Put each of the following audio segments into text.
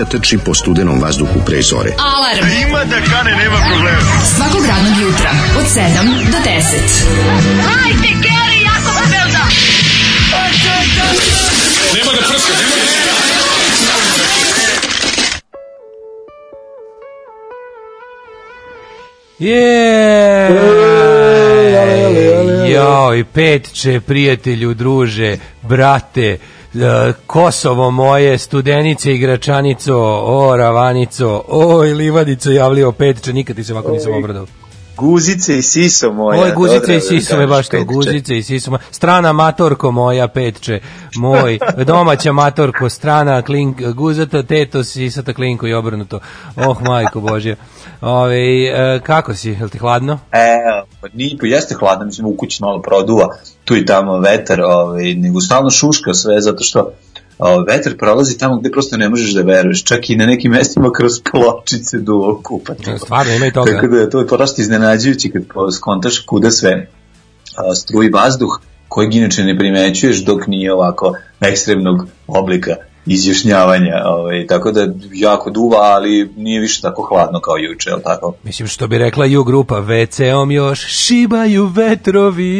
mladića trči po studenom vazduhu pre zore. Alarm. Ima da kane, nema problema. Svakog radnog jutra, od 7 do 10. Hajde, Geri, jako se belda. Je! Joj, petče, prijatelju, druže, brate, Kosovo moje, studenice, igračanico, o, ravanico, oj, livadico, javlio petče, nikad ti se ovako nisam obradao. Guzice i siso moja. Oj, guzice i siso me kažeš, baš to, petče. guzice i siso. moja. Strana matorko moja, petče, moj, domaća matorko, strana klink, guzata, teto, sisata klinko i obrnuto. Oh, majko Božje. Ove, e, kako si, je li ti hladno? Evo, pa ni, pa jeste hladno, mislim, u kući malo produva, tu i tamo vetar, ovaj, nego stalno šuška sve, zato što ovaj, vetar prolazi tamo gde prosto ne možeš da veruješ, čak i na nekim mestima kroz pločice duvo kupati. Stvarno, ima i toga. Tako da je to je prosto iznenađujući kad skontaš kuda sve a, struji vazduh, kojeg inače ne primećuješ dok nije ovako ekstremnog oblika izjašnjavanja, ovaj, tako da jako duva, ali nije više tako hladno kao juče, jel tako? Mislim što bi rekla ju grupa WC-om još šibaju vetrovi.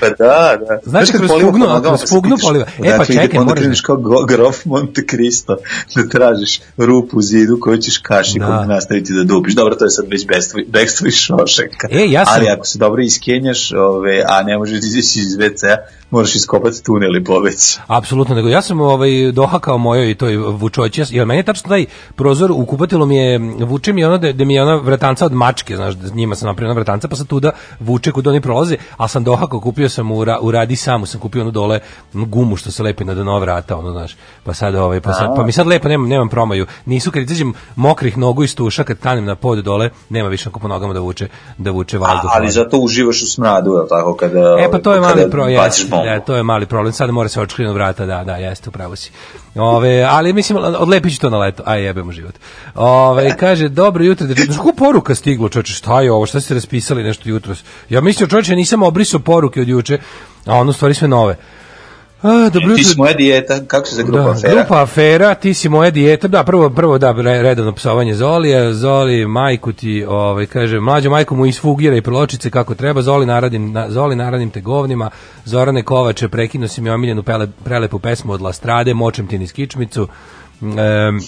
Pa da, da. Znači, kad kroz nogama, kroz poliva. E, pa ide, čekaj, onda moraš da- kreneš kao grof Monte Cristo da tražiš rupu u zidu koju ćeš kašikom Da. nastaviti da dupiš. Dobro, to je sad već bekstvo- iz šošeka. E, ja sam- Ali ako se dobro iskenjaš, ove, a ne možeš da izaći iz WC-a, moraš iskopati tunel i pobeći. Apsolutno, nego ja sam ovaj dohakao mojoj i toj vučoći, jer meni je tačno taj prozor u kupatilu mi je, vuče mi ono da, da mi je ona vratanca od mačke, znaš, da njima sam napravio vratanca, pa sad tuda vuče kud oni prolaze, a sam dohakao, kupio sam u, ra, u radi samu, sam kupio ono dole gumu što se lepi na dno vrata, ono, znaš, pa sad, ovaj, pa, sad, pa mi sad lepo, nemam, nemam promaju, nisu kad izađem mokrih nogu iz tuša, kad tanem na pod dole, nema više ako po nogama da vuče, da vuče A, vazduh. ali zato uživaš u smradu, je tako, kada, E pa to je mali bombu. Da, to je mali problem. Sad mora se očkrinu vrata, da, da, jeste, upravo si. Ove, ali mislim odlepit ću to na leto. Aj jebemo život. Ove, kaže dobro jutro, dečko. Kako poruka stiglo, čoveče? Šta je ovo? Šta ste raspisali nešto jutros? Ja mislio čoveče nisam obrisao poruke od juče, a ono stvari sve nove. A, dobro Ti si moja dijeta, kako se za grupa Da, afera? grupa afera, ti si moja dijeta. Da, prvo, prvo da, re- redovno psovanje Zolija. Zoli, majku ti, ovaj, kaže, mlađo majku mu isfugira i pločice kako treba. Zoli naradim, na, Zoli naradim te govnima. Zorane Kovače, prekinuo si mi omiljenu pele, prelepu pesmu od Lastrade, močem ti niz kičmicu. Em,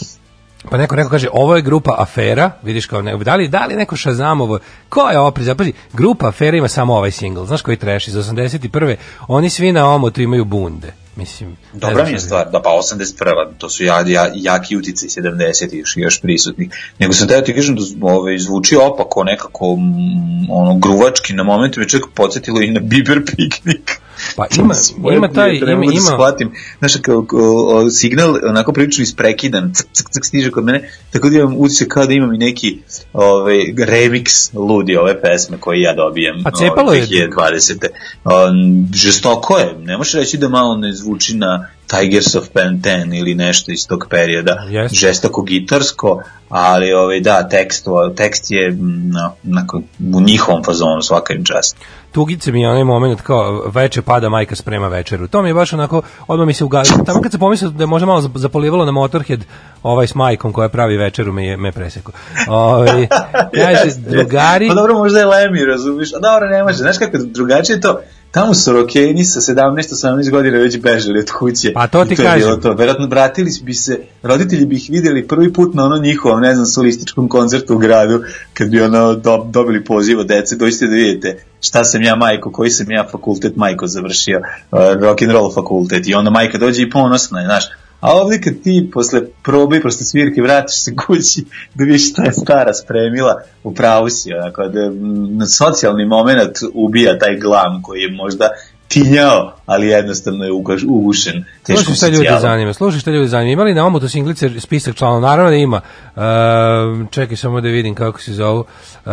pa neko neko kaže ovo je grupa afera, vidiš kao ne, da li da li neko Shazamovo, ko je ovo priza- pazi, grupa afera ima samo ovaj single, znaš koji trash iz 81. Oni svi na omotu imaju bunde. Mislim, Dobra mi je stvar, da pa 81. to su ja, ja, jaki utice 70. još, još prisutni. Nego sam teo ti kažem da z- ovaj, zvuči opako nekako mm, ono, gruvački, na momentu me čak podsjetilo i na Biber piknik. Pa ima- ima taj- Ne ima- da ima- shvatim. Znaš, kao, o, signal onako prilično isprekidan, ck, ck, ck, stiže kod mene, tako da imam utisak kao da imam i neki ovaj, remix ludi ove pesme koje ja dobijam A cepalo ovaj, je. 2020. Um, žestoko je, ne možeš reći da malo ne zvuči na Tigers of Pen 10 ili nešto iz tog perioda. Jeste. Žestoko gitarsko, ali ovaj, da, tekst, tekst je no, onako, u njihovom fazonu svaka im čast. Tugice mi je onaj moment kao veče pada majka sprema večeru. To mi je baš onako, odmah mi se ugasilo. Tamo kad se pomislio da je možda malo zap- zapolivalo na Motorhead, ovaj s majkom koja pravi večeru me je me preseko. Ovaj kaže drugari Pa dobro, možda je Lemmy, razumiš? A dobro, ne može. Znaš kako drugačije je to? Tamo su rokeni sa 17-18 godina već bežali od kuće. Pa to ti je kažem. to. Verovatno vratili bi se, roditelji bi ih vidjeli prvi put na ono njihovom, ne znam, solističkom koncertu u gradu, kad bi ono do, dobili poziv od dece, dođite da vidite šta sam ja majko, koji sam ja fakultet majko završio, uh, rock and roll fakultet i onda majka dođe i ponosna je, znaš, A ovdje kad ti posle probe i posle svirke vratiš se kući da vidiš šta je stara spremila, u pravu si, onako, da mm, socijalni moment ubija taj glam koji je možda tinjao, ali jednostavno je ugaš, ugušen. Slušaj šta ljudi zanima, slušaj šta ljudi zanima. Imali na omotu singlice spisak članova? Naravno da ima. Uh, čekaj samo da vidim kako se zovu. Uh,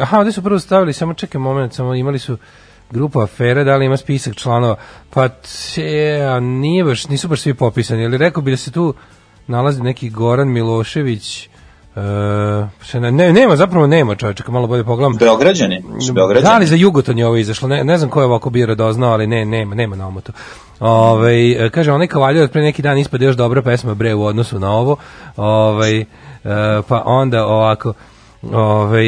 aha, ovdje su prvo stavili, samo čekaj moment, samo imali su grupa afere, da li ima spisak članova? Pa te, a nije baš, nisu baš svi popisani, ali rekao bi da se tu nalazi neki Goran Milošević, Uh, ne, ne, nema, zapravo nema čovječe, kad malo bolje pogledam. Beograđani, Beograđani. Da li za Jugoton je ovo izašlo? Ne, ne znam ko je ovako bio radoznao, ali ne, nema, nema na omotu. Ove, kaže, onaj kavaljer od pre neki dan ispade još dobra pesma bre u odnosu na ovo. Ove, pa onda ovako, Ove,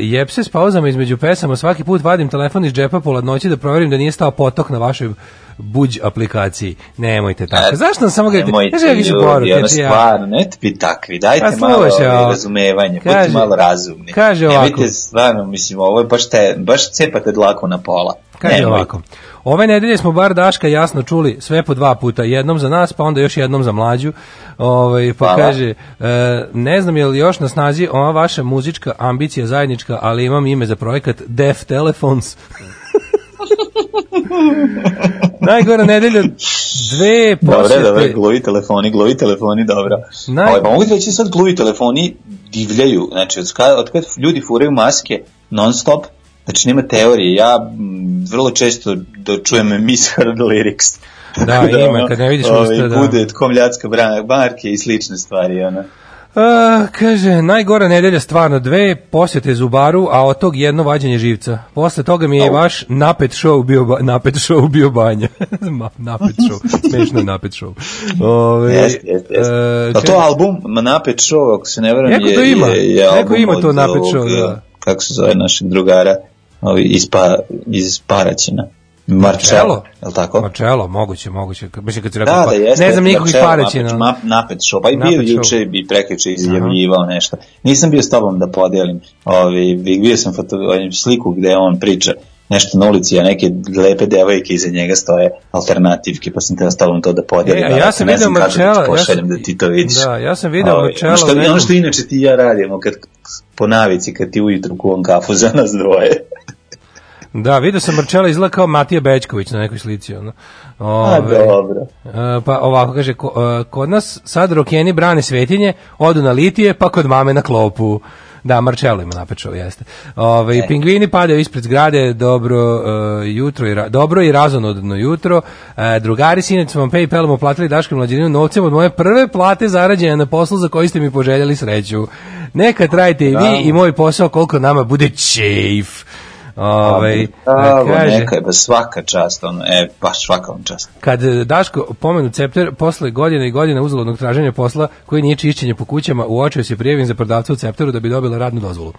jeb se s pauzama između pesama, svaki put vadim telefon iz džepa pola noći da proverim da nije stao potok na vašoj buđ aplikaciji. Nemojte tako. Zašto nam samo gledate? Nemojte su ljudi, poruke, ono ja? stvarno, ne bi takvi, dajte Pa malo ovaj, razumevanje, Kaže- budite malo razumni. kaže ovako. Nemojte stvarno, mislim, ovo je baš, te, baš cepate dlaku na pola. Kaže Nemojte. ovako. Ove nedelje smo bar Daška jasno čuli sve po dva puta, jednom za nas, pa onda još jednom za mlađu. Ovaj pa Hvala. kaže, e, ne znam je li još na snazi ova vaša muzička ambicija zajednička, ali imam ime za projekat Def Telephones. Najgora nedelja dve Dobre, posjete. dobre, gluvi telefoni, gluvi telefoni, dobro. Naj- Ovaj, pa mogu reći sad gluvi telefoni divljaju, znači od kada ljudi furaju maske non stop, znači nema teorije, ja m, vrlo često da čujem misheard lyrics. Da, Tako ima, ono, kad ne vidiš ovaj, usta, da. Bude ljacka brana, barke i slične stvari, ono. A, kaže, najgora nedelja stvarno dve posjete Zubaru, a od tog jedno vađenje živca. Posle toga mi je Au. vaš napet show bio, ba- napet show bio banja. Ma, napet show, smešno napet show. Ove, Jeste, jeste, jeste. e, A to album, ma napet show, ako se ne Neko je, to ima. je, je Neko album ima to napet show, da. Kako se zove našeg drugara, iz, pa, iz Paraćina. Marcello, je tako? Marcello, moguće, moguće. Mislim, kad si rekao, Da, pa, da, jeste. ne znam nikog iz Paraćina. Napet, map- napet show, pa i bio juče i prekriče izjavljivao nešto. Nisam bio s tobom da podelim, ovi, vidio sam foto, sliku gde on priča nešto na ulici, a neke lepe devojke iza njega stoje alternativke, pa sam teo s tobom to da podelim. E, ja ako sam znam kako da ja sam- da ti to vidiš. Da, ja sam video Ovaj, Marcella ono što, ono što inače ti i ja radimo kad po navici kad ti ujutru kuvam kafu za nas dvoje. Da, vidio sam Marčela izgleda kao Matija Bećković na nekoj slici. Ono. A, Ove, dobro. e, pa ovako kaže, ko- e, kod nas sad rokeni brane svetinje, odu na litije, pa kod mame na klopu. Da, Marcello ima napečao, jeste. Ove, Pingvini padaju ispred zgrade, dobro e, jutro i ra- dobro i razonodno jutro. E, drugari su vam Paypalom uplatili Daškom mlađaninu novcem od moje prve plate zarađene na poslu za koji ste mi poželjeli sreću. Neka trajite i vi i moj posao koliko nama bude čejf. Ovaj, Bravo, kaže, neka je, ba svaka čast, ono, e, baš svaka vam čast. Kad e, Daško pomenu Cepter posle godine i godine uzaludnog traženja posla koji nije čišćenje po kućama, uočio se prijavim za prodavca u Cepteru da bi dobila radnu dozvolu.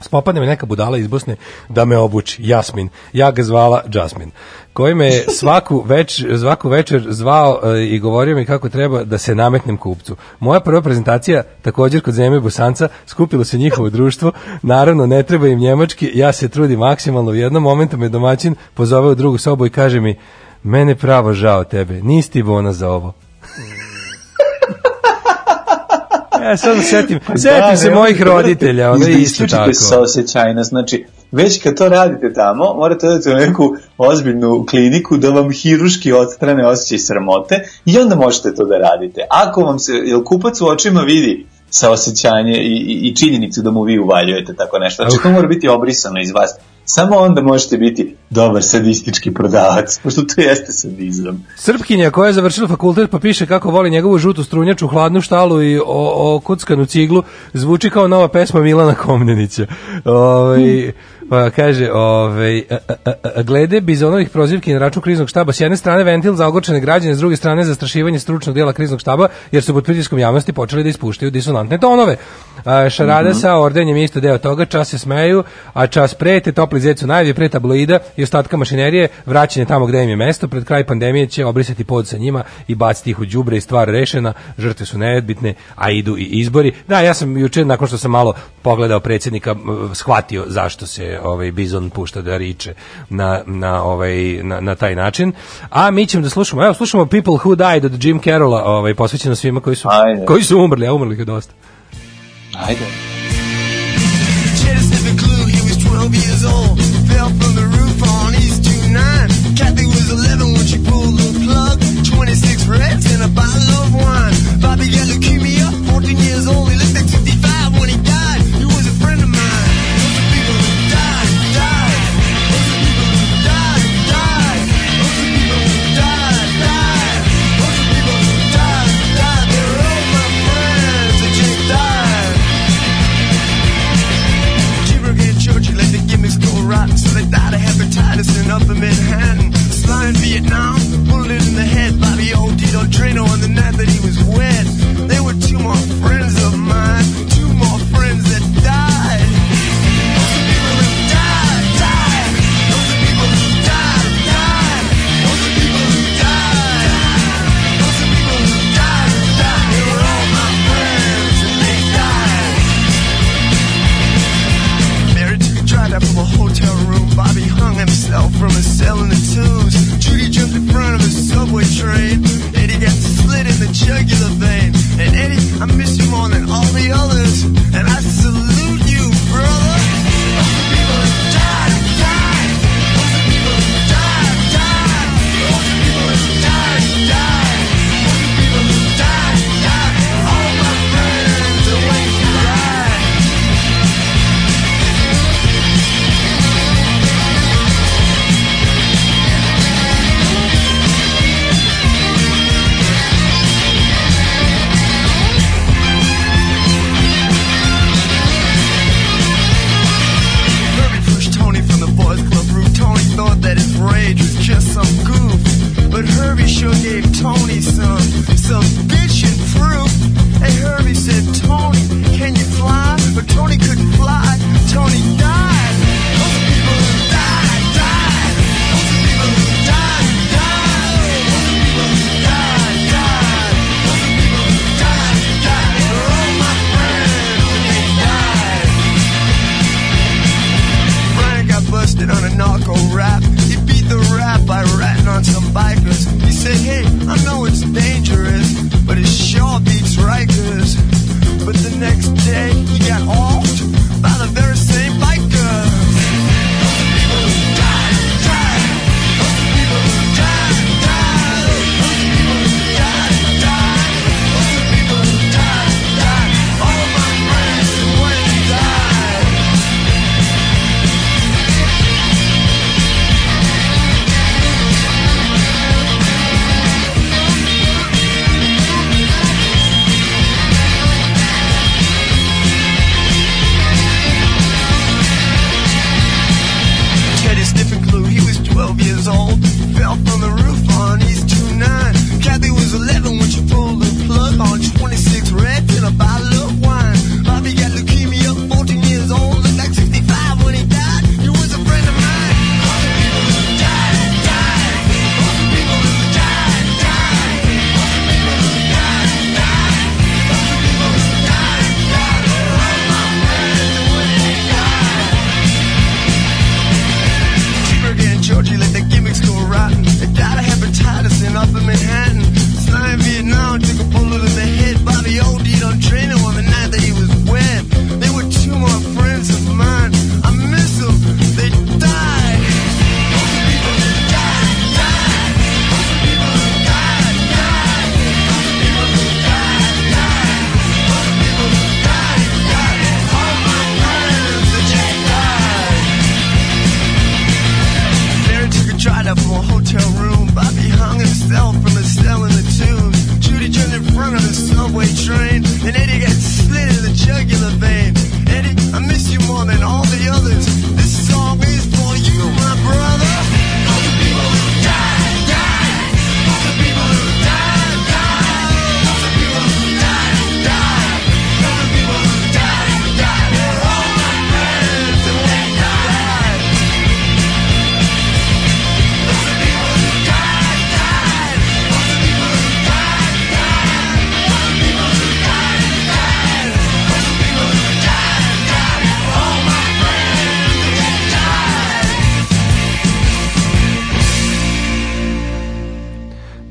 Spopadne me neka budala iz Bosne da me obuči, Jasmin. Ja ga zvala Jasmin. Koji me svaku, več, svaku večer zvao e, i govorio mi kako treba da se nametnem kupcu. Moja prva prezentacija, također kod Zeme Bosanca, skupilo se njihovo društvo. Naravno, ne treba im njemački, ja se trudim maksimalno. U jednom momentu me domaćin pozove u drugu sobu i kaže mi, mene pravo žao tebe, nisi ti bona za ovo. Ja sad setim, setim se ne, mojih roditelja, ono da isto isključite tako. saosećajnost, znači, već kad to radite tamo, morate odati u neku ozbiljnu kliniku da vam hiruški odstrane osjećaj sramote i onda možete to da radite. Ako vam se, jel kupac u očima vidi saosećanje i, i, i činjenicu da mu vi uvaljujete tako nešto. Znači, to mora biti obrisano iz vas. Samo onda možete biti dobar sadistički prodavac, pošto to jeste sadizam. Srpkinja koja je završila fakultet pa piše kako voli njegovu žutu strunjaču, hladnu štalu i o, o kuckanu ciglu, zvuči kao nova pesma Milana Komnenića. Ovaj pa kaže, ovaj a, a, a, glede bizonovih prozivki na račun kriznog štaba, s jedne strane ventil za ogorčene građane, s druge strane zastrašivanje stručnog dijela kriznog štaba, jer su pod pritiskom javnosti počeli da ispuštaju disonantne tonove. A, šarada sa ordenjem je isto deo toga, čas se smeju, a čas prete, topli zec u najavi, pre tabloida i ostatka mašinerije, vraćanje tamo gde im je mesto, pred kraj pandemije će obrisati pod sa njima i baciti ih u đubre i stvar rešena, žrtve su neodbitne, a idu i izbori. Da, ja sam juče, nakon što sam malo pogledao predsjednika, m, shvatio zašto se ovaj Bizon pušta da riče na, na, ovaj, na, na taj način. A mi ćemo da slušamo, evo slušamo People Who Died od Jim Carrolla, ovaj, posvećeno svima koji su, Ajde. koji su umrli, a umrli je dosta. Ajde. Cheddar sniffed a clue, he was 12 years old. I miss you more than all the others. And I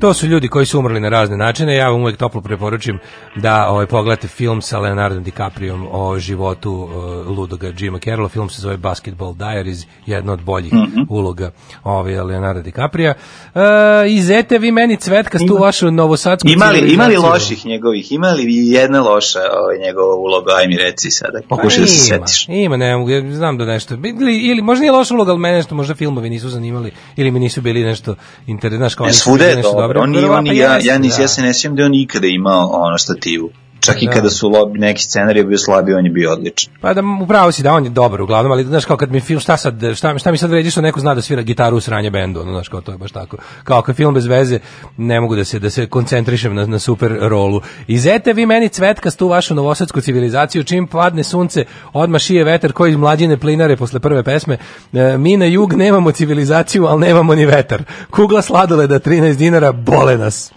To su ljudi koji su umrli na razne načine. Ja vam uvek toplo preporučim da ovaj, pogledate film sa Leonardo DiCapriom o životu uh, ludoga Jima Carrolla. Film se zove Basketball Diaries, jedna od boljih uloga ovaj, Leonardo DiCaprija. Uh, izete vi meni cvetkastu vašu novosadsku Imali, imali loših njegovih, imali vi jedna loša ovaj, njegova uloga, aj mi reci sada, pokušaj da se Pa setiš. Ima, ne mogu, ja znam da nešto, ili, ili možda nije loša uloga, ali mene nešto, možda filmovi nisu zanimali, ili mi nisu bili nešto interesantno, znaš, kao svuda je nešto dobro, on Verovatno on, ja, ja, da. ja se ne sjećam da je on ikada imao ono stativu. Čak i Da. kada su lobi, neki scenarij bio slabiji, on je bio odličan. Pa da upravo si da on je dobar uglavnom, ali znaš kao kad mi film šta sad šta, šta mi sad vredi što neko zna da svira gitaru u sranje bendu, ono znaš kao to je baš tako. Kao kad film bez veze ne mogu da se da se koncentrišem na, na super rolu. Izete vi meni cvetka tu vašu novosadsku civilizaciju čim padne sunce, odma šije vetar koji iz mlađine plinare posle prve pesme. E, mi na jug nemamo civilizaciju, al nemamo ni vetar. Kugla sladoleda 13 dinara bole nas.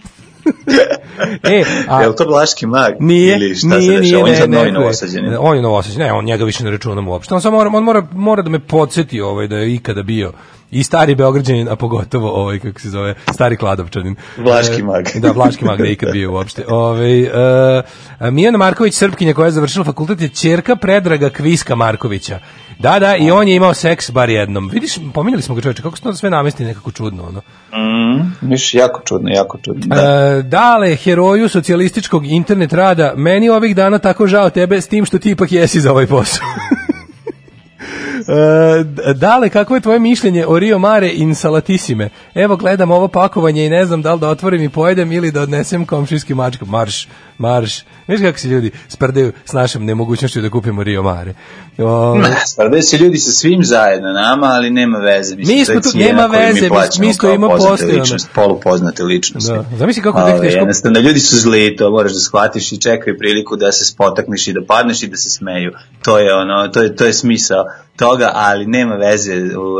E, a, je li to Blaški mag? Nije, Ili šta nije, se nije, dešava? On je sad novi novosađeni. On je novosađen, ne, on njega više ne računam uopšte. On samo mora, on mora, mora da me podsjeti ovaj, da je ikada bio i stari Beograđanin, a pogotovo ovaj, kako se zove, stari Kladovčanin. Vlaški E, mag. Da, Vlaški mag da je ikad bio uopšte. Ovaj, e, Mijana Marković, Srpkinja koja je završila fakultet, je čerka Predraga Kviska Markovića. Da, da, i on je imao seks bar jednom. Vidiš, pominjali smo ga čoveče, kako se to sve namesti nekako čudno, ono. Mm, viš, jako čudno, jako čudno. Da. E, dale, heroju socijalističkog internet rada, meni ovih dana tako žao tebe s tim što ti ipak jesi za ovaj posao. E, dale, kako je tvoje mišljenje o Rio Mare insalatissime? Evo gledam ovo pakovanje i ne znam da li da otvorim i pojedem ili da odnesem komšijski mačka. Marš, marš. Viš kako se ljudi sprdaju s našom nemogućnošću da kupimo Rio Mare. O, Sprdaju se ljudi sa svim zajedno nama, ali nema veze. Mislim, Mi smo tu- nema veze, mi- plaćamo mi postoje, ono. ličnosti, polupoznate ličnosti. Da. Zamisli kako tek teško- Jednostavno, ljudi su zli, to moraš da shvatiš i čekaju priliku da se spotakneš i da padneš i da se smeju. To je ono, to je, to je smisao toga, ali nema veze,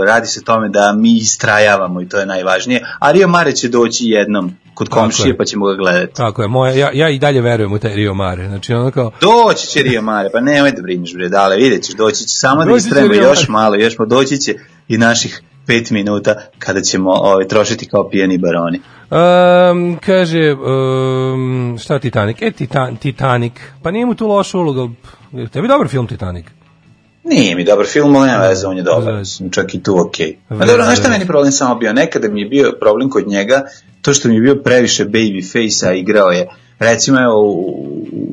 radi se o tome da mi istrajavamo i to je najvažnije. A Rio Mare će doći jednom kod komšije je. pa ćemo ga gledati. Tako je, moja, ja, ja i dalje verujem u taj Rio Mare. Znači, ono kao, Doći će Rio Mare, pa nemoj da brineš bre, dale, vidjet ćeš, doći će samo da Doći će istrajemo Rio još malo, još mo doći će i naših pet minuta kada ćemo ovaj, trošiti kao pijeni baroni. Um, kaže, um, šta Titanic? E, Titan, Titanic. Pa nije mu tu loša uloga. ali, pff, Tebi dobar film Titanic. Nije mi dobar film, ali nema veze, on je dobar, Da. čak i tu okej. Ma Veze, dobro, znaš šta meni problem samo bio? Nekada mi je bio problem kod njega, to što mi je bio previše baby face-a, igrao je, recimo evo,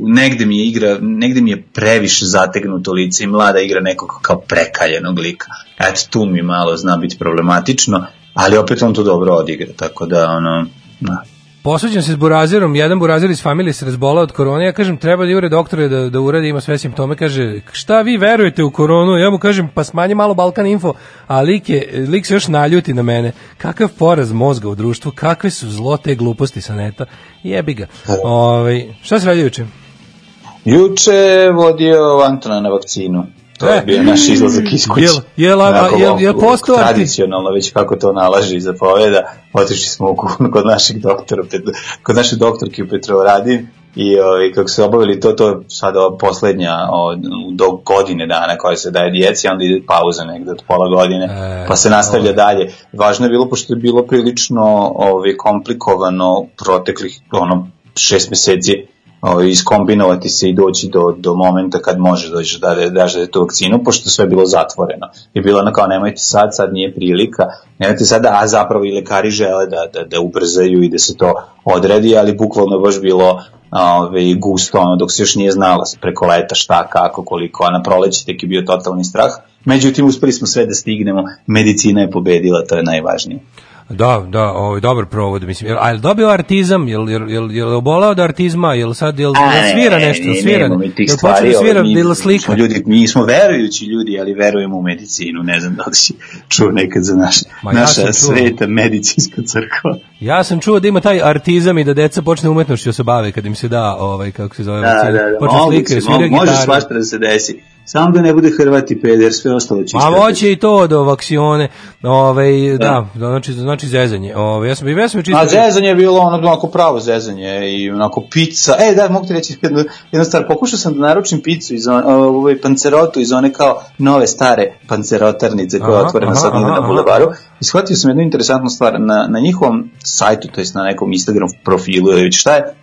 negde mi je igra, negde mi je previše zategnuto lice i mlada igra nekog kao prekaljenog lika. Eto, tu mi malo zna biti problematično, ali opet on to dobro odigra, tako da, ono, na. Posuđen se s burazerom, jedan burazer iz familije se razbolao od korone, ja kažem treba da jure doktore da, da uradi, ima sve simptome, kaže šta vi verujete u koronu, ja mu kažem pa smanji malo Balkan Info, a lik, je, lik se još naljuti na mene, kakav poraz mozga u društvu, kakve su zlo te gluposti sa neta, jebi ga. Ovaj, šta se radi juče? Juče vodio Antona na vakcinu. To je E. bio naš izlazak iz kuće. Jel- jel- a- jel- jel postao Tradicionalno, već kako to nalaži i zapoveda, otišli smo u kod našeg doktora, kod naše doktorke u Petrovaradin i ovaj, kako se obavili to, to je sada poslednja o, do godine dana koja se daje djeci, onda ide pauza negde od pola godine, E, pa se nastavlja dalje. Važno je bilo, pošto je bilo prilično ovaj, komplikovano proteklih ono, šest meseci ovaj, iskombinovati se i doći do, do momenta kad može doći da da daš da tu vakcinu, pošto sve je bilo zatvoreno. I bilo ono kao nemojte sad, sad nije prilika, nemojte sad, a zapravo i lekari žele da, da, da ubrzaju i da se to odredi, ali bukvalno baš bilo ove, gusto, ono, dok se još nije znala preko leta šta, kako, koliko, a na proleći tek je bio totalni strah. Međutim, uspeli smo sve da stignemo, medicina je pobedila, to je najvažnije. Da, da, ovaj dobar provod, mislim. Jel, a jel dobio artizam? Jel jel jel jel obolao od artizma? Jel sad jel, A, jel svira ne, nešto? ne, svira. mi tih Jel počeo da svira ovaj, mi bila smo slika? Ljudi, mi smo verujući ljudi, ali verujemo u medicinu. Ne znam da li si čuo nekad za naš, Ma ja naša sveta medicinska crkva. Ja sam čuo da ima taj artizam i da deca počne umetnošću da se bave kad im se da, ovaj kako se zove, Da, da, da. mo- sviraju može gitaru. svašta da se desi. Samo da ne bude Hrvat i peder, sve ostalo će istrpeti. moće i to do vaksione. Ovaj da, da znači znači zezanje. Ovaj ja sam ja sam čisto A zezanje je bilo ono onako pravo zezanje i onako pizza. E, da, mogu ti reći jednu, jednu stvar. Pokušao sam da naručim picu iz on, ovaj pancerotu iz one kao nove stare pancerotarnice koja je otvorena aha, sad aha, na bulevaru. I shvatio sam jednu interesantnu stvar. Na, na njihovom sajtu, to jest na nekom Instagram profilu ili šta je,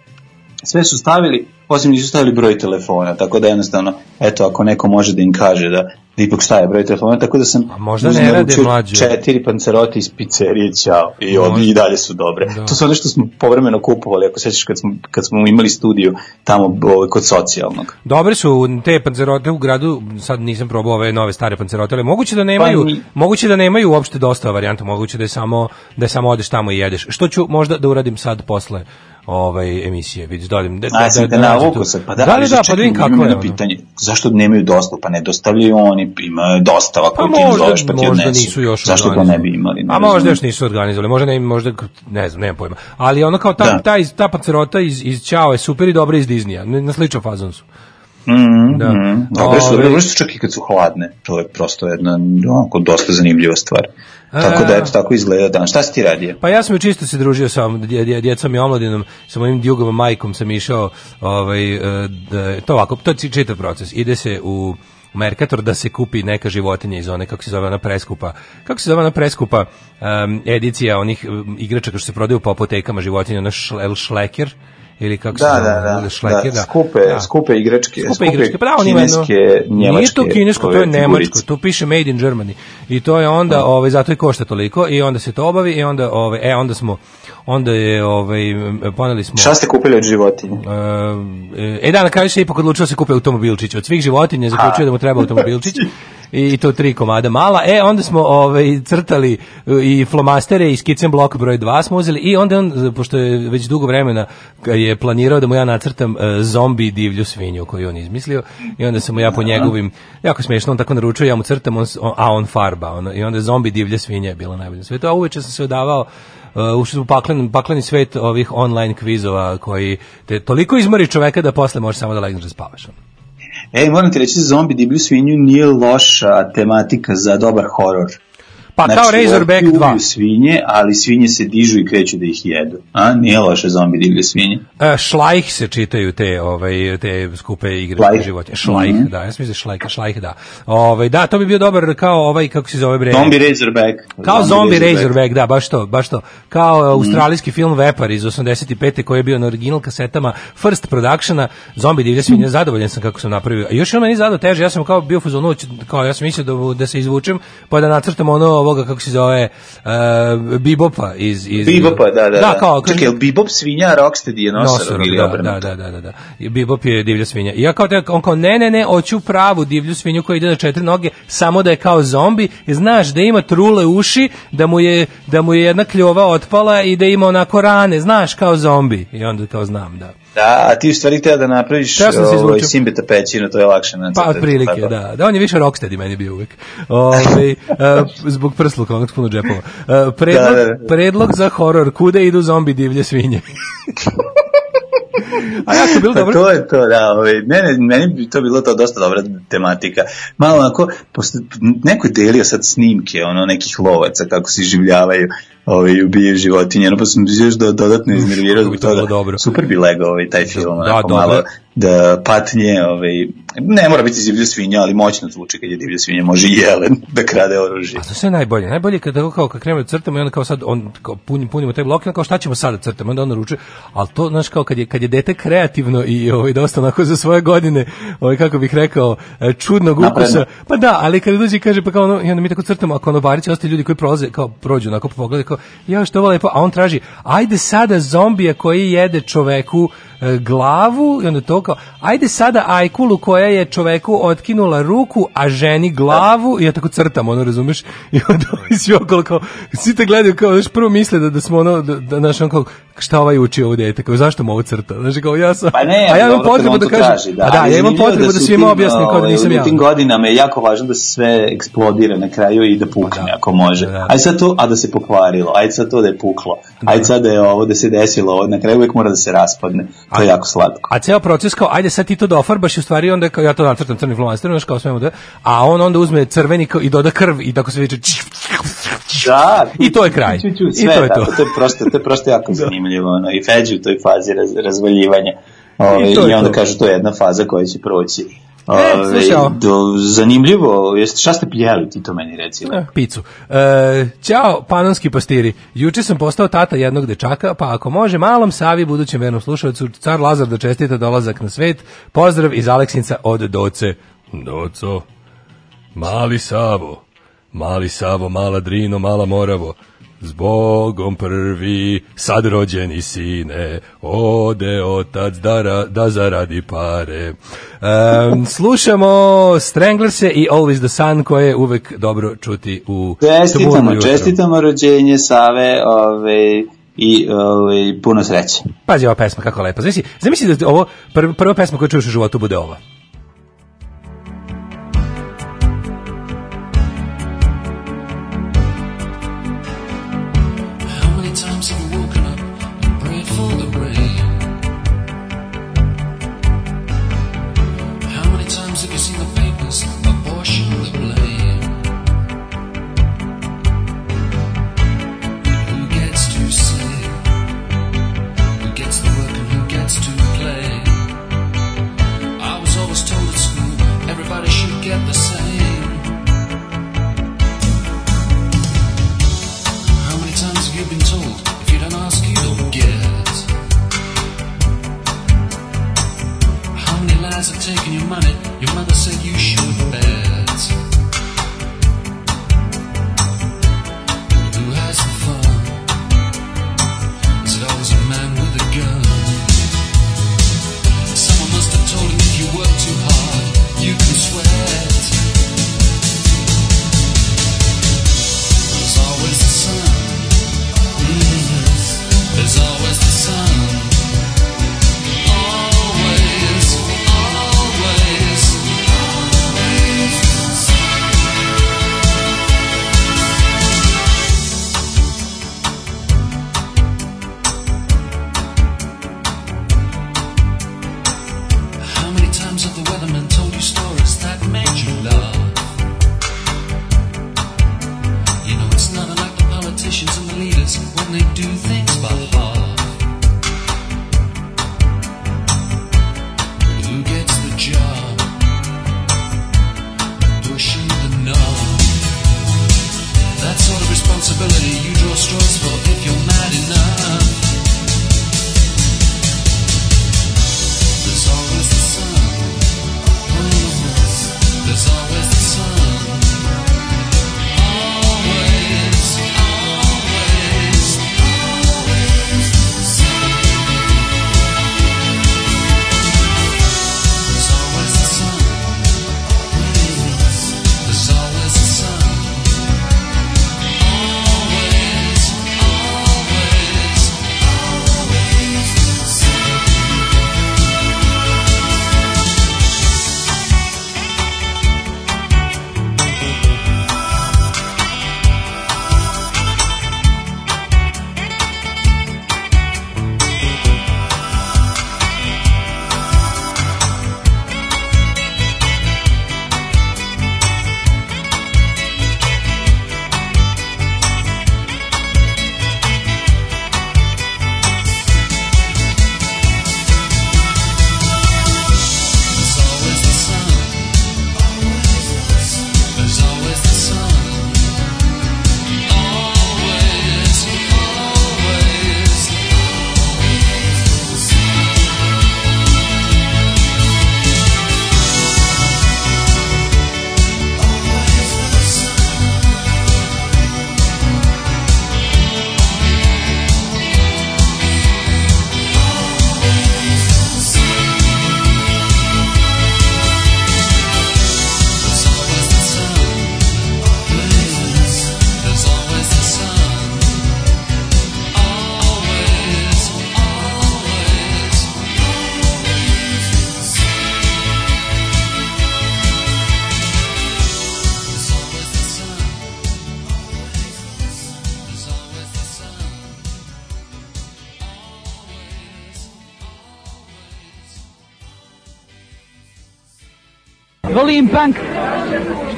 sve su stavili, osim nisu stavili broj telefona, tako da jednostavno, eto, ako neko može da im kaže da, da ipak šta je broj telefona, tako da sam A možda ne rade mlađe. četiri pancerote iz pizzerije, čao, i, od, Možda. i dalje su dobre. Da. To su one što smo povremeno kupovali, ako sećaš kad smo, kad smo imali studiju tamo ovaj, kod socijalnog. Dobre su te pancerote u gradu, sad nisam probao ove nove stare pancerote, ali moguće da nemaju, Pa ni- moguće da nemaju uopšte dosta varijanta, moguće da je samo da je samo odeš tamo i jedeš. Što ću možda da uradim sad posle ovaj emisije, vidiš, dodim. Da, A, ja sam te nađem navukao tu. se, pa da, da, ali da, da, pa da vidim kako je. ono. pitanje, zašto nemaju dostavu? Pa ne dostavljaju oni, ima dostava Pa koju ti možda, zoveš pa ti možda nisu još Zašto to ne bi imali? Ne A možda još nisu organizovali, možda ne, možda ne znam, nemam pojma. Ali ono kao ta Da. ta iz ta pancerota iz iz Ćao je super i dobra iz. Ne- Na sličan fazon su. Mhm, Da. mhm. Dobre su, dobre su čak i kad su hladne. To je prosto jedna onako, dosta zanimljiva stvar. Tako da, eto, tako izgleda dan. Šta si ti radio? Pa ja sam čisto se družio sa dje- dje- djecom i omladinom, sa mojim djugovom majkom sam išao, ovaj, e, da, to ovako, to je čitav proces. Ide se u Mercator da se kupi neka životinja iz one, kako se zove ona preskupa, kako se zove ona preskupa em, edicija onih em, igračaka što se prodaju po apotekama životinja, ona šle, šleker, ili kako se Da, zove, da, da, šleker, da, skupe, skupe igračke, skupe igračke, da, on ima jedno- kineske, njemačke, Nije to kinesko, to je nemačko, tu piše made in Germany. I to je onda, ovaj zato i košta toliko i onda se to obavi i onda ovaj e onda smo onda je ovaj poneli smo Šta ste kupili od životinje? E, e da, na kraju se ipak odlučio da se kupe automobilčić. Od svih životinja zaključio da mu treba automobilčić. I to tri komada mala. E, onda smo ovaj, crtali e, i flomastere i skicen blok broj 2 smo uzeli i onda on, pošto je već dugo vremena je planirao da mu ja nacrtam e, zombi divlju svinju koju on izmislio i onda sam mu ja po njegovim, jako smiješno, on tako naručuje, ja mu crtam, on, on- a on farba. Ono, I onda zombi divlja svinja je bila najbolja na svetu. A uveče sam se odavao ušli smo u paklen, pakleni svet ovih online kvizova koji te toliko izmori čoveka da posle možeš samo da legneš da spavaš. Ej, moram ti reći, zombi divlju svinju nije loša tematika za dobar horor. Pa kao Razorback ubiju 2. svinje, ali svinje se dižu i kreću da ih jedu. A, nije loše zombi divlje svinje. Uh, šlajh se čitaju te ovaj te skupe igre Šlajh. životinje. Šlajh, Mhm. da, ja sam mislio šlajh, šlajh, da. Ovaj da, to bi bio dobar kao ovaj kako se zove bre. Zombi Razorback. Kao Zombie Razorback, da, baš to, baš to. Kao uh, australijski film Vepar iz 85. koji je bio na original kasetama First Productiona, Zombie divlja svinja, zadovoljan sam kako sam napravio. A još je on meni zadao teže, ja sam kao bio hoću- kao ja sam mislio da, da se izvučem, pa da nacrtam ono ovog ovoga, kako se zove, uh, Bibopa iz... iz Bibopa, da, da. Da, kao... Čekaj, je li Bibop svinja, Rocksteady je nosorog Nosorog, ili da, obrnuto? da, da, da, da, da. I Bibop je divlja svinja. I ja kao te, on kao, ne, ne, ne, hoću pravu divlju svinju koja ide na četiri noge, samo da je kao zombi, znaš da ima trule uši, da mu je, da mu je jedna kljova otpala i da ima onako rane, znaš, kao zombi. I onda kao znam, da. Da, a ti u stvari htio da napraviš Hteo sam ovaj. Simbeta pećinu, to je lakše na Pa otprilike, da. Da, on je više rocksteady meni bio uvek. Ovaj uh, zbog prsluka, onog puno džepova. Uh, predlog, Da, da, da. predlog za horor, kude idu zombi divlje svinje. A jako bilo Pa dobro. to je to, da. Ovaj, ne, ne, meni bi to bilo to dosta dobra tematika. Malo onako, posto, neko je delio sad snimke, ono, nekih lovaca, kako se življavaju ovaj, ubijaju životinje, ono, pa sam još do, dodatno iznervirao zbog toga. dobro. Super bi legao ovaj, taj film, Da, onako, dobro. malo da patnje, ovaj, ne mora biti divlja svinja, ali moćno zvuči kad je divlja svinja, može i jelen da krade oružje. A to sve najbolje. Najbolje je kada kao kad krenemo da crtamo i onda kao sad on kao punim punimo taj blok, kao šta ćemo sada da crtamo, onda on naručuje. Al to znaš kao kad je kad je dete kreativno i ovaj dosta onako za svoje godine, ovaj kako bih rekao, e, čudnog ukusa. Napredno. Pa da, ali kad dođe i kaže pa kao ono, i onda mi tako crtamo, a konobarići ostali ljudi koji prolaze, kao prođu onako po pogledu, kao ja što ovo lepo, a on traži, ajde sada zombija koji jede čoveku glavu i onda to kao, ajde sada ajkulu koja je čoveku otkinula ruku, a ženi glavu i ja tako crtam, ono, razumeš? I onda svi okolo kao, svi te gledaju kao, znaš, prvo misle da, da smo ono, da, da znaš, on kao, šta ovaj uči ovo dete, kao, zašto mu ovo crta? Znaš, kao, ja sam, Pa ne, a ja imam potrebu da kažem, traži, da, a da, ja imam zanimljivo potrebu da, su svima objasnim kao da ovaj, nisam ja. U tim godinama je jako važno da se sve eksplodira na kraju i da pukne Da. ako može. Da. Ajde sad to, a da se pokvarilo, ajde sad to da je puklo, ajde sad da je ovo, da se desilo, ovo, na kraju uvek mora da se raspadne. To je jako slatko. A ceo proces kao, ajde sad ti to da ofarbaš i u stvari onda kao ja to nacrtam crnim flomasterom, znaš kao da, a on onda uzme crveni kao, i doda krv i tako se viče Da, I to je kraj. Ču, ču, I sve to je tako, to. to je prosto, to je prosto jako zanimljivo, ono, i Feđi u toj fazi raz, razvaljivanja. Ove, I I, to je onda to. kažu to je jedna faza koja će proći. E, Ove, slušaj ovo. do, zanimljivo, jeste, šta ste pljeli ti to meni reci? E, picu. E, ćao, panonski pastiri. Juče sam postao tata jednog dečaka, pa ako može malom Savi, budućem vernom slušalcu, car Lazar da čestita dolazak na svet. Pozdrav iz Aleksinca od Doce. Doco, mali Savo, mali Savo, mala Drino, mala Moravo, Zbogom prvi, sad rođeni sine, ode otac da, ra- da zaradi pare. Em, slušamo Stranglerse i Always the Sun, koje je uvek dobro čuti u Čestitamo, čestitamo rođenje Save ove, i ove, puno sreće. Pazi ova pesma, kako lepa. Zamisli, zamisli da ovo prva, prva pesma koju čuješ u životu bude ova.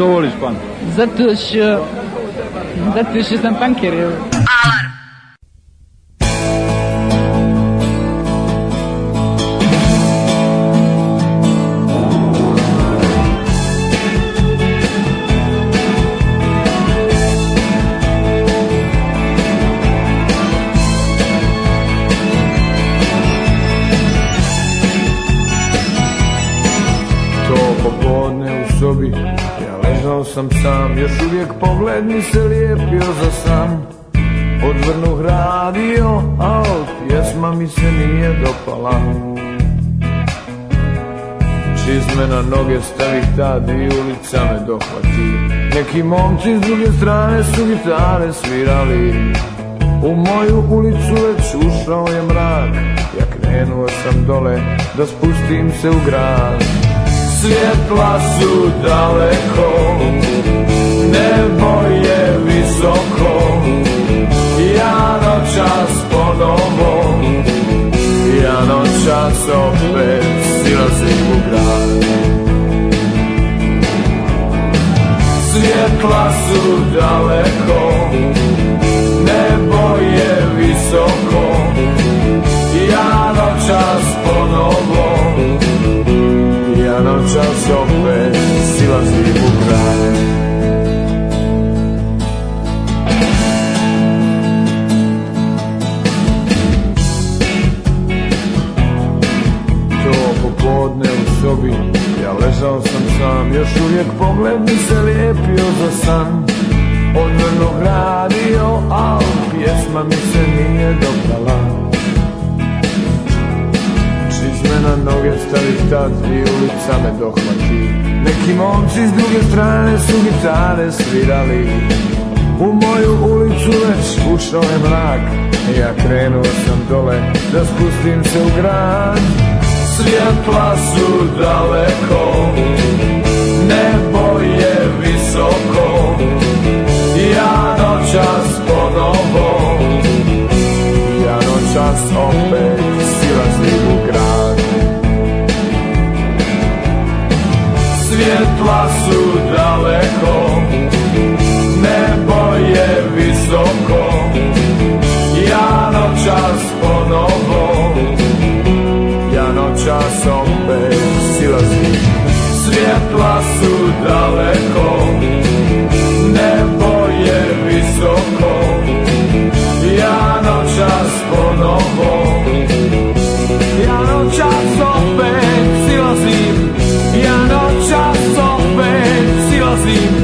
Što voliš punk? zato što... tad i ulica me dohvati. Neki momci s druge strane su gitare svirali. U moju ulicu već ušao je mrak. Ja krenuo sam dole da spustim se u grad. Svjetla su daleko Nebo je visoko. Ja noćas ponovo Ja noćas opet silazim u grad Svjetla su daleko Nebo je visoko Ja noćas ponovo Ja noćas opet silazim u grad To popodne u sobi ležao sam sam Još uvijek pogled mi se lijepio za san. Odvrnuh radio Al pjesma mi se nije dopala. Čizme na noge stavih tad i ulica me dohvati. Neki momci s druge strane su gitare svirali. U moju ulicu već ušao je mrak. Ja krenuo sam dole da spustim se u grad Svjetla su daleko Nebo je visoko Ja noćas ponovo. Ja noćas opet silazim u grad. Svjetla su daleko Nebo je visoko Ja noćas ponovo Ja noćas opet silazim Svjetla su daleko Nebo je visoko. Ja noćas ponovo Ja noćas opet silazim. Ja noćas opet silazim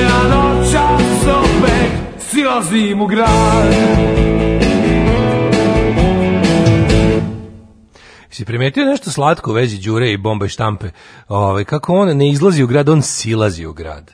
Ja noćas opet silazim u grad primetio nešto slatko u vezi Đure i bomba i štampe? Ovaj, kako on ne izlazi u grad, on silazi u grad.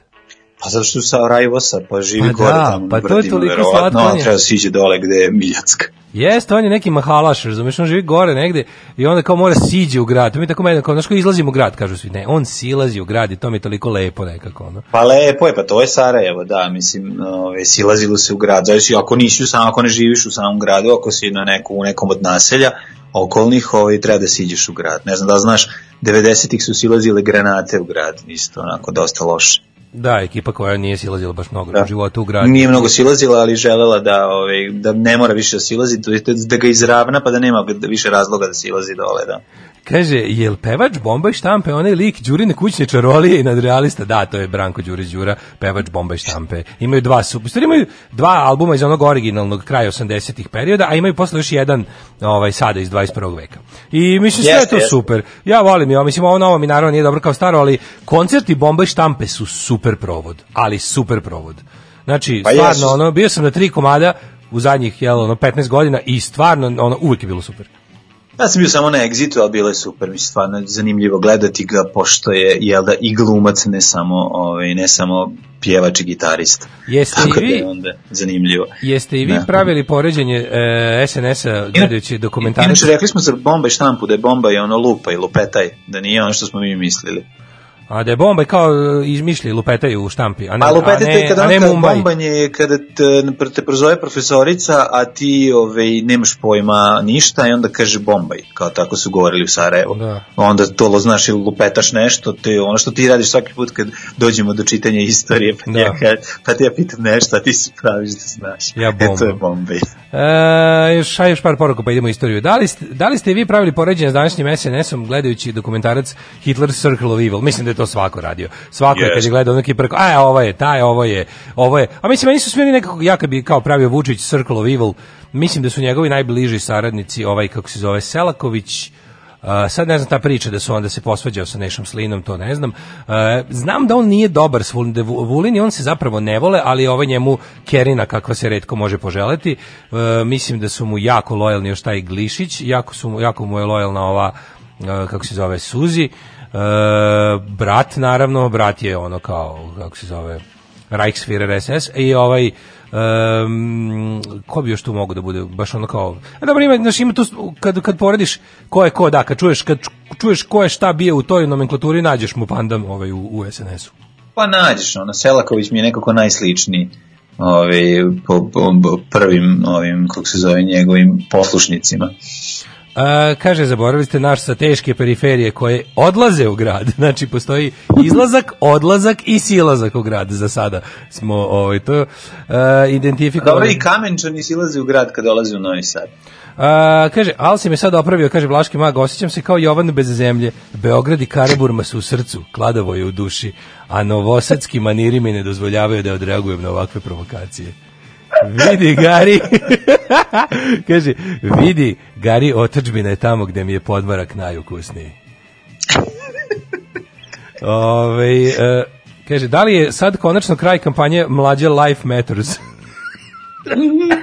Pa zato što sa Rajvosa, pa živi Pa gore da, tamo pa to je toliko slatko, je- treba siđe dole gde je Miljacka. Jeste, on je neki mahalaš, razumeš, on živi gore negde i onda kao mora siđe u grad. To mi tako meni, kao, znaš, kao izlazim u grad, kažu svi. Ne, on silazi u grad i to mi je toliko lepo nekako, ono. Pa lepo je, pa to je Sarajevo, da, mislim, ove, silazilo se u grad, zavisi ako nisi u sam, ako ne živiš u samom gradu, ako si na neku, u nekom od naselja okolnih, ovaj, treba da siđeš u grad. Ne znam da znaš, 90-ih su silazile granate u grad, isto onako dosta loše. Da, ekipa koja nije silazila baš mnogo Da. u životu u grad. Nije mnogo silazila, ali želela da, ovaj, da ne mora više da silazi, je da ga izravna, pa da nema više razloga da silazi dole, da. Kaže, jel pevač bomba i štampe onaj lik Đurine kućne čarolije i nadrealista? Da, to je Branko Đurić Đura, pevač bomba i štampe. Imaju dva, su, imaju dva albuma iz onog originalnog kraja 80-ih perioda, a imaju posle još jedan ovaj, sada iz 21. veka. I mislim, sve je to jeste. super. Ja volim, ja mislim, ovo novo mi naravno nije dobro kao staro, ali koncerti bomba i štampe su super provod, ali super provod. Znači, Pa stvarno, jesu. ono, bio sam na tri komada u zadnjih, jel, ono, 15 godina i stvarno, ono, uvijek je bilo super. Ja sam bio samo na Exitu, ali bilo je super, mislim, stvarno zanimljivo gledati ga, pošto je, jel da, i glumac, ne samo, ovaj, ne samo pjevač i gitarista. Jeste Tako i da vi- je onda zanimljivo. Jeste i vi Da. pravili poređenje e, SNS-a gledajući dokumentarac? Inače, rekli smo za bomba i štampu, da je bomba i ono lupa i lupetaj, da nije ono što smo mi mislili. A da je Bombaj kao e, izmišlja i lupetaju u štampi, a ne, a lupetite ne, kada a ne Mumbai. bombanje je kada te, te prozove profesorica, a ti ovaj, nemaš pojma ništa i onda kaže bombaj, kao tako su govorili u Sarajevu. Da. Onda to znaš ili lupetaš nešto, te, ono što ti radiš svaki put kad dođemo do čitanja istorije, pa, Da. ja, pa ti ja pitam nešto, a ti se praviš da znaš. Ja E, to je bombaj. E, još, aj još par poruka pa idemo u istoriju. Da li, ste, da li ste vi pravili poređenje s današnjim SNS-om gledajući dokumentarac Hitler's Circle of Evil? Mislim da je to svako radio. Svako je kad je gledao neki preko, a ovo je, taj, ovo je, ovo je. A mislim, meni su svi oni nekako, ja kad bi kao pravio Vučić Circle of Evil, mislim da su njegovi najbliži saradnici, ovaj, kako se zove, Selaković, Uh, sad ne znam ta priča da su onda se posvađao sa Nešom Slinom, to ne znam. Uh, znam da on nije dobar s Vulin, da Vu- Vulin i on se zapravo ne vole, ali ovaj njemu Kerina kakva se redko može poželeti. Uh, mislim da su mu jako lojalni još taj Glišić, jako, su mu, jako mu je lojalna ova, uh, kako se zove, Suzi. Uh, brat, naravno, brat je ono kao, kako se zove, Reichsführer SS i ovaj um, ko bi još tu mogu da bude baš ono kao a dobro ima znaš ima tu kad kad porediš ko je ko da kad čuješ kad čuješ ko je šta bio u toj nomenklaturi nađeš mu pandam ovaj u, u SNS-u Pa nađeš, ono, Selaković mi je nekako najsličniji ovaj, po, po, po prvim ovim, kako se zove, njegovim poslušnicima. A, kaže, zaboravili ste naš sa teške periferije koje odlaze u grad. Znači, postoji izlazak, odlazak i silazak u grad za sada. Smo ovaj, to identifikovali. Dobro, i Kamenčani silaze u grad kad dolaze u Novi Sad. A, kaže, Al si me sad opravio, kaže Vlaški mag, osjećam se kao Jovan bez zemlje. Beograd i Karaburma su u srcu, kladavo je u duši, a novosadski maniri mi ne dozvoljavaju da odreagujem na ovakve provokacije. Vidi, Gari, kaže, vidi, Gari, otačbina je tamo gde mi je podvarak najukusniji. Ove, e, kaže, da li je sad konačno kraj kampanje Mlađe Life Matters?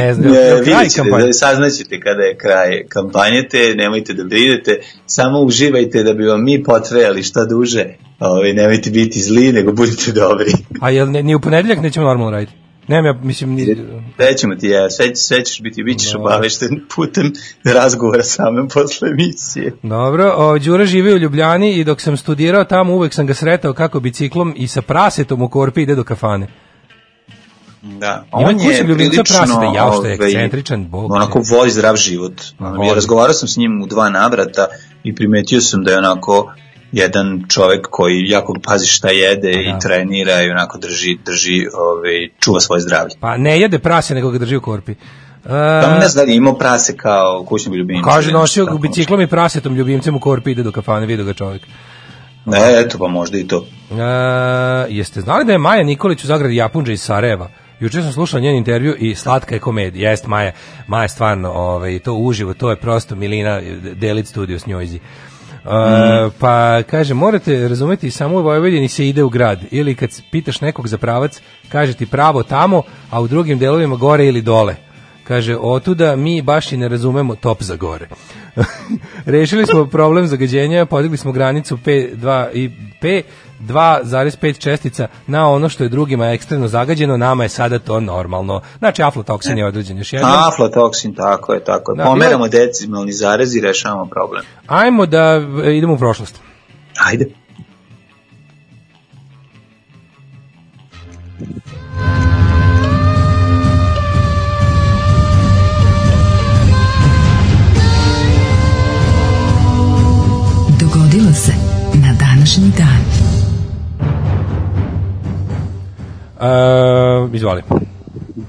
ne znam, Ne, kraj vidjet ćete, kampanje. da saznaćete kada je kraj kampanje, te nemojte da brinete, samo uživajte da bi vam mi potrejali šta duže. Ovaj, nemojte biti zli, nego budite dobri. A jel ne, ni u ponedeljak nećemo normalno raditi? Nemam ja, mislim, ni... Sve ćemo ti, ja, sve, sve ćeš biti, bit ćeš obavešten putem razgovora samem posle emisije. Dobro, o, Đura živi u Ljubljani i dok sam studirao tamo uvek sam ga sretao kako biciklom i sa prasetom u korpi ide do kafane. Da, Ima on je prilično... praseta, jao što je ovaj, ekscentričan, bog Onako voli zdrav život. Voli. ja razgovarao sam s njim u dva navrata i primetio sam da je onako jedan čovek koji jako pazi šta jede Da. i trenira i onako drži, drži ovaj, čuva svoje zdravlje. Pa ne jede prase, nego ga drži u korpi. E, Tamo ne znam da imao prase kao kućnog ljubimca. kaže, nosio ga biciklom i prasetom ljubimcem u korpi ide do kafane, vidio ga čovjek. Ne, eto pa možda i to. E, jeste znali da je Maja Nikolić u zagradi Japunđa iz Sarajeva? Juče sam slušao njen intervju i slatka je komedija. Jest Maja, Maja stvarno, ovaj, to uživo, to je prosto Milina Delit studio s njojzi. E, pa kaže, morate razumeti, samo u Vojvodini se ide u grad. Ili kad pitaš nekog za pravac, kaže ti pravo tamo, a u drugim delovima gore ili dole. Kaže, otuda mi baš i ne razumemo top za gore. Rešili smo problem zagađenja, podigli smo granicu P2 i P 2,5 čestica na ono što je drugima ekstremno zagađeno, nama je sada to normalno. Znači, aflatoksin je određen još jednom. Aflatoksin, tako je, tako je. Da, Pomeramo decimalni zarez i rešavamo problem. Ajmo da e, idemo u prošlost. Ajde. Dogodilo se na današnji dan. Uh, izvoli.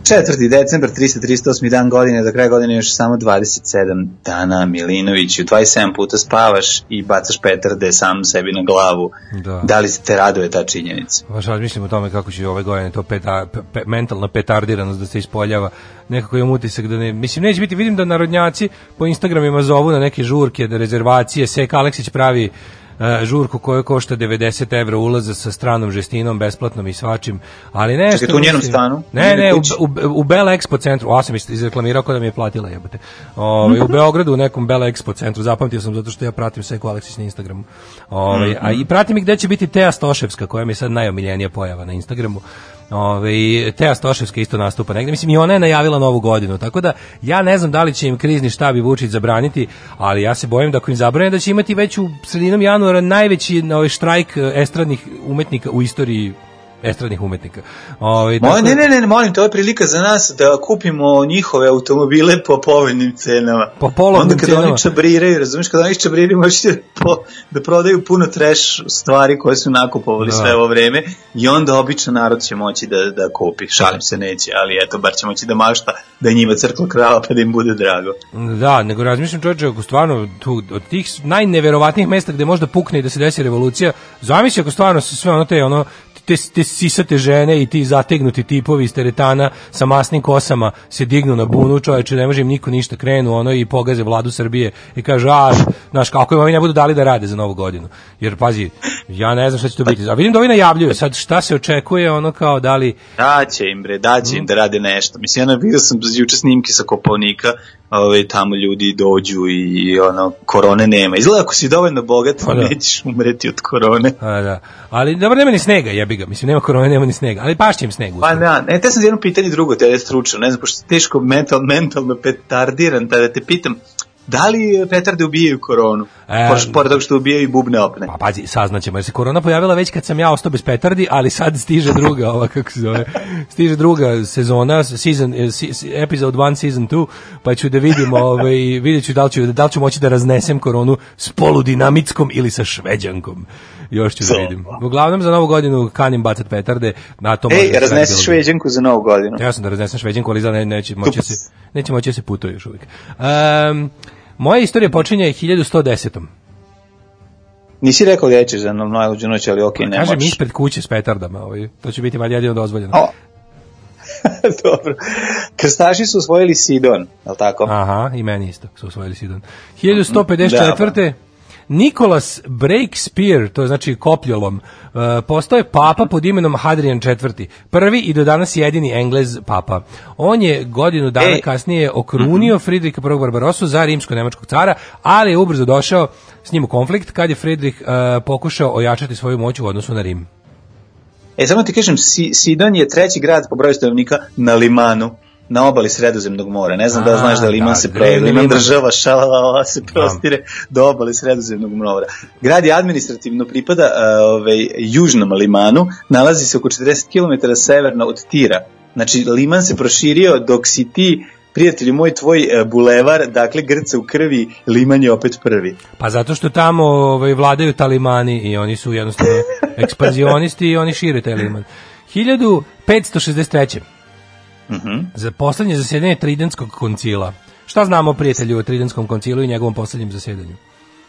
4. decembar, 338. dan godine, do kraja godine još samo 27 dana, Milinoviću, 27 puta spavaš i bacaš petarde sam sebi na glavu. Da. Da li se te raduje ta činjenica? Baš razmišljam o tome kako će ove godine to peta, pe, mentalna petardiranost da se ispoljava. Nekako imam utisak da ne... Mislim, neće biti, vidim da narodnjaci po Instagramima zovu na neke žurke, da rezervacije, Sek Aleksić pravi žurku koja košta 90 evra ulaza sa stranom žestinom, besplatnom i svačim, ali nešto... Čekaj, tu u njenom stanu? Ne, ne, u, u, u Bela Expo centru, a sam iz- izreklamirao kao da mi je platila jebote. Ovaj u Beogradu u nekom Bela Expo centru, zapamtio sam zato što ja pratim Seku Aleksić na Instagramu. Ovaj a i pratim i gde će biti Teja Stoševska, koja mi je sad najomiljenija pojava na Instagramu. Ove, Teja Stoševska isto nastupa negde. Mislim, i ona je najavila novu godinu. Tako da, ja ne znam da li će im krizni štab i Vučić zabraniti, ali ja se bojim da ako im zabrane da će imati već u sredinom januara najveći ovaj, štrajk eh, estradnih umetnika u istoriji estradnih umetnika. Ovaj dakle- ne, ne, ne, molim, to je prilika za nas da kupimo njihove automobile po povoljnim cenama. Po polovnim Onda kada cenama. oni čabriraju, razumiješ, kada oni čabriraju možete po, da prodaju puno trash stvari koje su nakupovali Da. sve ovo vreme i onda običan narod će moći da, da kupi. Šalim se neće, ali eto, bar će moći da mašta da je njima crkla krava pa da im bude drago. Da, nego razmišljam čovječe, ako stvarno tu, od tih najneverovatnijih mesta gde možda pukne i da se desi revolucija, zamisli ako stvarno se sve ono te, ono, te, te sisate žene i ti zategnuti tipovi iz teretana sa masnim kosama se dignu na bunu, čoveče, ne može im niko ništa krenu, ono, i pogaze vladu Srbije i kažu, a, znaš, kako im ovi ne budu dali da rade za novu godinu. Jer, pazi, ja ne znam šta će to biti. A vidim da ovi najavljuju, sad šta se očekuje, ono kao da li... Daće im bre, daće im da rade nešto. Mislim, ja vidio sam juče snimke sa Kopovnika, ovaj, tamo ljudi dođu i ono, korone nema. Izgleda ako si dovoljno bogat, Pa da. nećeš umreti od korone. A, da. Ali dobro, nema ni snega, jebi ga. Mislim, nema korone, nema ni snega. Ali pašće im sneg. Pa da, ne, te sam jedno pitanje drugo, te je stručno, ne znam, pošto teško mental, mentalno petardiran, tada te pitam, da li petarde ubijaju koronu? E, pored toga što ubijaju i bubne opne. Pa pazi, saznaćemo, jer se korona pojavila već kad sam ja ostao bez petardi, ali sad stiže druga, ova kako se zove, stiže druga sezona, season, eh, episode 1, season 2, pa ću da vidim, ovaj, vidjet ću da li ću, da li ću moći da raznesem koronu s poludinamitskom ili sa šveđankom. Još ću da So. vidim. Uglavnom, za novu godinu kanim bacat petarde, na to Ej, sve raznesi šveđanku za novu godinu. Ja sam da raznesem šveđanku, ali za ne, neće moći da se, neće moći da se putuje još uvijek. Um, moja istorija počinje 1110. Nisi rekao da ćeš za najluđu noć, ali okej, ne Kažem ispred kuće s petardama, ovaj. To će biti valjda jedino dozvoljeno. O, Dobro. Krstaši su osvojili Sidon, je li tako? Aha, i meni isto su osvojili Sidon. 1154. Nikolas Breakspear, to je znači kopljolom, uh, postao je papa pod imenom Hadrian IV. Prvi i do danas jedini Englez papa. On je godinu dana E. kasnije okrunio Fridrika I. Barbarosu za rimsko-nemačkog cara, ali je ubrzo došao s njim u konflikt kad je Fridrik uh, pokušao ojačati svoju moć u odnosu na Rim. E, samo ti kažem, Si- Sidon je treći grad po broju stanovnika na Limanu, na obali Sredozemnog mora. Ne znam da A, znaš da Liman da, se pro, Liman Liman. država šalala se prostire do obale Sredozemnog mora. Grad je administrativno pripada uh, ovaj, južnom Limanu, nalazi se oko 40 km severno od Tira. Znači, Liman se proširio dok si ti prijatelju moj, tvoj e, bulevar, dakle, grca u krvi, Liman je opet prvi. Pa zato što tamo ovaj, vladaju talimani i oni su jednostavno ekspanzionisti i oni šire taj liman. 1563. Mhm. Za poslednje zasedanje Tridentskog koncila. Šta znamo prijatelju o Tridentskom koncilu i njegovom poslednjem zasedanju?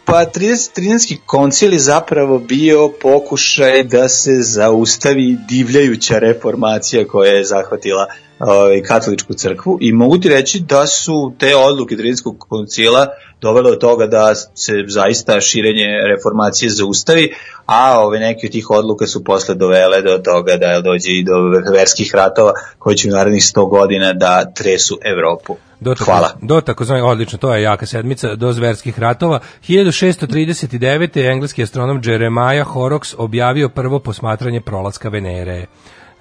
Pa 30, Tridentski koncil je zapravo bio pokušaj da se zaustavi divljajuća reformacija koja je zahvatila ovaj, katoličku crkvu i mogu ti reći da su te odluke Tridentskog koncila dovele do toga da se zaista širenje reformacije zaustavi, a ove neke od tih odluka su posle dovele do toga da dođe i do verskih ratova koji će u narednih 100 godina da tresu Evropu. Do tako, Hvala. Do takozvani, odlično, to je jaka sedmica, do zverskih ratova. 1639. je engleski astronom Jeremiah Horrocks objavio prvo posmatranje prolaska Venere.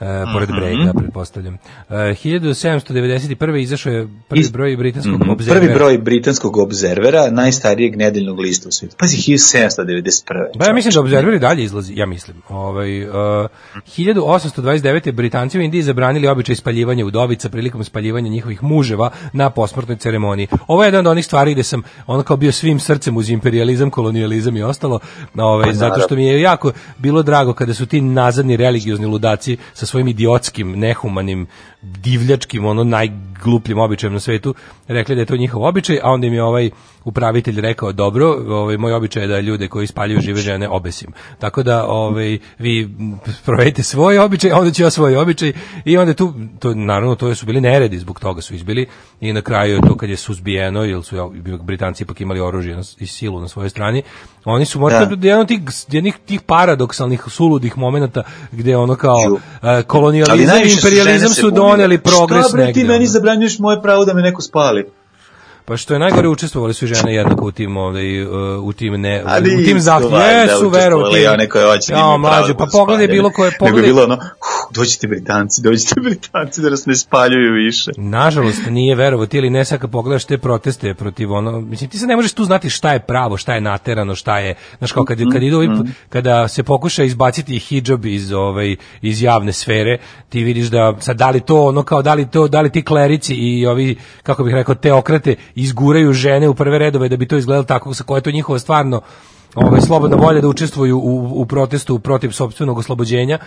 E, pored Mhm. brega, pretpostavljam. E, 1791. izašao je prvi broj britanskog Mhm. obzervera. Prvi broj britanskog obzervera, najstarijeg nedeljnog lista u svijetu. Pazi, 1791. Da, ja mislim da obzerver i dalje izlazi, ja mislim. Ovaj, uh, 1829. Britanci u Indiji zabranili običaj spaljivanja udovica prilikom spaljivanja njihovih muževa na posmrtnoj ceremoniji. Ovo je jedan od onih stvari gde sam ono kao bio svim srcem uz imperializam, kolonijalizam i ostalo, ovaj, Pa, zato što mi je jako bilo drago kada su ti nazadni religiozni ludaci sa svojim idiotskim, nehumanim, divljačkim, ono najglupljim običajem na svetu, rekli da je to njihov običaj, a onda im je ovaj upravitelj rekao, dobro, ovaj, moj običaj je da ljude koji spaljuju žive žene obesim. Tako da ovaj, vi provedite svoj običaj, a onda ću ja svoj običaj i onda tu, to, naravno, to su bili neredi, zbog toga su izbili i na kraju je to kad je suzbijeno, jer su Britanci ipak imali oružje i silu na svojoj strani, oni su možda Da. da. jedan od tih, jednih tih paradoksalnih, suludih momenata gde ono kao uh, kolonijalizam i imperializam su bunile. Doneli progres Šta bre, ti negde, meni zabranjuješ moje pravo da me neko spali? Pa što je najgore učestvovali su i žene jednako u tim ovaj uh, u tim ne A u tim zahtjevima. Jesu učestvovali verovati. one koje hoće da Ja, mlađe, pravo pa da pogledaj bilo koje Nego je pogledaj. bilo ono, "Huh, dođite Britanci, dođite Britanci da nas ne spaljuju više. Nažalost nije verovati ili ne sad kad pogledaš te proteste protiv ono mislim ti se ne možeš tu znati šta je pravo, šta je naterano, šta je znaš kao kad kad idu ovi- kada se pokuša izbaciti hidžab iz ovaj iz javne sfere, ti vidiš da sad da li to ono kao da li to da li ti klerici i ovi kako bih rekao teokrate izguraju žene u prve redove da bi to izgledalo tako sa koje je to njihova stvarno ovaj slobodna volja da učestvuju u, u protestu protiv sopstvenog oslobođenja.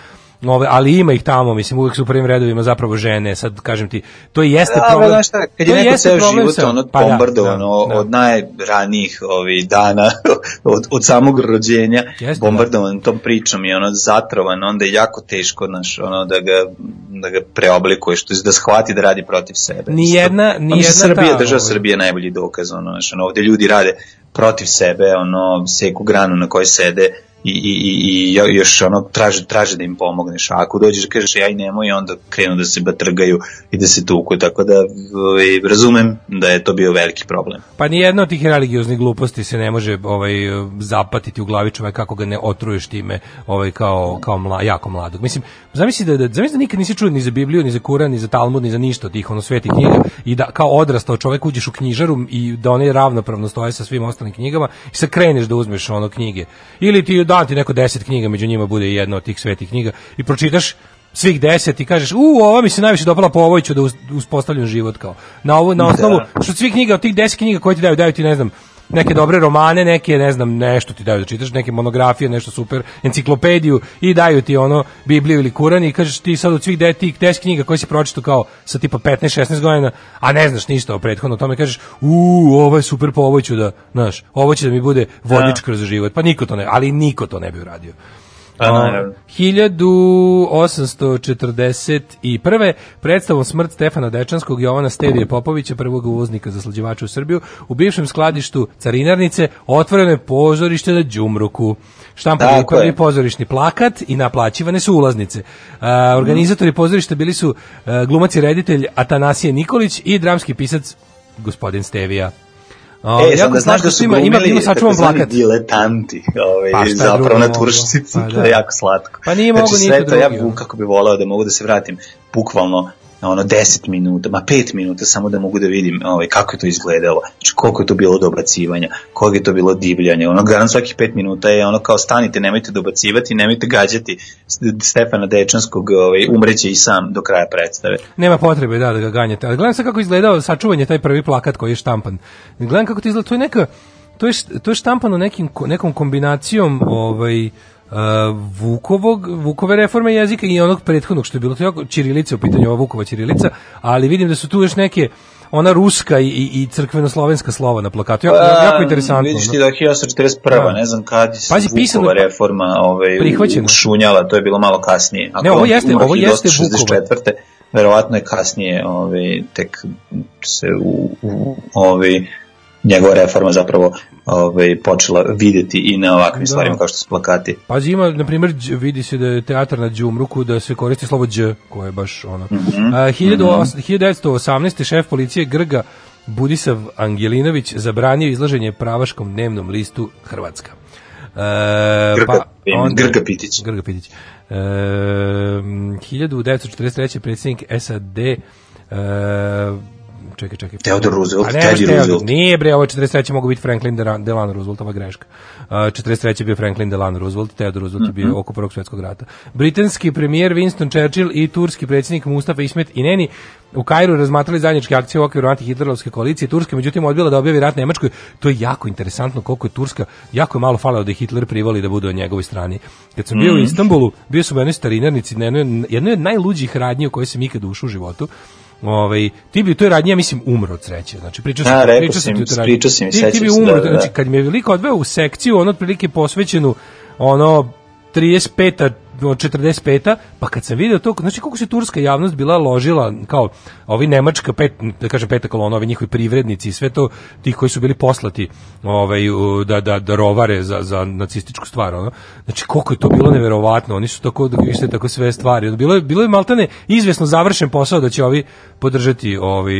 Ove, ali ima ih tamo, mislim, uvijek su u prvim redovima zapravo žene, sad kažem ti, to jeste Da, problem. znaš šta, kad to je neko jeste ceo život ono pa da, bombardovano da, da. od najranijih ovih dana, od, od samog rođenja, Jeste, bombardovan tom pričom i ono zatrovan, onda je jako teško naš, ono, da ga, da ga preoblikuješ, to je da shvati da radi protiv sebe. Nijedna- nijedna Srbija, ta, država ovaj- Srbije je najbolji dokaz, ono, znaš, ono, ovde ljudi rade protiv sebe, ono, seku granu na kojoj sede i, i, i, i jo- još ono traže, traže da im pomogneš, a ako dođeš kažeš ja i nemoj, onda krenu da se batrgaju i da se tuku, tako da ovaj, razumem da je to bio veliki problem. Pa ni jedna od tih religioznih gluposti se ne može ovaj zapatiti u glavi čoveka kako ga ne otruješ time, ovaj kao kao mla, jako mladog. Mislim, zamisli da, da zamisli da nikad nisi čuo ni za Bibliju, ni za Kuran, ni za Talmud, ni za ništa tih ono svetih knjiga i da kao odrastao čovek uđeš u knjižaru i da one ravnopravno stoje sa svim ostalim knjigama i sad kreneš da uzmeš ono knjige. Ili ti da ti neko deset knjiga, među njima bude i jedna od tih svetih knjiga i pročitaš svih deset i kažeš, u, ova mi se najviše dopala po ovoj ću da us- uspostavljam život kao. Na ovo, na osnovu, što svih knjiga, od tih deset knjiga koje ti daju, daju ti, ne znam, neke dobre romane, neke, ne znam, nešto ti daju da čitaš, neke monografije, nešto super, enciklopediju i daju ti ono Bibliju ili Kuran i kažeš ti sad od svih de, tih 10 knjiga koje si pročitao kao sa tipa 15-16 godina, a ne znaš ništa o prethodno tome, kažeš, u, ovo je super, po ovo ću da, znaš, ovo će da mi bude vodič kroz život, pa niko to ne, ali niko to ne bi uradio. Pa, naravno. 1841. predstavom Smrt Stefana Dečanskog Jovana Stevije Popovića, prvog uvoznika za slađivača u Srbiju, u bivšem skladištu carinarnice otvoreno je pozorište na Đumruku. Štampan je prvi pozorišni plakat i naplaćivane su ulaznice. A, organizatori pozorišta bili su a, glumac i reditelj Atanasije Nikolić i dramski pisac gospodin Stevija. O, E, jako sad da znaš da su ima, ima, glumili ima sačuvan takozvani plakat. diletanti, ovaj, Pa zapravo na mogu? turšcici, Pa to da. je jako slatko. Pa nije znači, mogu sve niko to, ja drugi, ono. kako bi voleo da mogu da se vratim bukvalno ono 10 minuta, ma 5 minuta samo da mogu da vidim ovaj, kako je to izgledalo, znači koliko je to bilo dobacivanja, koliko je to bilo divljanje, ono garant svakih 5 minuta je ono kao stanite, nemojte dobacivati, nemojte gađati Stefana Dečanskog, ovaj, umreće i sam do kraja predstave. Nema potrebe da, da ga ganjate. Ali gledam sad kako izgledao sačuvanje taj prvi plakat koji je štampan. Gledam kako to izgleda, to je neka to je to je štampano nekim ko- nekom kombinacijom ovaj Vukovog, Vukove reforme jezika i onog prethodnog što je bilo to jako ćirilica u pitanju ova Vukova ćirilica, ali vidim da su tu još neke ona ruska i, i, crkveno-slovenska slova na plakatu. Jako, jako interesantno. Pa, Vidiš ti da je 1841. Da. ne znam kad Pazi, pisano Vukova reforma ovaj, ušunjala, to je bilo malo kasnije. Ako Ne, ovo jeste- ovo jeste 1864. Verovatno je kasnije ovaj, tek se u, u ovaj, njegova reforma zapravo ovaj, počela videti i na ovakvim Da. stvarima kao što su plakati. Pazi, ima, na primjer, vidi se da je teatar na Đumruku, da se koristi slovo Đ, koje je baš ono. Mhm. A, 18- 1918. šef policije Grga Budisav Angelinović zabranio izlaženje pravaškom dnevnom listu Hrvatska. E, Grga, onda- Grga Pitić. Grga Pitić. E, 1943. predsjednik SAD e, čekaj, čekaj. Theodore Roosevelt, Teddy. Roosevelt. Nije bre, ovo je 43. mogu biti Franklin Delano Roosevelt, ova je greška. Uh, 43. je bio Franklin Delano Roosevelt, Theodore Roosevelt je Mhm. bio oko prvog svjetskog rata. Britanski premijer Winston Churchill i turski predsjednik Mustafa Ismet Ineni u Kairu razmatrali zajedničke akcije u okviru antihitlerovske koalicije. Turska međutim odbila da objavi rat Nemačkoj. To je jako interesantno koliko je Turska, jako je malo falilo da je Hitler privoli da bude na njegovoj strani. Kad sam bio Mhm. u Istanbulu, bio sam u jednoj starinarnici, na jednoj, jednoj od najluđih radnji u kojoj sam ikad ušao u životu. Ovaj ti bi u toj radnji ja mislim umro od sreće. Znači pričao sam A, rekao pričao si mi, ti radnji. pričao si mi, Ti, ti bi sećam se, umro, da, da, da. znači kad me je veliko odveo u sekciju, ono otprilike posvećenu ono 35 od 45 pa kad sam video to, znači koliko se turska javnost bila ložila kao ovi nemačka pet, da kažem peta kolona, ovi njihovi privrednici sve to ti koji su bili poslati ovaj da da da rovare za za nacističku stvar, ono. Znači koliko je to bilo neverovatno, oni su tako da više tako sve stvari. Bilo je bilo je maltene izvesno završen posao da će ovi podržati ovaj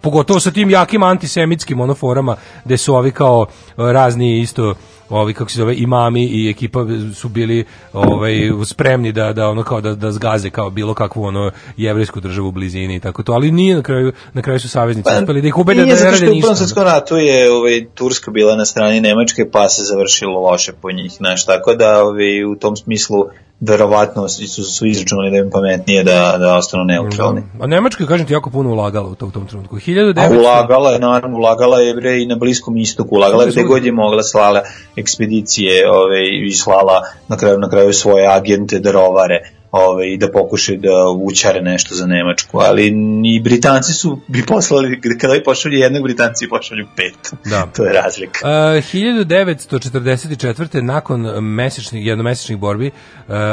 pogotovo sa tim jakim antisemitskim onoforama gde su ovi kao razni isto ovi kako se zove imami i ekipa su bili ovaj spremni da da ono kao da da zgaze kao bilo kakvu ono jevrejsku državu u blizini i tako to ali nije na kraju na kraju su saveznici Pa, uspeli da ih ubede da Nije ne zato rade ništa. Prvom svetskom ratu je ovaj, Turska bila na strani Nemačke, pa se završilo loše po njih, znaš, tako da ovaj, u tom smislu verovatno su, su izračunali da im pametnije da, da ostanu neutralni. A Nemačka kažem ti jako puno ulagala u to u tom trenutku. A 1900 ulagala je, naravno, ulagala je bre i na Bliskom istoku, ulagala je gde god je mogla, slala ekspedicije ove, i slala na kraju, na kraju svoje agente da rovare ove, i da pokušaju da učare nešto za Nemačku, ali ni Britanci su bi poslali, kada bi pošalju jednog Britanci pošalju pet. Da. to je razlika. Uh, 1944. nakon mesečnih, jednomesečnih borbi uh,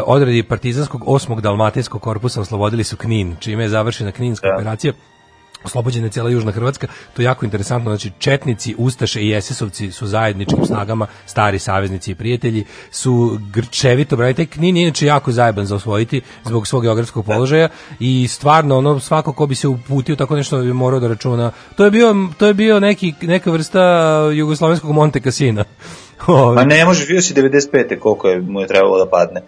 odredi partizanskog osmog dalmatinskog korpusa oslobodili su Knin, čime je završena Kninska Da. operacija oslobođena je cijela Južna Hrvatska, to je jako interesantno, znači Četnici, Ustaše i SS-ovci su zajedničkim snagama, stari saveznici i prijatelji, su grčevito brali, taj Knin je inače jako zajeban za osvojiti zbog svog geografskog položaja i stvarno ono svako ko bi se uputio tako nešto bi morao da računa. To je bio to je bio neki neka vrsta jugoslovenskog Monte Cassina. Pa ne može, bio si 95. koliko je, mu je trebalo da padne.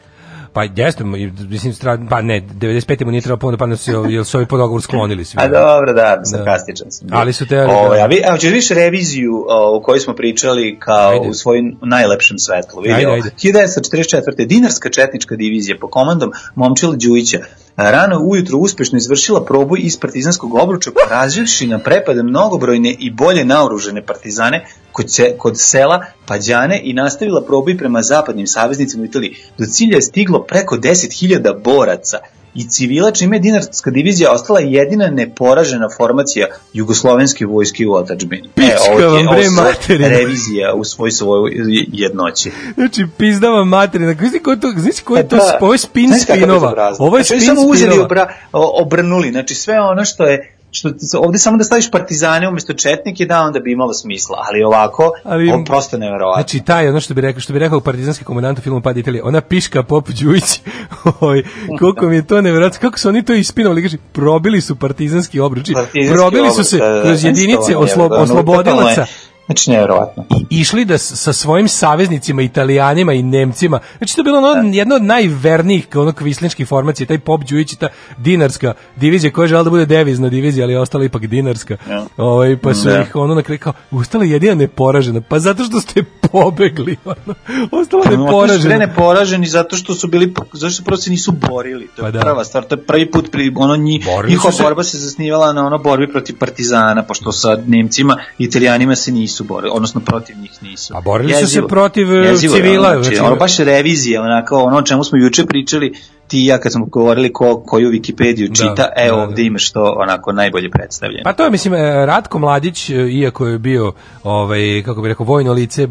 Pa jeste, mislim, stra- pa ne, 95. mu nije trebalo puno da padne, su- jer su ovi po dogovoru sklonili svi. A dobro, da, sarkastičan sam. Ali su te- Ovaj, a vi, a više reviziju o, o kojoj smo pričali kao Ajde. u svojim najlepšem svetlu. Vidi, Ajde, ajde. 1944. Dinarska četnička divizija po komandom Momčila Đujića rano ujutro uspešno izvršila proboj iz partizanskog obruča porazivši na prepade mnogobrojne i bolje naoružene partizane kod, se, kod sela Pađane i nastavila proboj prema zapadnim saveznicima u Italiji. Do cilja je stiglo preko 10.000 boraca i civila, čime je Dinarska divizija ostala jedina neporažena formacija jugoslovenske vojske u otačbini. Pička ovo vam, je bre, ovo materina. revizija u svoj svojoj jednoći. Znači, pizdava materina. Znaš ko je to, znaš ko je to, Pa ovo je spin spinova. Ovo je Znači, spin oni samo uzeli spinova. obra, o- obrnuli, znači sve ono što je što ovde samo da staviš partizane umesto četnike da onda bi imalo smisla, ali ovako Ali- ovo prosto neverovatno. Znači taj ono što bi rekao što bi rekao partizanski komandant u filmu Pad Italije, ona piška Pop Đujić. Oj, koliko mi je to neverovatno kako su oni to ispinovali, kaže, probili su partizanski obruč. Partizanski Probili su se da, da, da. kroz jedinice oslo, oslobodilaca. Znači neverovatno. i išli da sa svojim saveznicima italijanima i nemcima znači to je bilo ono, jedna od najvernijih ono kvislinčkih formacija taj Pop Đujić i ta dinarska divizija koja je žela da bude devizna divizija ali je ostala ipak dinarska Ja. ovaj, pa su Da. ih ono na kraju kao ustala jedina neporažena pa zato što ste pobegli ono, ostala Ono, neporažena ne poraženi zato što su bili zato što prvo se nisu borili. To je Pa da. prva stvar, to je prvi put pri ono nji, njihova se- borba se zasnivala na ono borbi protiv partizana, pošto sa Nemcima i Italijanima se nisu borili, odnosno protiv njih nisu. A borili su se Jezivo. protiv, e, Jezivo je, civila, Ono, znači, znači- ono baš revizija, onako, ono o čemu smo juče pričali, ti ja kad smo govorili ko, koju Wikipediju čita, Da, evo da, da. ovde imaš to onako najbolje predstavljeno. Pa to je, mislim, e, Ratko Mladić, e, iako je bio, ovaj, kako bih rekao, vojno lice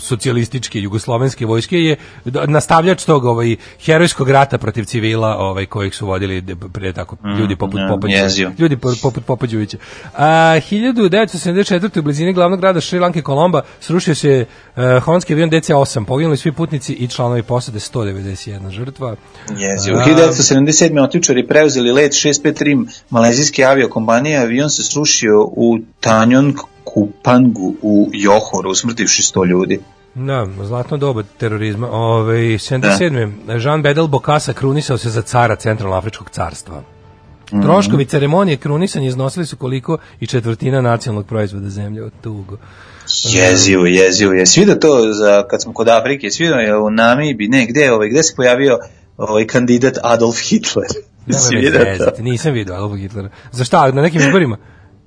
socijalističke jugoslovenske vojske je d- nastavljač tog ovaj herojskog rata protiv civila ovaj kojih su vodili pre tako ljudi poput mm, Popođevića jezio. ljudi po- poput Popođevića a 1974 u blizini glavnog grada Šrilanke Kolomba srušio se uh, honski avion DC-8 poginuli svi putnici i članovi posade 191 žrtva A, 1977. otičari preuzeli let 653 malezijske aviokompanije, avion se srušio u Tanjong Kupangu u Johoru, usmrtivši 100 ljudi. Da, zlatno doba terorizma. Ove, 77. Jean Bedel Bokasa krunisao se za cara Centralnoafričkog carstva. Mhm. Troškovi ceremonije krunisanja iznosili su koliko i četvrtina nacionalnog proizvoda zemlje od tugo. Jezivo, jezivo je. Svi da to, za, kad smo kod Afrike, svi da je u Namibi, ne, gde, ovaj, gde se pojavio ovaj kandidat Adolf Hitler? Si Nemoj me vidio to? zezati, nisam vidio Adolfa Hitlera. Za šta? Na nekim izborima?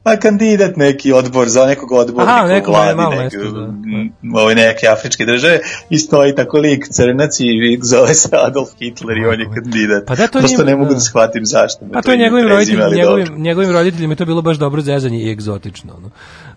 Pa kandidat neki odbor za nekog odbornika Aha, neko vladi malo neke, mesto, da. ove neke afričke države i stoji tako lik crnac i zove se Adolf Hitler i on je kandidat. Pa da, to Prosto njemu- ne mogu da. da shvatim zašto. Pa to je njegovim ali njegovim, dobro. njegovim roditeljima je to bilo baš dobro zezanje i egzotično. Ono.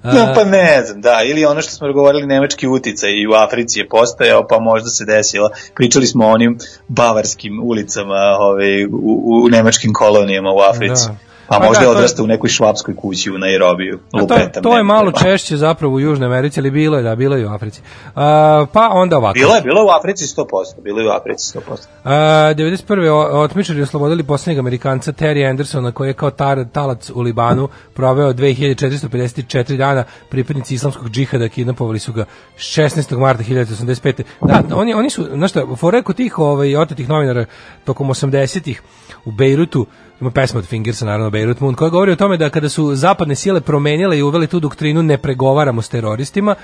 A, No, pa ne znam, da, ili ono što smo govorili, nemački uticaj i u Africi je postojao, pa možda se desilo. Pričali smo o onim bavarskim ulicama ove, u, u nemačkim kolonijama u Africi. Da. Pa Pa možda da, je to je- odrastao u nekoj švapskoj kući u Nairobiju. To, to je malo pojma. češće zapravo u Južnoj Americi, ali bilo je, da, bilo je u Africi. A, pa onda ovako. Bilo je, bilo je u Africi 100%, bilo je u Africi 100%. A, 91. o- otmičari oslobodili posljednjeg Amerikanca Terry Andersona koji je kao tar, talac u Libanu proveo 2454 dana pripadnici islamskog džihada kidnapovali su ga 16. marta 1985. Da, oni, oni su, znaš šta, kod tih ovaj, otetih novinara tokom 80-ih u Bejrutu ima pesma od Fingersa, naravno Beirut Moon, koja govori o tome da kada su zapadne sile promenile i uveli tu doktrinu ne pregovaramo s teroristima,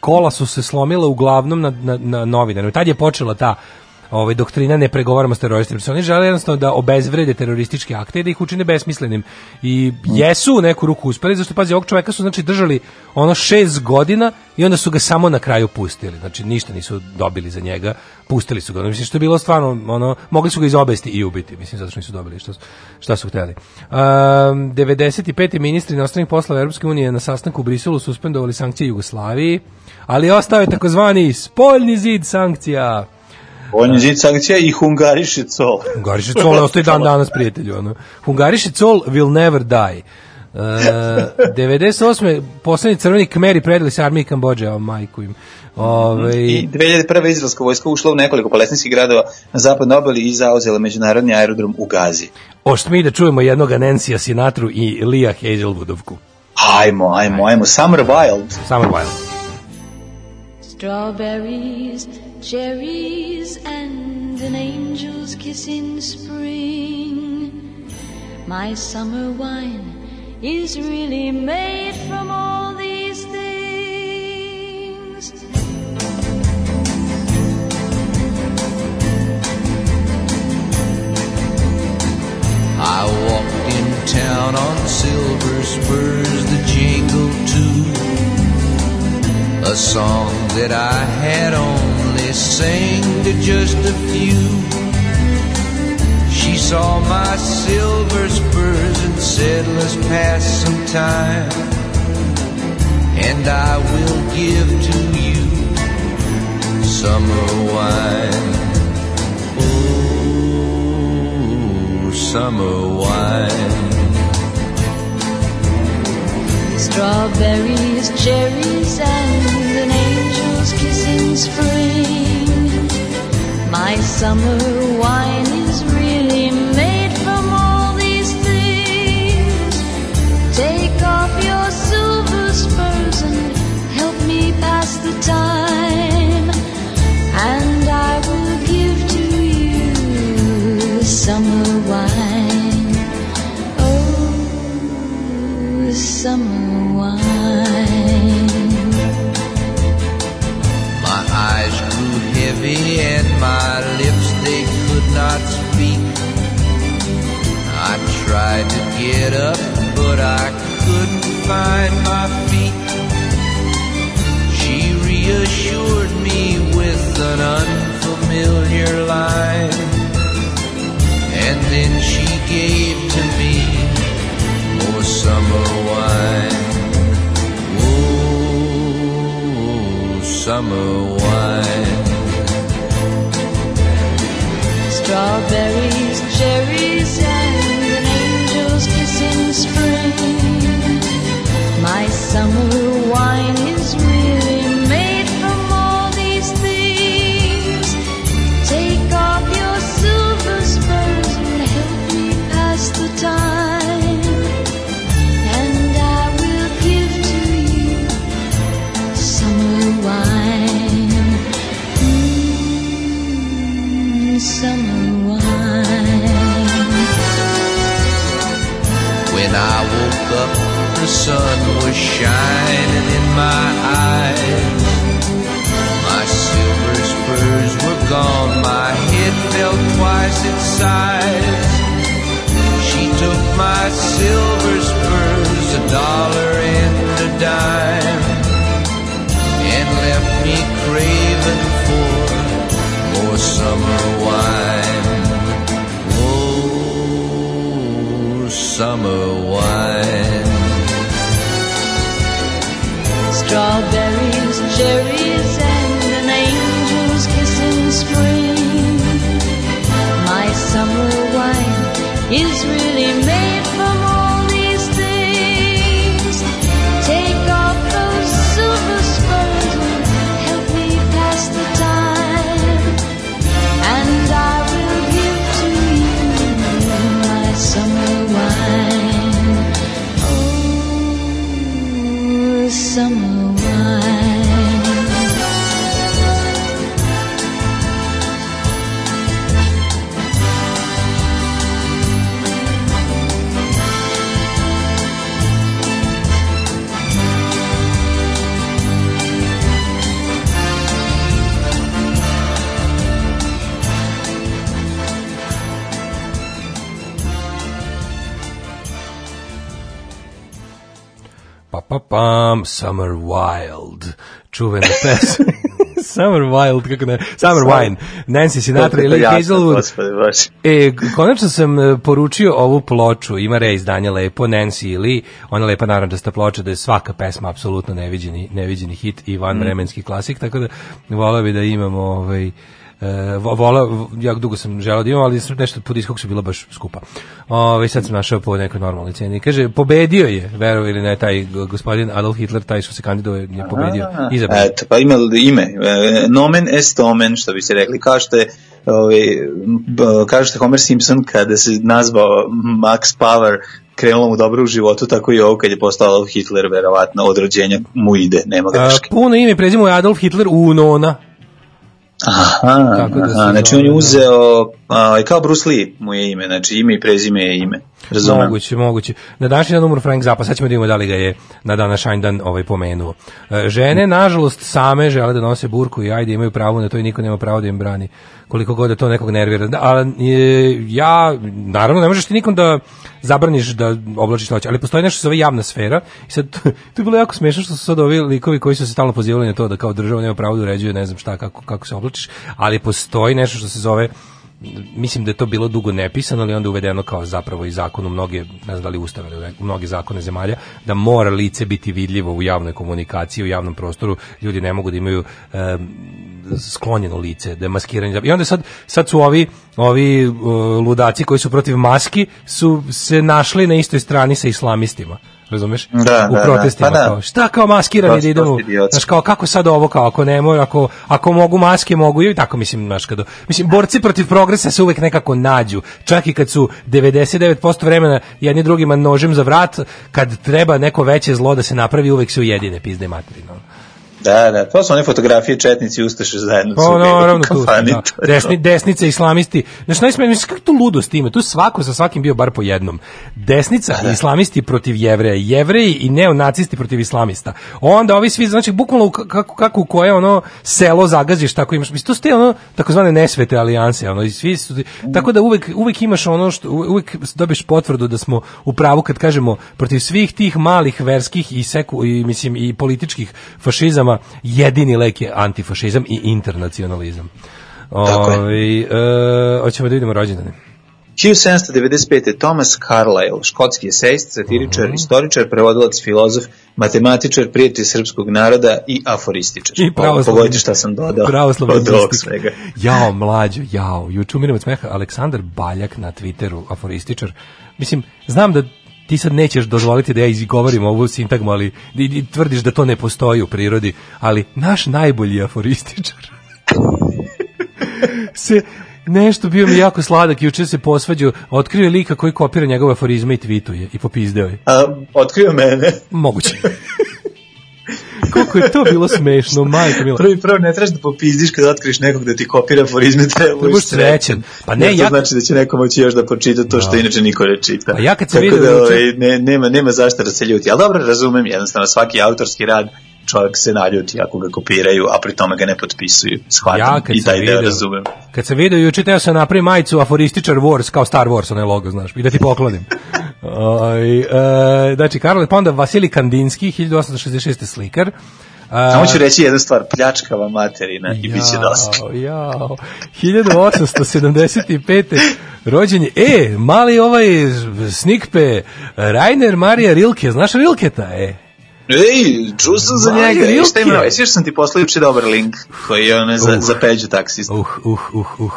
kola su se slomila uglavnom na, na, na novinarima. Tad je počela ta ovaj doktrina ne pregovaramo s teroristima. Oni žele jednostavno da obezvrede terorističke akte i da ih učine besmislenim. I jesu u neku ruku uspeli, zašto pazi, ovog čoveka su znači držali ono šest godina i onda su ga samo na kraju pustili. Znači ništa nisu dobili za njega, pustili su ga. Mislim što je bilo stvarno ono mogli su ga izobesti i ubiti, mislim zato što nisu dobili šta šta su hteli. Um, 95. ministri inostranih poslova Europske unije na sastanku u Briselu suspendovali sankcije Jugoslaviji, ali ostao je takozvani spoljni zid sankcija. On je zid sankcija i hungariše col. Hungariše Col ne ostaje dan danas, prijatelju. Ono. Hungariše Col will never die. Uh, 98. poslednji crveni kmeri predali se armiji Kambođe, o majku im. Ove, I 2001. izraelska vojska ušla u nekoliko palestinskih gradova na zapadnoj obali i zauzela međunarodni aerodrom u Gazi. Ošto mi da čujemo jednog Nancyja Sinatru i Lia Hazelwoodovku. Ajmo, ajmo, ajmo. Summer Wild. Summer Wild. Strawberries, cherries, and an angel's kiss in spring. My summer wine is really made from all these things. I walked in town on silver spurs that jingle too. A song that I had only sang to just a few. She saw my silver spurs and said, Let's pass some time. And I will give to you summer wine. Oh, summer wine. Strawberries, cherries, and an kiss in spring. My summer wine is really made from all these things. Take off your silver spurs and help me pass the time. And I will give to you summer wine. Oh, summer my lips they could not speak. I tried to get up, but I couldn't find my feet. She reassured me with an unfamiliar line, and then she gave to me more summer wine. Oh, summer wine. Strawberries, sun was shining in my eyes. My silver spurs were gone, my head felt twice its size. She took my silver spurs, a dollar pam, Summer Wild. Čuvena pesma. Summer Wild, kako ne, Summer Wine, Nancy Sinatra ili Hazelwood. E, konačno sam e, poručio ovu ploču, ima reizdanje lepo, Nancy Lee, ona lepa naranđasta ploča da je svaka pesma apsolutno neviđeni, neviđeni hit i van vremenski klasik, tako da volao bi da imamo ovaj, E, vo- volao, jako dugo sam želeo da imam, ali nešto po diskogu su bila baš skupa. Ove, sad sam našao po nekoj normalnoj ceni. Kaže, pobedio je, verovo ili ne, taj gospodin Adolf Hitler, taj što se kandidovao je pobedio. A, Izabran. Eto, pa ima ime. E, Nomen est omen, što bi se rekli. Kao što je ovaj, b- kao što Homer Simpson kada se nazvao Max Power krenulo mu dobro u životu, tako i ovo kad je postao Adolf Hitler, verovatno od rođenja mu ide, nema greške. puno ime prezimo je Adolf Hitler u Nona. Aha, Tako da aha, znači on je da. uzeo, a, kao Bruce Lee mu je ime, znači ime i prezime je ime. Razumem. Moguće, moguće. Na današnji dan umro Frank Zappa, sad ćemo da vidimo da li ga je na današnji dan ovaj pomenuo. E, Žene, nažalost, same žele da nose burku i ajde imaju pravo na to i niko nema pravo da im brani. Koliko god da to nekog nervira. Da, ali e, ja, naravno, ne možeš ti nikom da zabraniš da oblačiš noć, ali postoji nešto što se zove javna sfera i sad to je bilo jako smešno što su sad ovi likovi koji su se stalno pozivali na to da kao država nema pravo da uređuje ne znam šta, kako, kako se oblačiš, ali postoji nešto što se zove mislim da je to bilo dugo nepisano, ali onda uvedeno kao zapravo i zakon u mnoge, ne znam da li ustave, u mnoge zakone zemalja, da mora lice biti vidljivo u javnoj komunikaciji, u javnom prostoru, ljudi ne mogu da imaju em, sklonjeno lice, da je maskiranje. I onda sad, sad su ovi, ovi uh, ludaci koji su protiv maski su se našli na istoj strani sa islamistima. Razumeš? Da, u da, da. protestima Pa da. kao, šta kao maskirani da idemo, znaš, kao kako sad ovo kao ako ne mogu, ako ako mogu maske mogu i tako mislim znaš kad mislim borci protiv progresa se uvek nekako nađu čak i kad su 99% vremena jedni drugima nožem za vrat kad treba neko veće zlo da se napravi uvek se ujedine pizde materino Da, da, to su one fotografije četnici i ustaše zajedno. Pa cugaju u naravno tu, da. Desni, desnice, islamisti. Znaš, najsme, mislim, kako to ludost ima? Tu svako sa svakim bio bar po jednom. Desnica i islamisti protiv jevreja, jevreji i neonacisti protiv islamista. Onda ovi svi, znači, bukvalno kako, kako u koje ono selo zagaziš, tako imaš. Mislim, to ste ono, takozvane nesvete alijanse, ono, i svi su, tako da uvek, uvek imaš ono što, uvek dobiješ potvrdu da smo u pravu kad kažemo protiv svih tih malih verskih i seku, i, mislim, i političkih fašizama, jedini lek je antifašizam i internacionalizam. Tako je. Ovaj, e, hoćemo da vidimo rođendane. 1795. Thomas Carlyle, škotski esejist, satiričar, Mhm. istoričar, prevodilac, filozof, matematičar, prijatelj srpskog naroda i aforističar. I pravoslavni. Pogodite šta sam dodao Pravoslavni od ovog svega. Jao, mlađo, jao. Juče umiram od smeha. Aleksandar Baljak na Twitteru, aforističar. Mislim, znam da ti sad nećeš dozvoliti da ja izgovorim ovu sintagmu, ali i, i tvrdiš da to ne postoji u prirodi, ali naš najbolji aforističar se nešto bio mi jako sladak, juče se posvađao, otkrio je lika koji kopira njegove aforizme i tvituje i popizdeo je. A, otkrio mene. Moguće. Koliko je to bilo smešno, majko mila. Prvi prvo ne trebaš da popizdiš kad otkriš nekog da ti kopira aforizme, treba budeš budeš srećan. Pa ne, Jer to ja- znači da će neko moći još da pročita to što Da. inače niko ne čita. Pa ja kad sam Tako video da, juče- ovaj, ne, nema, nema zašto da se ljuti. Ali dobro, razumem, jednostavno svaki autorski rad čovjek se naljuti ako ga kopiraju, a pri tome ga ne potpisuju. Shvatam Ja kad i taj deo video, razumem. kad sam video juče teo sam napravim majicu aforističar Wars kao Star Wars, onaj logo, znaš, i da ti poklonim. Oj, e, znači, Karol, pa onda Vasilij Kandinski, 1866. slikar. A, Samo ću reći jednu stvar, pljačkava materina i bit će dosta. Jao, jao. 1875. rođen je, e, mali ovaj snikpe, Rainer Marija Rilke, znaš Rilketa, e? Ej, čuo sam za njega. I šta ima? Još sam ti poslao juče dobar link koji je ono za, Uh. za peđu taksista. Uh, uh, uh, uh.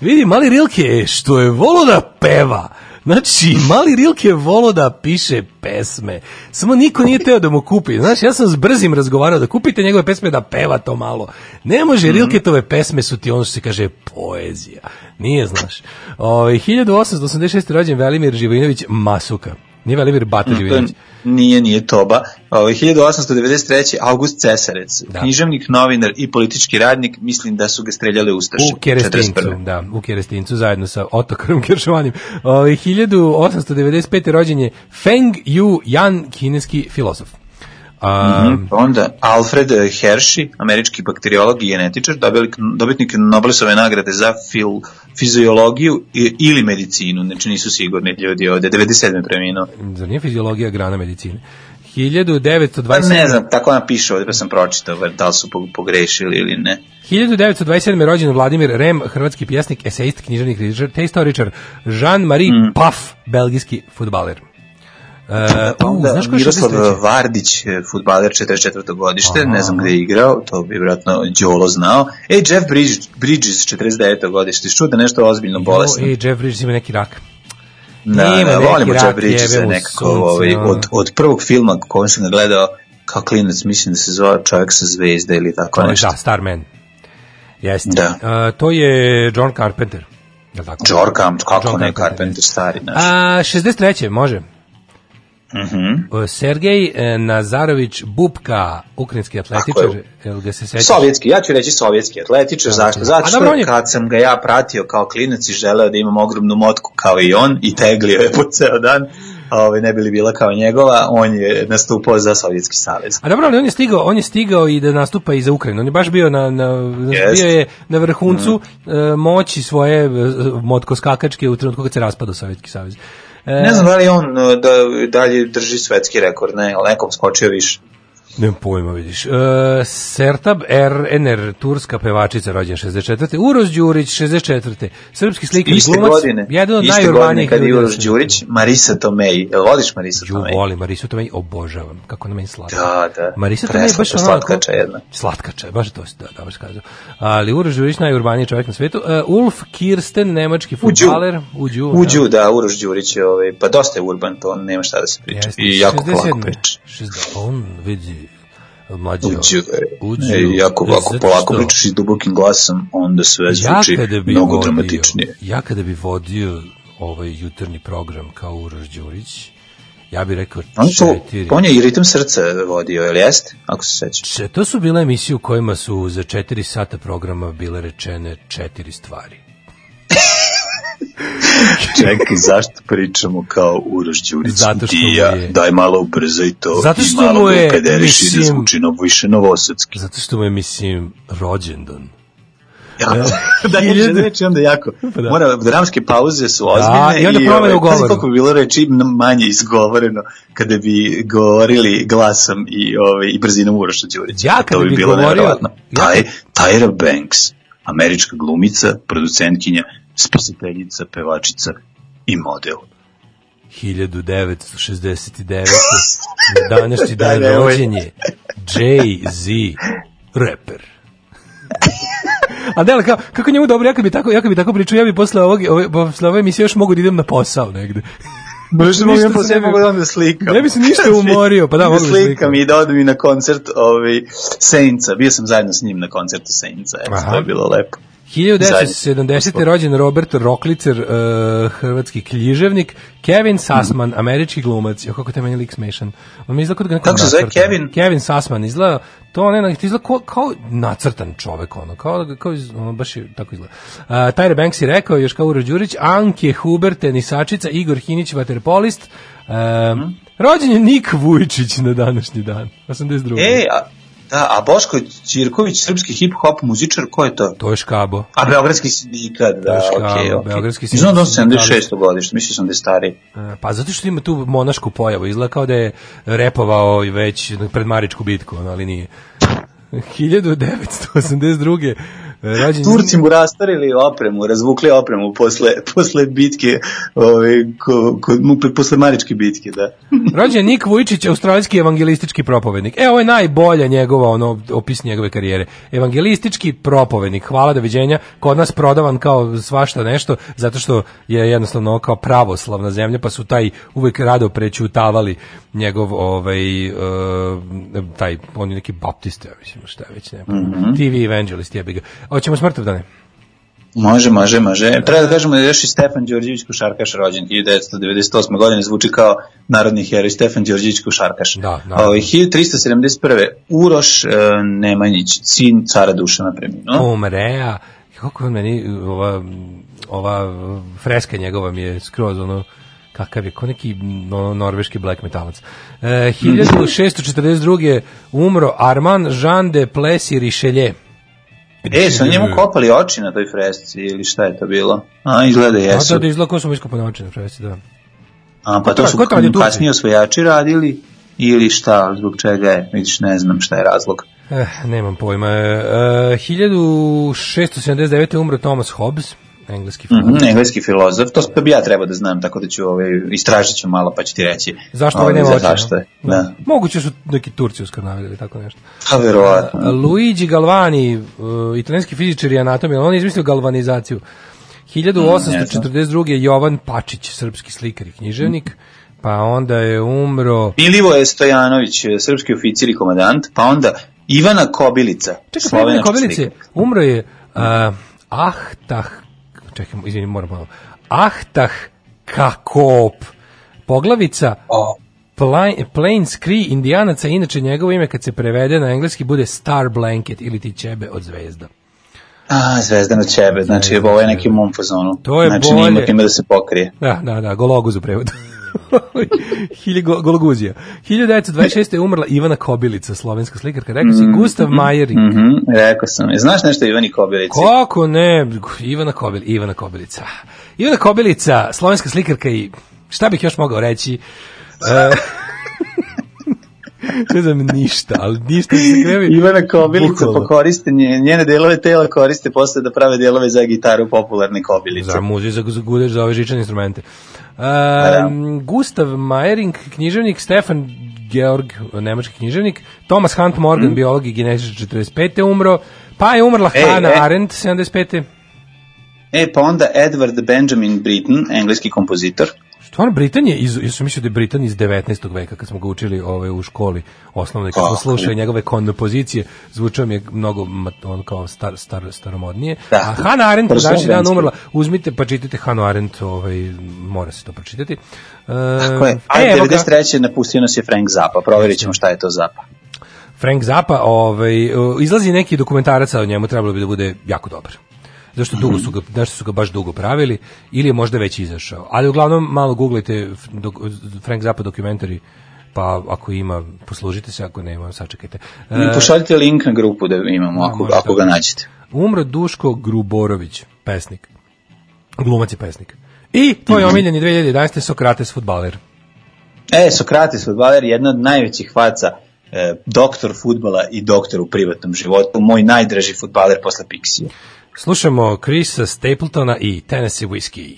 Vidi, mali Rilke je što je volo da peva. Znači, mali Rilke volo da piše pesme. Samo niko nije teo da mu kupi. Znaš, ja sam s brzim razgovarao da kupite njegove pesme da peva to malo. Ne može, Rilketove pesme su ti ono što se kaže poezija. Nije, znaš. Ovaj, O, 1886. rođen Velimir Živojinović Masuka. Nije Velimir Bata To Živojinović. nije, nije Toba. Ovaj, 1893. August Cesarec, Da. književnik, novinar i politički radnik, mislim da su ga streljale Ustaše. U Kerestincu, 41.. da, u Kerestincu zajedno sa Otokarom Keršovanim. Ovaj 1895. rođen je Feng Yu Yan, kineski filozof. A, Mhm. Onda Alfred Hershey, američki bakteriolog i genetičar, dobili- dobitnik Nobelove nagrade za fil, fiziologiju i- ili medicinu, znači nisu sigurni ljudi ovde, 97. preminuo. Zar nije fiziologija grana medicine? 1927. Pa ne znam, tako napiše ovdje, pa sam pročitao, da li su po- pogrešili ili ne. 1927. je rođen Vladimir Rem, hrvatski pjesnik, esejist, književnik, kritičar, te istoričar. Jean-Marie Mm. Paf, belgijski futbaler. E, Pa u, onda znaš Miroslav 63.? Vardić, futbaler 44. godište, Aha. ne znam gde je igrao, to bi vjerojatno Đolo znao. E, Jeff Bridges, Bridges 49. godište, što da nešto ozbiljno bolesno. Jo, e, Jeff Bridges ima neki rak. Da, Ima da, volimo Jeff Bridges nekako ovaj, od, od prvog filma koji sam ga gledao kao klinac, mislim da se zove Čovjek sa zvezde ili tako nešto. da, Starman. Jeste. Da. E, to je John Carpenter. Je tako? George Camp, kako John ne, Carpenter. Carpenter stari, znaš. A, 63. može. Mhm. E, Sergej e, Nazarović Bubka, ukrajinski atletičar, je. jel ga se sećaš? Sovjetski, ja ću reći sovjetski atletičar, zašto? Zato što je- kad sam ga ja pratio kao klinac i želeo da imam ogromnu motku kao i on i teglio je po ceo dan, ovaj, ne bi li bila kao njegova, on je nastupao za Sovjetski savez. A dobro, ali on je stigao, on je stigao i da nastupa i za Ukrajinu. On je baš bio na, na Jest. bio je na vrhuncu Mm. moći svoje motkoskakačke u trenutku kad se raspadao Sovjetski savez. E, Ne znam da li on e, da dalje drži svetski rekord, ne, ali nekom skočio više. Nemam pojma, vidiš. E, Sertab R. Ener, turska pevačica, rođen 64. Uroš Đurić, 64. Srpski slikar Iste glumac. godine, Jedan od iste godine najurbanijih kad je Uroš. Đurić, Marisa Tomei, jel voliš Marisa Ju, Tomei? volim Marisu Tomei, obožavam. Kako na meni slatka. Da, da. Marisa Tomei je baš onako- slatkača jedna. Slatkača, baš to si da, dobro si kazao. Ali Uroš Đurić najurbaniji čovjek na svetu. Uh, Ulf Kirsten, nemački futbaler. Uđu. Uđu, da, Uroš Đurić je, ovaj, pa dosta je urban, to nema šta da se priča. Jeste, I jako 67.. polako priča. Šezda- On vidi mlađo. Uđu, Uđu. e, jako, Zato polako pričaš i dubokim glasom, onda sve Ja zvuči kada bi mnogo vodio, dramatičnije. Ja kada bi vodio ovaj jutarnji program kao Uroš Đurić, ja bih rekao On, to, četiri. on je i ritam srca vodio, jel jeste? Ako se sećaš. To su bile emisije u kojima su za četiri sata programa bile rečene četiri stvari. Čekaj, zašto pričamo kao Uroš Đurić? Zato što Dija, je- daj malo ubrzaj to Zato i što malo mu je, ga pederiši da mislim- zvuči novo više novosadski. Zato što mu je, mislim, rođendan. Ja, da, Hiljadu- reči, reči onda jako. Pa da. Mora, dramske pauze su ozbiljne i onda promene ovaj, u govoru. koliko bi bilo reči manje izgovoreno kada bi govorili glasom i, ovaj, i brzinom Uroša Đurića. Ja kada to bi bi bilo govorio- ja Taj, Tyra Banks, američka glumica, producentkinja, spisateljica, pevačica i model. 1969. Današnji dan Da, rođenje. Jay-Z, reper. A da, kao, kako njemu dobro, ja kad bi tako, ja kad bi tako pričao, ja bi posle ovog, ove, posle ove emisije još mogu da idem na posao negde. Baš mogu ja po se sebi ne bi- mogu da onda slikam. Ne bi se ništa umorio, pa da, da mogu da slikam slikam. i da odem i na koncert ovaj, Saintsa. Bio sam zajedno s njim na koncertu Saintsa. Eto, to je bilo lepo. 1970. rođen Robert Roklicer, uh, hrvatski književnik, Kevin Sussman, američki glumac. Jo, kako te meni lik smešan. On mi izgleda kao Kako se zove. Kevin? Kevin Sussman, izgleda, to ne, izgleda kao, kao nacrtan čovek, ono, kao, kao iz, ono, baš je tako izgleda. Uh, Tyra Banks je rekao, još kao Uro Đurić, Anke Huber, tenisačica, Igor Hinić, vaterpolist, um, rođen je Nik Vujčić na današnji dan, 82. E, a, da, a Boško Ćirković, srpski hip-hop muzičar, ko je to? To je Škabo. A Beogradski sindikat, da, Beogradski, okej, a, okej. Beogradski Znam da on sindikat. 76. godište, mislio sam da je stariji. E, Pa zato što ima tu monašku pojavu, izgleda kao da je repovao i već pred Maričku bitku, ali nije. 1982. Rađen Turci mu rastarili opremu, razvukli opremu posle, posle bitke, ovaj, ko, ko, mu, posle Maričke bitke, da. Rođen Nik Vujčić, australijski evangelistički propovednik. E, ovo je najbolja njegova, ono, opis njegove karijere. Evangelistički propovednik, hvala doviđenja, kod nas prodavan kao svašta nešto, zato što je jednostavno kao pravoslavna zemlja, pa su taj uvek rado prećutavali njegov, ovaj, e, taj, on je neki baptista, ja mislim, šta je već, ne, Mhm. TV evangelist, jebi ga. Hoćemo smrtav dane. Može, može, može. Treba da kažemo da je još i Stefan Đorđević Košarkaš rođen 1998. godine, zvuči kao narodni heroj Stefan Đorđević Košarkaš. Da, da. Ovaj, 1371. Uroš e, Nemanjić, sin cara Dušana preminuo. Umrea, kako je meni ova, ova freska njegova mi je skroz ono kakav je, ko neki ono, norveški black metalac. E, 1642. umro Armand Jean de Plessis Richelieu. E, su na njemu kopali oči na toj fresci ili šta je to bilo? A, izgleda A jesu. to da izgleda ko su mu iskopane oči na fresci, da. A, pa to su ko to radi Turci? kasnije osvojači radili. ili šta, zbog čega je, vidiš, ne znam šta je razlog. Eh, nemam pojma. E, 1679. umro Thomas Hobbes, engleski Mm filozof. -hmm, engleski filozof, to bi ja trebao da znam, tako da ću ovaj, istražit ću malo pa ću ti reći Zašto ovaj ovaj, nema za oči? zašto je. Da. Moguće su neki Turci uskrnavili ili tako nešto. Pa verovatno. Luigi Galvani, uh, italijanski fizičar i anatom, on je izmislio galvanizaciju. 1842. je Jovan Pačić, srpski slikar i književnik, pa onda je umro... Milivoje Stojanović, srpski oficir i komadant, pa onda Ivana Kobilica, Čekaj, slovenačka Kobilice, umro je uh, Ahtah, čekaj, izvini, moram malo. Ahtah Kakop, poglavica Plain, Plains Cree indijanaca, inače njegovo ime kad se prevede na engleski bude Star Blanket ili ti ćebe od zvezda. A, Zvezdana Čebe, znači ovo je neki mom fazonu. To je znači, bolje. nije ima da se pokrije. Da, da, da, gologuz u prevodu. Hilje go, gologuzija. 1926. je umrla Ivana Kobilica, slovenska slikarka. Rekao si Gustav Majering. Mhm, rekao sam. Znaš nešto o Ivani Kobilici? Kako ne? Ivana Kobil, Ivana Kobilica. Ivana Kobilica, slovenska slikarka i šta bih još mogao reći? E, ne znam ništa, ali ništa se krevi. Ivana Kobilica Bukvalno. koriste, nje- njene delove tela koriste posle da prave delove za gitaru popularne Kobilice. Za muziku, za, za gudež, za ove žičane instrumente. Pa da. Gustav Majering, književnik, Stefan Georg, nemački književnik, Thomas Hunt Morgan, biolog i genetičar 45. umro, pa je umrla Ej, Hannah e. Arendt 75. E, pa onda Edward Benjamin Britten, engleski kompozitor. Stvarno, Britan je, iz, ja sam mislio da je Britan iz 19. veka, kad smo ga učili ovaj, u školi osnovnoj, kad smo Kako? slušali njegove kompozicije, zvučao mi je mnogo on kao star, star, staromodnije. Da. A Hannah Arendt današnji dan umrla. Uzmite pa čitajte Hannah Arendt, ovaj, mora se to pročitati. E, Tako je. A e, evo ga. 93. napustio nas je Frank Zappa. Proverit ćemo šta je to Zappa. Frank Zappa, ovaj, uh, izlazi neki dokumentarac o njemu, trebalo bi da bude jako dobar. Zašto dugo su ga, nešto su ga baš dugo pravili, ili je možda već izašao. Ali uglavnom malo googlajte f- dok, Frank Zappa dokumentari, pa ako ima, poslužite se, ako nema, sačekajte. E, Pošaljite link na grupu da imamo, ako, može ako ga nađete. umro Duško Gruborović, pesnik. Glumac i pesnik. I tvoj Mhm. omiljeni 2011. Sokrates, futbaler. E, Sokrates, futbaler, jedna od najvećih faca, e, doktor futbala i doktor u privatnom životu, moj najdraži futbaler posle Pixija. Slušamo Chrisa Stapletona i Tennessee Whiskey.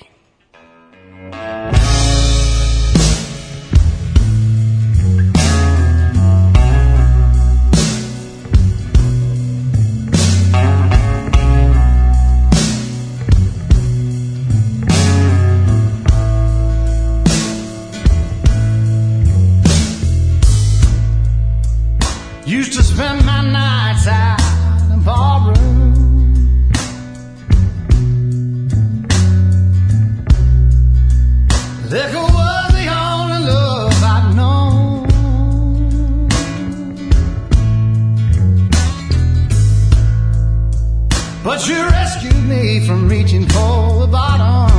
Used to spend my nights out in ballroom. But you rescued me from reaching for the bottom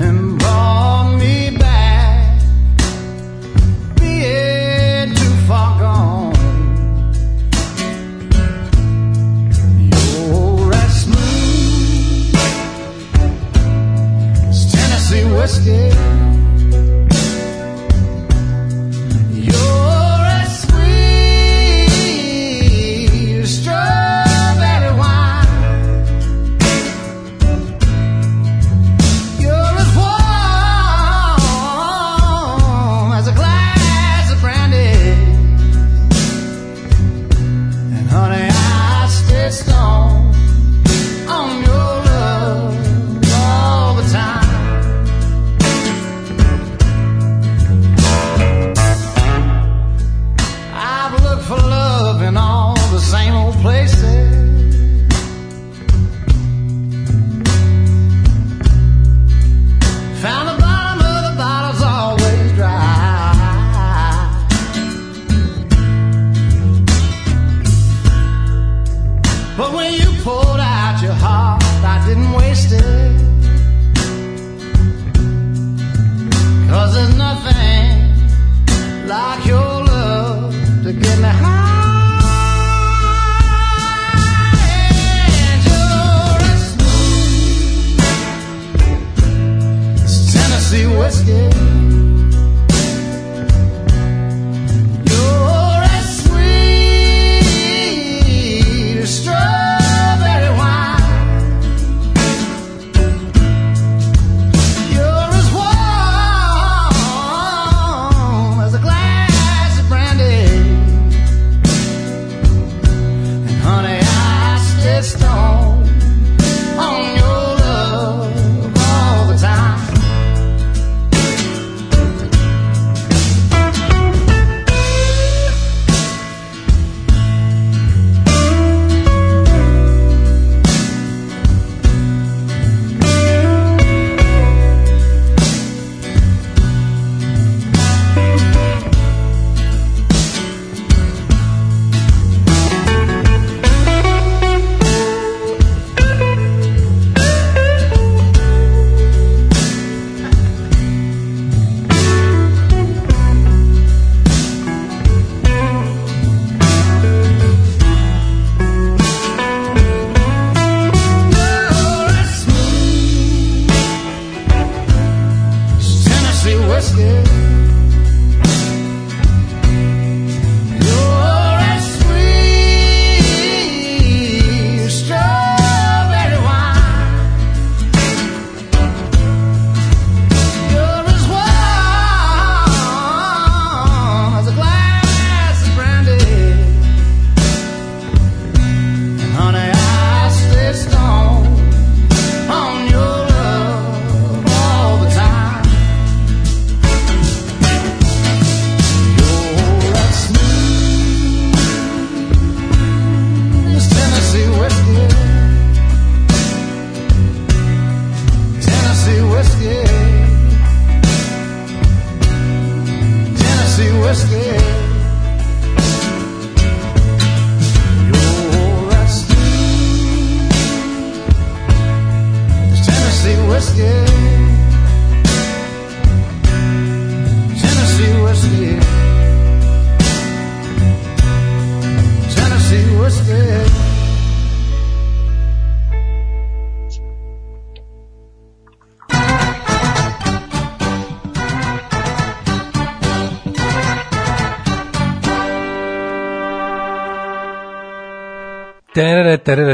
and brought me back being too far gone. You're as smooth as Tennessee whiskey.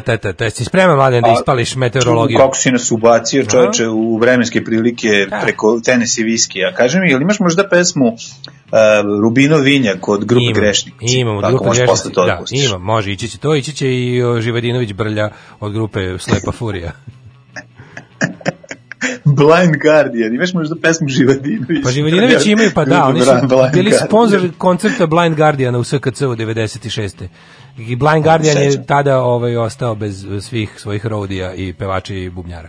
Terere, tete, te si spreman, mladen, da ispališ meteorologiju? Kako si nas ubacio čoveče u vremenske prilike preko Tennessee viskija. Kaži mi, ili imaš možda pesmu uh, Rubino Vinjak od grupe Imam, Grešnici? Imamo, od grupe Grešnici, da, da, pustiš. ima, može, ići će to, ići će i Živadinović Brlja od grupe Slepa Furija. Blind Guardian, imaš možda pesmu Živadinović? Pa Živadinović imaju, pa da, oni su bili sponsor koncerta Blind Guardiana u SKC u 96. I Blind Guardian je tada ovaj, ostao bez svih svojih rodija i pevača i bubnjara.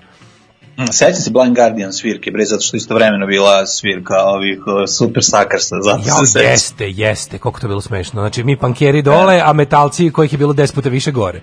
Mm, Sećam se Blind Guardian svirke, bre, zato što istovremeno bila svirka ovih uh, super sakarsa, zato Ja, se sećam. jeste, jeste, koliko to bilo smešno. Znači, mi pankeri dole, a metalci kojih je bilo 10 puta više gore.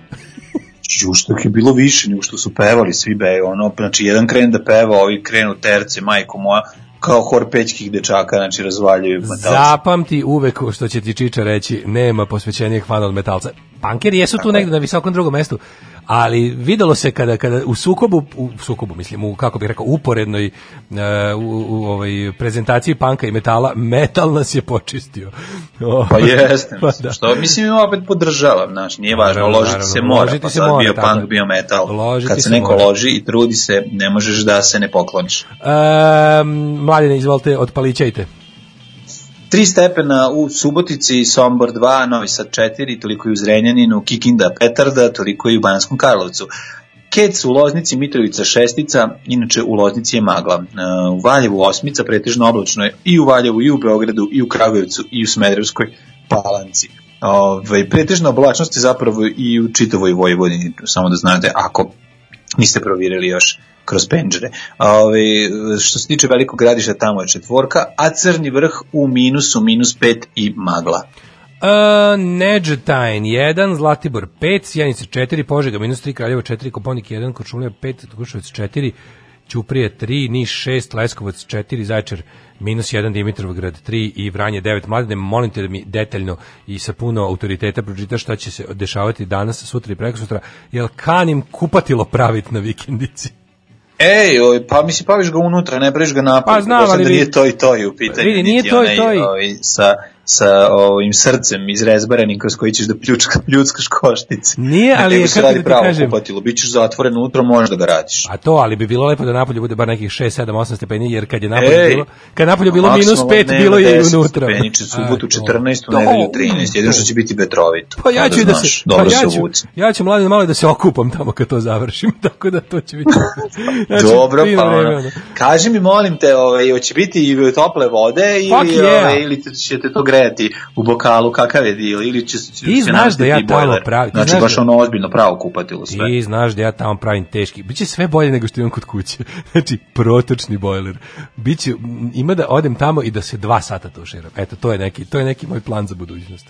Ju, što ih je bilo više nego što su pevali svi be, ono, znači jedan kren da peva, ovi krenu terce, majko moja, kao hor pećkih dečaka, znači razvaljuju metalci. Zapamti uvek što će ti Čiča reći, nema posvećenijeg fana od metalca. Pankeri jesu tu negde na visokom drugom mestu, ali videlo se kada kada u sukobu u sukobu mislim u kako bih rekao uporednoj uh, u, u, ovoj prezentaciji panka i metala metal nas je počistio. Pa, pa jeste. Pa, da. Što mislim opet podržavam, znači nije važno, ložiti naravno, se mora, ložiti pa se sad mora, bio punk, bio metal. Ložiti Kad se, se neko mora. loži i trudi se, ne možeš da se ne pokloniš. Um, mladine, izvolite, odpalićajte. 3 stepena u Subotici, Sombor 2, Novi Sad 4, toliko i u Zrenjaninu, Kikinda Petarda, toliko i u Banskom Karlovcu. Kec u Loznici, Mitrovica šestica, inače u Loznici je magla. E, u Valjevu osmica, pretežno oblačno je i u Valjevu, i u Beogradu, i u Kragujevcu, i u Smederevskoj palanci. Ove, pretežna oblačnost je zapravo i u čitovoj Vojvodini, samo da znate ako niste provirali još kroz penđere. Ove, što se tiče velikog gradišta, tamo je četvorka, a crni vrh u minusu, minus pet i magla. Uh, Neđetajn 1, Zlatibor 5, Sjenica 4, Požega minus 3, Kraljevo 4, Koponik 1, Kočulija 5, Tukušovac 4, Ćuprije 3, Niš 6, Leskovac 4, Zajčar minus 1, Dimitrovgrad 3 i Vranje 9. Mladine, molim te da mi detaljno i sa puno autoriteta pročitaš šta će se dešavati danas, sutra i preko sutra, jer kanim kupatilo praviti na vikendici. Ej, oj, pa mislim, paviš ga unutra, ne praviš ga napad. Pa znam, ali da nije to i to i u pitanju. Vidi, nije to i onaj, to i- ovaj, sa, sa ovim srcem izrezbarenim kroz koji ćeš da pljučka, pljuckaš koštice. Nije, ali Nego je, kako radi da ti pravo kažem- kupatilo. Bićeš zatvoren unutra, možeš da radiš. A to, ali bi bilo lepo da napolju bude bar nekih 6, 7, 8 stepeni, jer kad je napolju Ej, bilo, kad napolju bilo minus Maksimalno 5, dnevno bilo je i 10 unutra. Stepeniče, subotu A, to. 14, u nedelju 13, jedino što će biti vetrovito. Pa ja ću da znaš, se, dobro pa ja ću, ja ću mladen malo da se okupam tamo kad to završim, tako da to će biti. Znači, Dobro, pa ono. Kaži mi, molim te, ovaj, hoće biti i tople vode ili, yeah. ovaj, ili ćete to grejati u bokalu, kakav je deal, ili će, će Ti se znaš da ja tamo bojler. pravi- ti Znači, baš da- ono ozbiljno pravo kupatilo sve. Ti znaš da ja tamo pravim teški. Biće sve bolje nego što imam kod kuće. Znači, protočni bojler. Biće, ima da odem tamo i da se dva sata tuširam. Eto, to je neki, to je neki moj plan za budućnost.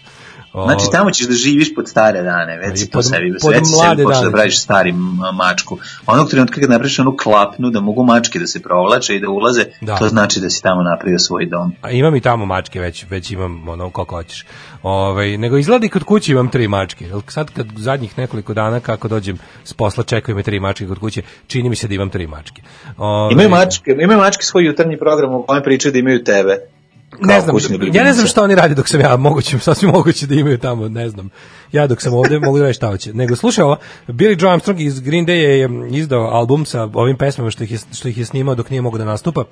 Znači, tamo ćeš da živiš pod stare dane, već pod- sebi, pod već sebi dane. da praviš stari mačku. Onog trenutka kad napraviš onu klapnu da mogu mačke da se provlače i da ulaze, Da. to znači da si tamo napravio svoj dom. A imam i tamo mačke već, već imam ono kako hoćeš. Ovaj nego izgleda i kod kuće imam tri mačke. Sad kad zadnjih nekoliko dana kako dođem s posla čekaju me tri mačke kod kuće, čini mi se da imam tri mačke. Ovaj, Imaju mačke, imaju mačke svoj jutarnji program u kojem pričaju da imaju tebe. Ne znam, ja ne znam šta oni rade dok sam ja, moguće, sasvim moguće da imaju tamo, ne znam. Ja dok sam ovde mogu da reći šta hoće. Nego slušaj ovo, Billy Joe Armstrong iz Green Day je izdao album sa ovim pesmama što ih je, što ih je snimao dok nije mogao da nastupa.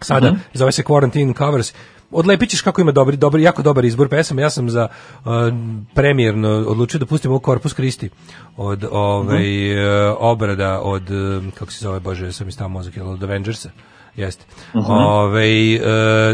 Sada, Mhm. zove se Quarantine Covers. Odlepit ćeš kako ima dobri, dobri, jako dobar izbor pesama. Ja sam za uh, premijerno odlučio da pustim ovo Corpus Christi od ovaj, uh, obrada od, uh, kako se zove, bože, sam mi stao mozak, od Avengersa. Jeste. Mhm. Ovaj, e,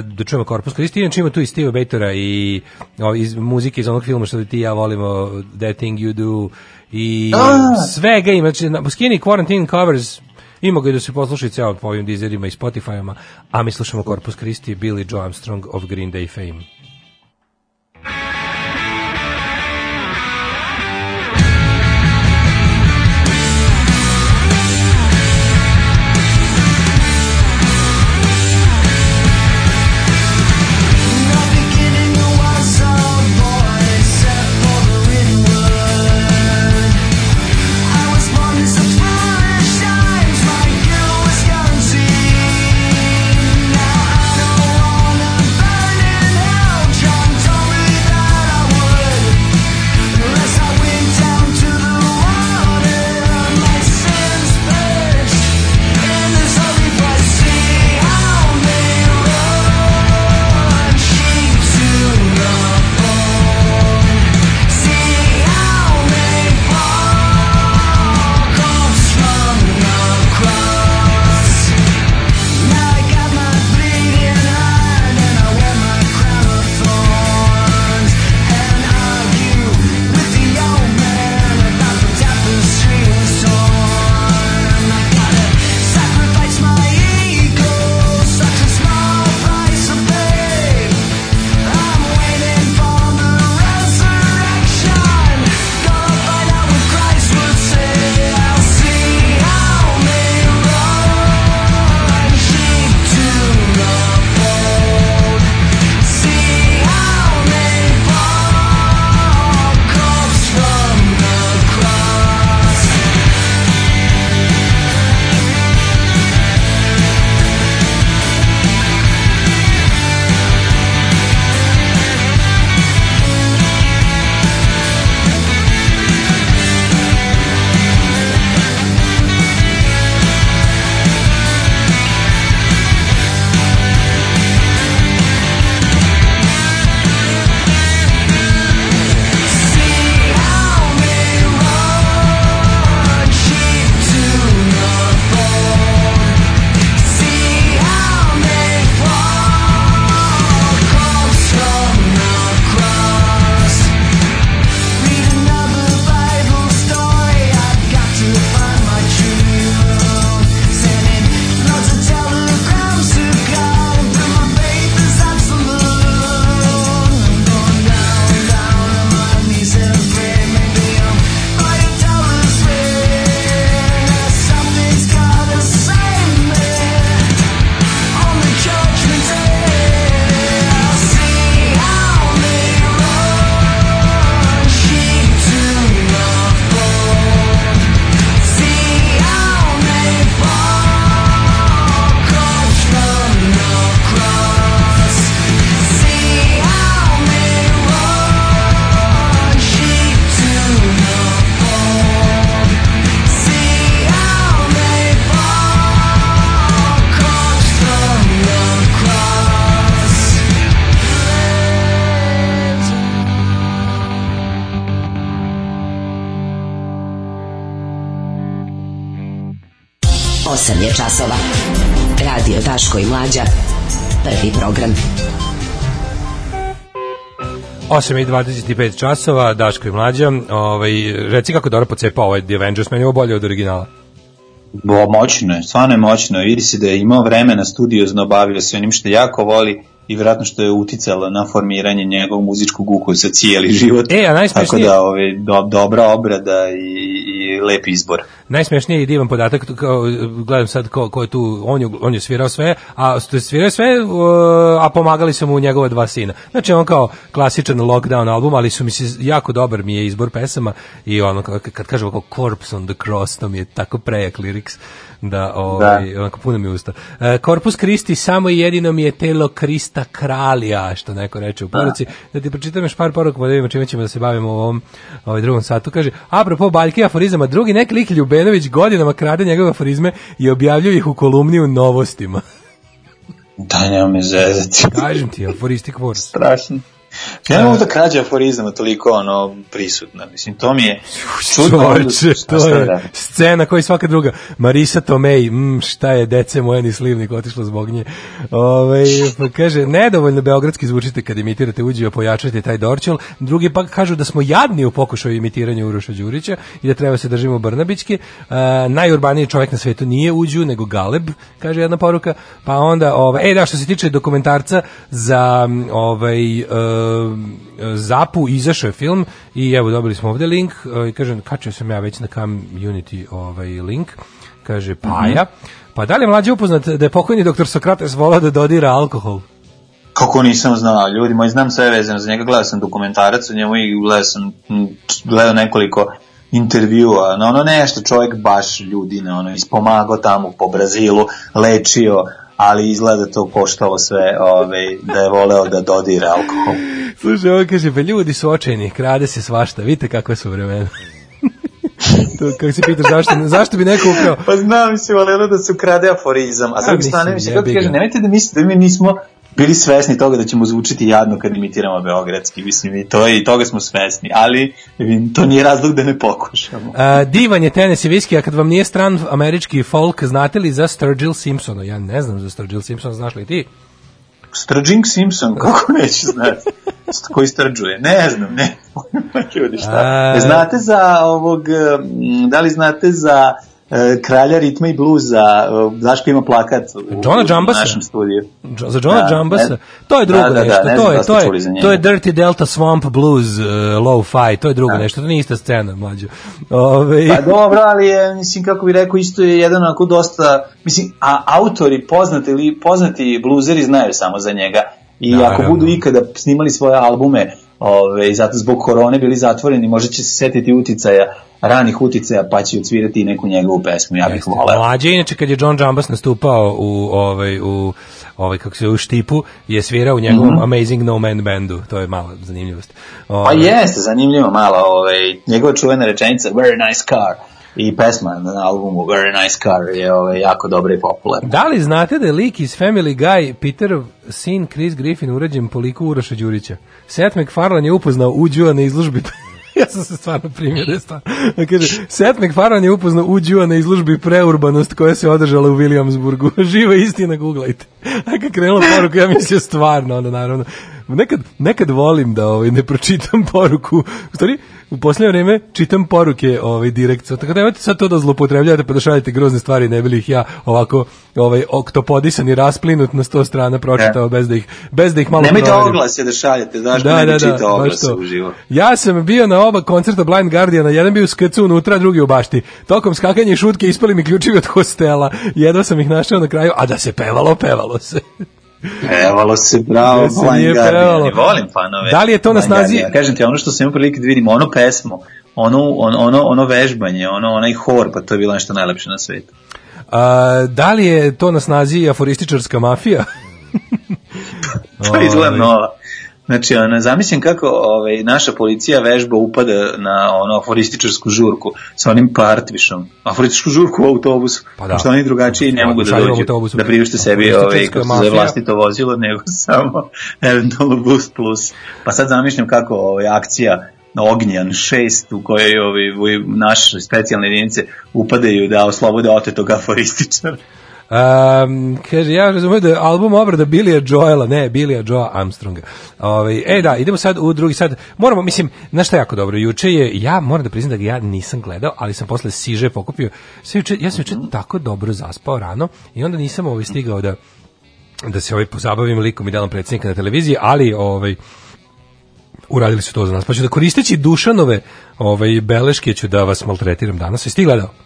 da čujemo Corpus Christi, inače ima tu i Steve Batora i o, iz muzike iz onog filma što ti ja volimo, That Thing You Do i A! svega ima, znači, na- skini Quarantine Covers, ima ga i da se posluša i ceo po ovim dizerima i Spotify-ama, a mi slušamo Corpus Christi, Billy Joe Armstrong of Green Day fame. 8 i 25 časova, Daško i Mlađa. Ovaj, reci kako dobro pocepa ovaj The Avengers, meni je ovo bolje od originala. Bo, moćno je, stvarno je moćno. Vidi se da je imao vremena studiozno bavio se onim što jako voli i vjerojatno što je uticalo na formiranje njegovog muzičkog ukusa cijeli život. E, a najsmešnije- Tako da ove, do, dobra obrada i, i lep izbor. Najsmešniji i divan podatak, kao, gledam sad ko, ko je tu, on je, on je svirao sve, a svirao sve, uh, a pomagali su mu njegova dva sina. Znači on kao klasičan lockdown album, ali su mi se jako dobar mi je izbor pesama i ono, kao- kad kaže ovako Corpse on the Cross, to mi je tako prejak lyrics da, ovaj, onako puno mi usta. E, Corpus Christi samo i jedino mi je telo Krista kralja, što neko reče u poruci. Da ti pročitam još par poruka, pa da vidimo čime ćemo da se bavimo u ovom ovaj drugom satu. Kaže, apropo baljke aforizama, drugi neki lik Ljubenović godinama krade njegove aforizme i objavljuje ih u kolumni u novostima. Da, nema me zezati. Kažem ti, aforistik wars. Strašno. Ja ne mogu da krađe aforizama toliko ono prisutna. Mislim, to mi je čudno. Čoveče, Šta to je da- scena koji svaka druga. Marisa Tomei, mm, šta je dece moje ni slivnik otišlo zbog nje. Ove, pa kaže, nedovoljno beogradski zvučite kad imitirate uđio, pojačajte taj dorčel. Drugi pak kažu da smo jadni u pokušaju imitiranja Uroša Đurića i da treba se držimo Brnabićki. E, najurbaniji čovjek na svetu nije uđu, nego Galeb, kaže jedna poruka. Pa onda, ove, e da, što se tiče dokumentarca za ovaj, e, Zapu izašao je film i evo dobili smo ovde link e, i kažem kačio sam ja već na community ovaj link kaže Paja. Pa da li je mlađe upoznat da je pokojni doktor Sokrates volao da dodira alkohol? Kako nisam znao, ljudi moji, znam sve vezano za njega, gledao sam dokumentarac o njemu i gledao sam, gledao nekoliko intervjua, na ono nešto čovjek baš ljudi, na ono, ispomagao tamo po Brazilu, lečio, ali izgleda to koštalo sve, ove, da je voleo da dodira alkohol. Slušaj, ovo kaže, pa ljudi su očajni, krade se svašta, vidite kakve su vremena. to, kako se pitaš, zašto, zašto bi neko ukrao? Pa znam, mislim, volelo da se ukrade aforizam, a s druge mislim, strane, mislim, kako ga. nemojte da mislite da mi nismo bili svesni toga da ćemo zvučiti jadno kad imitiramo beogradski, mislim, i, to, i toga smo svesni, ali to nije razlog da ne pokušamo. A, divan je tenis i viski, a kad vam nije stran američki folk, znate li za Sturgill Simpsona? Ja ne znam za Sturgill Simpsona, znaš li ti? Sturging Simpson, kako neću znati? Koji strđuje? Ne znam, ne. Ljudi, šta? A- E, Znate za ovog, da li znate za e, kralja ritma i bluza, e, Daško ima plakat u, Johna u našem studiju. Jo- za Johna Da, Jambasa. ne- to je drugo da, da, da, nešto. ne to je da to je to je Dirty Delta Swamp Blues uh, low-fi, to je drugo Da. nešto. To nije ista scena, mlađo. Ove, Pa dobro, ali je, mislim, kako bi rekao, isto je jedan onako dosta, mislim, a autori, poznati, ili, poznati bluzeri znaju samo za njega. I ako Naravno. budu ikada snimali svoje albume, ove, zato zbog korone bili zatvoreni, možda će se setiti uticaja, ranih uticaja, pa će odsvirati i neku njegovu pesmu, ja bih Jeste. voleo. Mlađe, inače kad je John Jambas nastupao u ovaj u ovaj kako se u štipu je svirao u njegovom Amazing No Man bandu. To je mala zanimljivost. Mhm. Pa Ovaj, jeste, zanimljivo malo, ovaj, njegova čuvena rečenica, very nice car, i pesma na albumu Very Nice Car je ovaj, jako dobra i popularna. Da li znate da je lik iz Family Guy, Peterov sin Chris Griffin urađen po liku Uroša Đurića? Seth MacFarlane je upoznao Uđua na izložbi ja sam se stvarno primio da stvarno. Da kaže, Seth MacFarlane je upoznao Uđua na izložbi preurbanost koja se održala u Williamsburgu. Živa istina, googlajte. A kad krenula poruku, ja mislio stvarno, onda naravno. Nekad, nekad volim da ovaj, ne pročitam poruku. U stvari, u posljednje vreme čitam poruke ovaj, direkt. Tako da nemojte sad to da zlopotrebljavate pa da šaljete grozne stvari, ne bili ih ja ovako ovaj, oktopodisan i rasplinut na sto strana pročitao bez da ih, bez da ih malo Nemojte proverim. oglase da šaljete, zašto ne bi čitao baš oglase uživo. Ja sam bio na oba koncerta Blind Guardiana, jedan bio u skrcu unutra, drugi u bašti. Tokom skakanja i šutke ispali mi ključevi od hostela. Jedva sam ih našao na kraju, a da se pevalo, pevalo se. Pevalo se, bravo, Da se nije pevalo. Volim fanove. Da li je to na snazi- Guardiana. Kažem ti, ono što sam imao prilike da vidim, ono pesmu, ono, ono, ono, ono vežbanje, ono, onaj hor, pa to je bilo nešto najlepše na svetu. A, da li je to na snazi aforističarska mafija? To je izgleda nova. Znači, ona, zamislim kako ovaj, naša policija vežba upada na ono aforističarsku žurku sa onim partvišom. Aforističku žurku u autobusu. Pa da. Što oni drugačiji ne Pa, mogu da dođu, autobusu. da priušte sebi ovaj, kako se vlastito vozilo, nego samo eventualno Boost Plus. Pa sad zamišljam kako ovaj, akcija Ognjan 6 u kojoj ovi, ovi naše specijalne jedinice upadaju da oslobode otetog aforističara. Um, kaže, ja razumijem da je album obrada Billy'a Joela, ne, Billy'a Joa Armstronga. Ovaj, e, da, idemo sad u drugi sad. Moramo, mislim, znaš šta je jako dobro, juče je, ja moram da priznam da ga ja nisam gledao, ali sam posle siže pokupio. Sve juče, ja sam juče tako dobro zaspao rano i onda nisam ovaj stigao da da se ovaj pozabavim likom i delom predsjednika na televiziji, ali ovaj uradili su to za nas. Pa ću da koristeći Dušanove ovaj, beleške ću da vas maltretiram danas. Jesi ti gledao?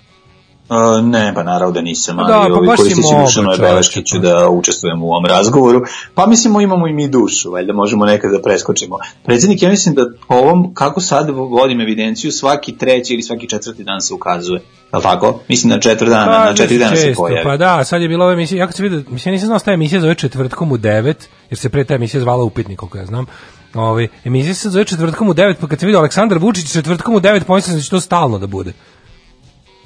Uh, ne, pa naravno da nisam, Pa ali da, pa ovaj, mogao, dušanove čoveče, beleške ću da učestvujem u ovom razgovoru. Pa mislimo imamo i mi dušu, valjda možemo nekad da preskočimo. Predsjednik, ja mislim da po ovom, kako sad vodim evidenciju, svaki treći ili svaki četvrti dan se ukazuje. Je li tako? Mislim na četiri dana, na Kaže četiri dana se pojavi. Pa da, sad je bila ova emisija, ja kad sam vidio, mislim, ja nisam znao šta je emisija zove četvrtkom u 9, jer se pre ta emisija zvala Upitnik, koliko ja znam. Ovaj emisija se zove četvrtkom u 9, pa kad sam vidio Aleksandar Vučić četvrtkom u 9, pomislio sam da će to stalno da bude.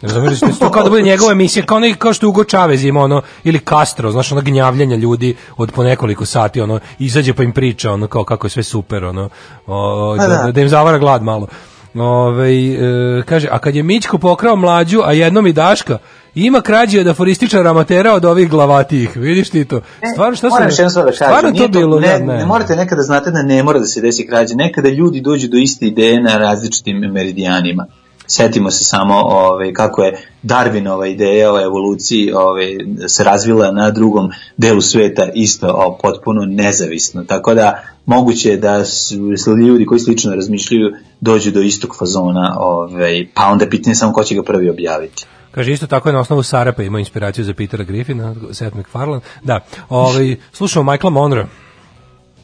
Razumiješ, da će to kao da bude njegova emisija, kao, ne, kao što Ugo Čavez ima ono, ili Castro, znaš, ono gnjavljanja ljudi od po nekoliko sati, ono, izađe pa im priča, ono, kao kako je sve super, ono, o, Pa da, da. da im zavara glad malo. Ove, e, kaže, a kad je Mićko pokrao mlađu, a jednom i Daška, ima krađe od aforističara amatera od ovih glavatijih, vidiš ti to? Stvarno, šta Moram sam... još jednu stvar da. Stvarno to bilo, ne, da, ne, morate nekada znate da ne mora da se desi krađe. Nekada ljudi dođu do iste ideje na različitim meridijanima. Setimo se samo ovaj, kako je Darwinova ideja o evoluciji ovaj, se razvila na drugom delu sveta isto o, potpuno nezavisno. Tako da moguće je da su ljudi koji slično razmišljaju dođu do istog fazona, ovaj, pa onda pitanje je samo ko će ga prvi objaviti. Kaže, isto tako je na osnovu Sarapa imao inspiraciju za Petera Griffina, Seth MacFarlane. Da, ovaj, slušamo Michaela Monroe.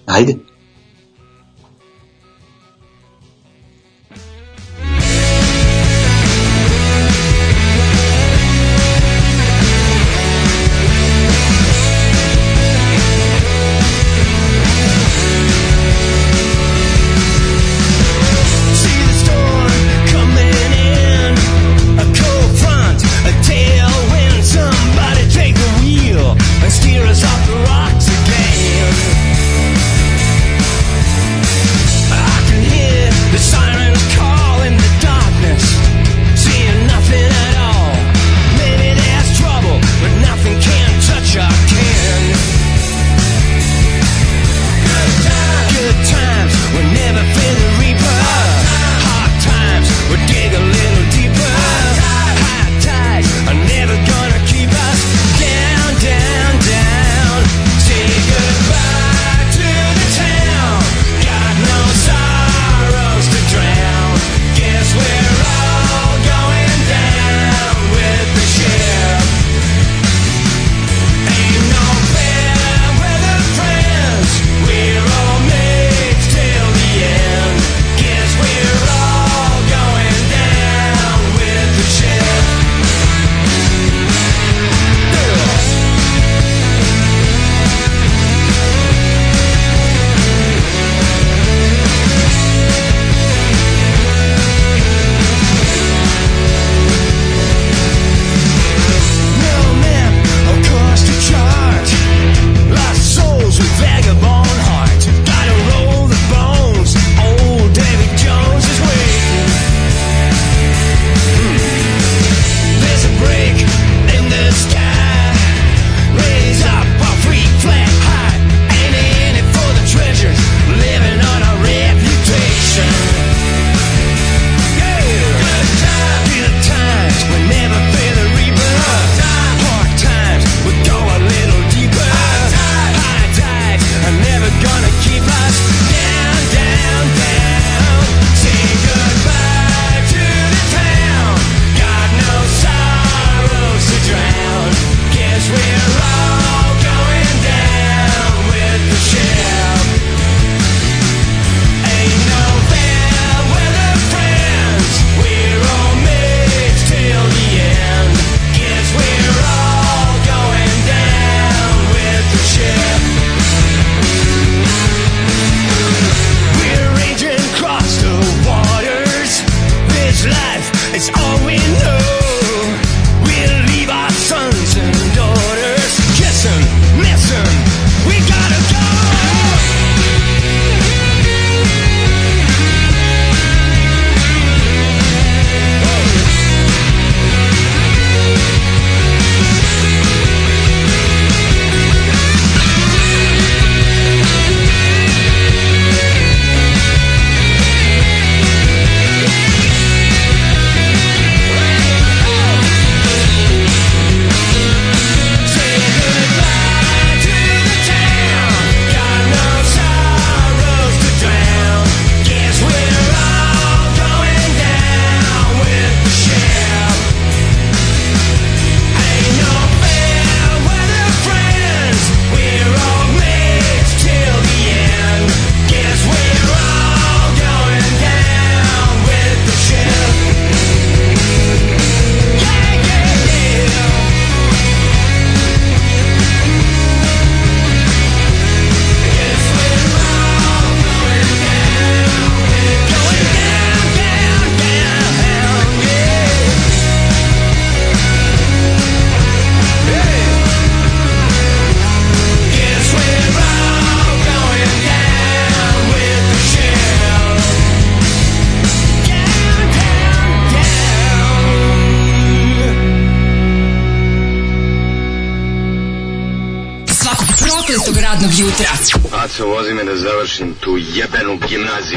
Ajde.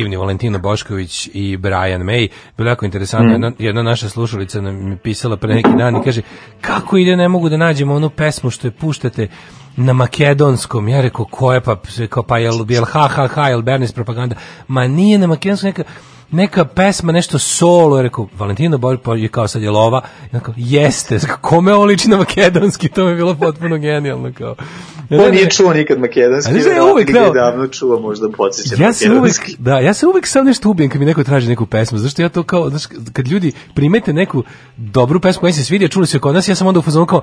Divni Valentino Bošković i Brian May. Bilo jako interesantno. Mm. Jedna, jedna naša slušalica nam je pisala pre neki dan i kaže kako ide, ne mogu da nađemo onu pesmu što je puštate na makedonskom. Ja rekao, ko je pa, kao, pa jel, jel ha, ha, ha, jel Bernis propaganda? Ma nije na makedonskom neka, neka pesma, nešto solo, je rekao, Valentino Bošković pa je kao sad je lova, jeste, kome ovo liči na makedonski, to mi je bilo potpuno genijalno, kao. On nije čuo nikad makedonski, A da ja uvek, kao- davno čuo, možda podsjeća ja se uvek, da, ja se uvek sam nešto ubijem kad mi neko traži neku pesmu, zašto ja to kao, znaš, kad ljudi primete neku dobru pesmu koja se sviđa, čuli su je kod nas, ja sam onda u fazonu kao,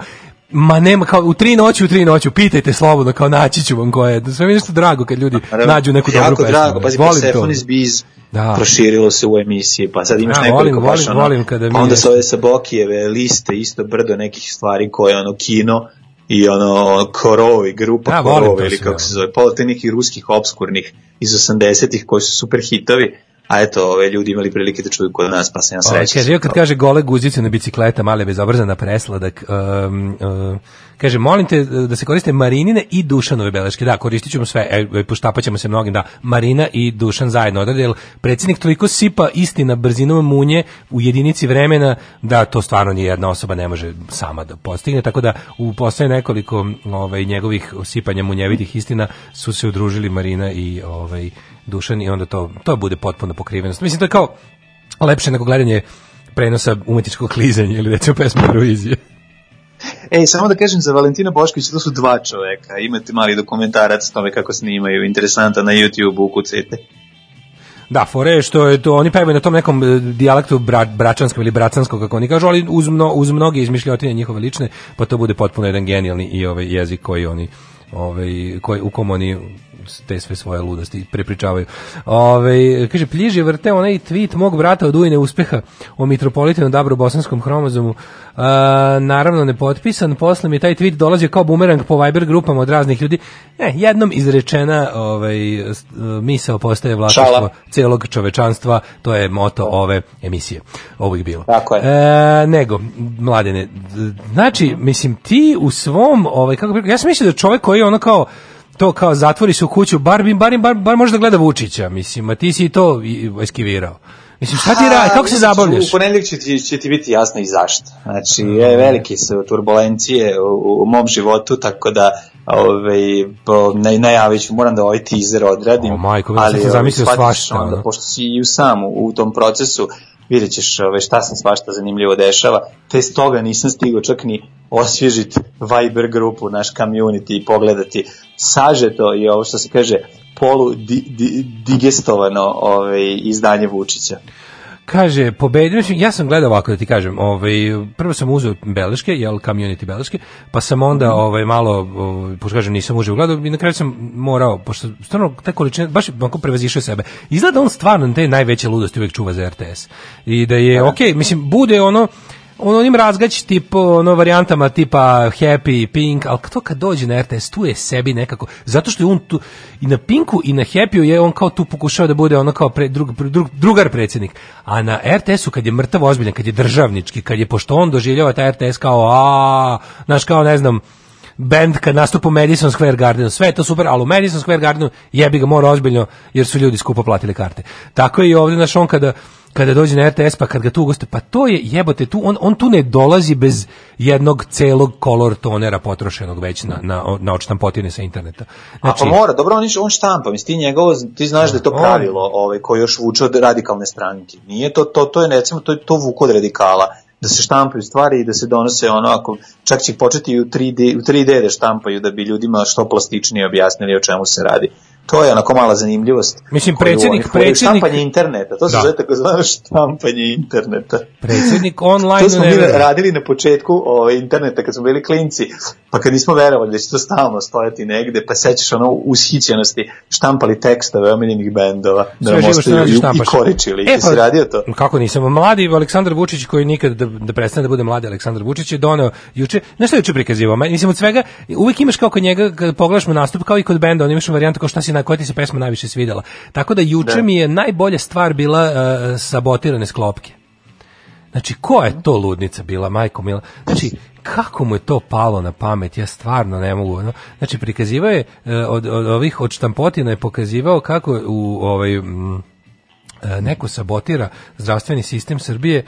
ma nema, kao u tri noći, u tri noći, pitajte slobodno, kao naći ću vam koje, je. sve mi je nešto drago kad ljudi Naravno, nađu neku dobru jako pesmu. drago, pazi, to. Persepolis Biz Da. proširilo se u emisiji, pa sad imaš Ja, nekoliko volim, baš volim, ono, volim kada mi pa onda je- se ove sa Bokijeve liste, isto brdo nekih stvari koje ono kino i ono Korovi, grupa Ja, to Korovi ili kako se zove, pola te nekih ruskih obskurnih iz 80-ih koji su super hitovi, a eto, ove ljudi imali prilike da čuju kod nas, pa se na Ovaj, sreći. Kaže, kad kaže gole guzice na bicikleta, male bezobrazana presladak, um, uh, kaže, molim te da se koriste Marinine i Dušanove beleške. Da, koristit ćemo sve, e, poštapat ćemo se mnogim, da, Marina i Dušan zajedno odrade, jer predsjednik toliko sipa istina brzinom munje u jedinici vremena da to stvarno ni jedna osoba ne može sama da postigne, tako da u posle nekoliko ovaj, njegovih sipanja munjevitih istina su se udružili Marina i ovaj, Dušan i onda to, to bude potpuno pokrivenost. Mislim, to je kao lepše nego gledanje prenosa umetničkog klizanja ili recimo pesme Eurovizije. Ej, samo da kažem za Valentina Boškovića, to su dva čoveka. Imate mali dokumentarac o tome kako snimaju, interesantan na YouTube ukucajte. Da, fore je što je to, oni pevaju na tom nekom e, dijalektu bra, bračanskom ili bracanskog, kako oni kažu, ali uz, mno, uz mnoge izmišljotine njihove lične, pa to bude potpuno jedan genijalni i ovaj jezik koji oni ovaj, koji, u kom oni te sve svoje ludosti prepričavaju. Ove, kaže, pljiži vrte onaj tweet mog brata od ujne uspeha o mitropolitinu Dabro bosanskom hromozomu. A, naravno nepotpisan, posle mi taj tweet dolazi kao bumerang po Viber grupama od raznih ljudi. E, jednom izrečena ovaj, misao postaje vlasništvo celog čovečanstva, to je moto ove emisije. Ovo ih bilo. Tako je. E, nego, mladene, znači, mislim, ti u svom, ovaj, kako, ja sam mislio da čovjek koji je ono kao, to kao zatvori se u kuću, bar, bar, bar, bar može da gleda Vučića, mislim, a ti si to eskivirao. Mislim, šta ti radi, kako se zabavljaš? U ponedeljak će ti, će ti biti jasno i zašto. Znači, je, velike su turbulencije u, u mom životu, tako da ovaj, po, naj, najavit ću, moram da ovaj teaser odradim. O, majko, ja sam se ovaj, zamislio svašta, Onda, ono. pošto si i u sam u, tom procesu, vidjet ćeš ovaj, šta se svašta zanimljivo dešava, te stoga nisam stigao čak ni osvježiti Viber grupu, naš community i pogledati sažeto i ovo što se kaže polu di, di, digestovano ovaj, izdanje Vučića. Kaže, pobedio, ja sam gledao ovako da ti kažem, ovaj, prvo sam uzeo beleške, jel, community beleške, pa sam onda ovaj, malo, ovaj, pošto kažem, nisam uživo gledao i na kraju sam morao, pošto stvarno te količine, baš je onako prevazišao sebe. Izgleda on stvarno te najveće ludosti uvek čuva za RTS. I da je, okej, mislim, bude ono, on onim razgać tip ono varijantama tipa Happy, Pink, ali to kad dođe na RTS tu je sebi nekako zato što je on tu i na Pinku i na Happy je on kao tu pokušao da bude ono kao pre, drug, drug, drugar predsjednik a na RTS-u kad je mrtav ozbiljan kad je državnički kad je pošto on doživljava taj RTS kao a znaš kao ne znam band kad nastupa u Madison Square Gardenu, sve je to super, ali u Madison Square Gardenu jebi ga mora ozbiljno, jer su ljudi skupo platili karte. Tako je i ovdje, znaš, on kada, kada dođe na RTS, pa kad ga tu ugoste, pa to je, jebote, tu, on, on tu ne dolazi bez jednog celog kolor tonera potrošenog već na, na, na odštampotine sa interneta. Znači, A pa mora, dobro, on, on štampa, mislim, ti njegovo, ti znaš da je to On- pravilo ovaj, koje još vuče od radikalne stranke. Nije to, to, to je, recimo, to, je to vuku od radikala da se štampaju stvari i da se donose ono, ako čak će početi i u 3D, u 3D da štampaju da bi ljudima što plastičnije objasnili o čemu se radi. To je onako mala zanimljivost. Mislim, predsjednik- predsjednik- Štampanje interneta, to se Da. zove tako zvano štampanje interneta. Predsjednik online To smo mi radili na početku ovaj, interneta kad smo bili klinci, pa kad nismo verovali da će to stalno stojati negde, pa sećaš ono ushićenosti, štampali tekstove omiljenih bendova, da nam ostaju i, i koričili. E, E, si radio to? Kako nisam? Mladi Aleksandar Vučić koji nikad da, da prestane da bude mladi Aleksandar Vučić je doneo juče, nešto je juče prikazivao. Ma, Mislim od svega uvijek imaš kao kod njega kad pogledaš mu nastup kao i kod benda, on imaš varijantu kao šta si na koja ti se pesma najviše svidela. Tako da juče Da. mi je najbolja stvar bila uh, sabotirane sklopke. Znači, ko je to ludnica bila, majko mila? Znači, kako mu je to palo na pamet, ja stvarno ne mogu. ono. Znači, prikazivao je, e, od, od ovih, od štampotina je pokazivao kako u ovaj, mm, e, neko sabotira zdravstveni sistem Srbije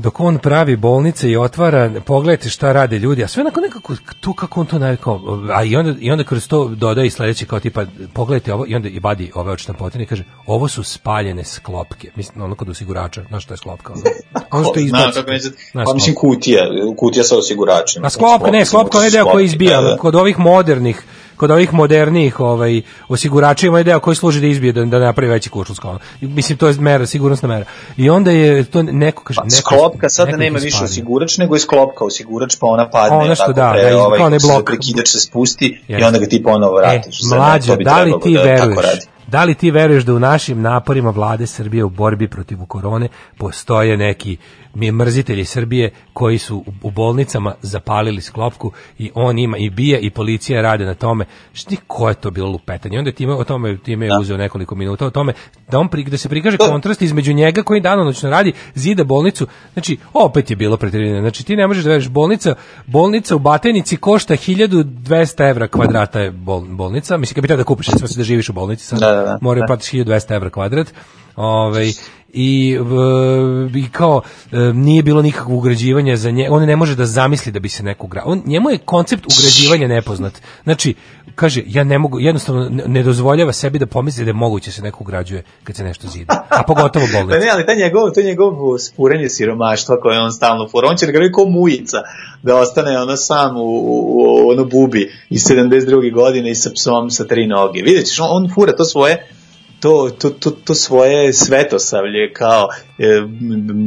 dok on pravi bolnice i otvara, pogledajte šta rade ljudi, a sve onako nekako to kako on to navikao, a i onda, i onda kroz to dodaje i sledeći kao tipa, pogledajte ovo, i onda i vadi ove od štampotine i kaže, ovo su spaljene sklopke, mislim, ono kod osigurača, znaš što je sklopka? Ono, ono što Znam izbaci. kako neće, Znaš, pa mislim kutija, kutija sa osiguračima. A sklopka, ne, sklopka onaj deo koji izbija, Da, da. kod ovih modernih, kod ovih modernijih ovaj, osigurača ima deo koji služi da izbije, da, da napravi veći kuršlus. Kao. Mislim, to je mera, sigurnosna mera. I onda je to neko kaže... Pa, neko, sklopka sada nema više osigurač, nego je sklopka osigurač, pa ona padne, Ono što tako da, pre, da, ovaj, kao zove, blok. prekidač se spusti i Jeste. onda ga ti ponovo vratiš. E, mlađo, da li ti da veruješ? Da li ti veruješ da u našim naporima vlade Srbije u borbi protiv korone postoje neki mi je mrzitelji Srbije koji su u, bolnicama zapalili sklopku i on ima i bije i policija rade na tome. Šti ko je to bilo lupetanje? Onda time o tome time je uzeo nekoliko minuta o tome da on pri, da se prikaže kontrast između njega koji danonoćno radi, zida bolnicu. Znači opet je bilo preterivanje. Znači ti ne možeš da veriš bolnica, bolnica u Batenici košta 1200 evra kvadrata je bol, bolnica. Mislim kad bi da kupiš sve da živiš u bolnici sad. Da, da, da. Moraju Da. platiš 1200 evra kvadrat. Ovaj i, i kao e, nije bilo nikakvog ugrađivanja za nje, on ne može da zamisli da bi se neko ugra. On njemu je koncept ugrađivanja nepoznat. Znači, kaže ja ne mogu jednostavno ne- dozvoljava sebi da pomisli da je moguće se neko ugrađuje kad se nešto zida. A pogotovo Pa bolnica. ne, ali ta njegov, to njegovo spurenje siromaštva koje on stalno fura, on će kraju ko mujica da ostane ono sam u, u, u ono bubi iz 72. godine i sa psom sa tri noge. Vidjet ćeš, on, on fura to svoje to, to, to, to svoje svetosavlje kao e,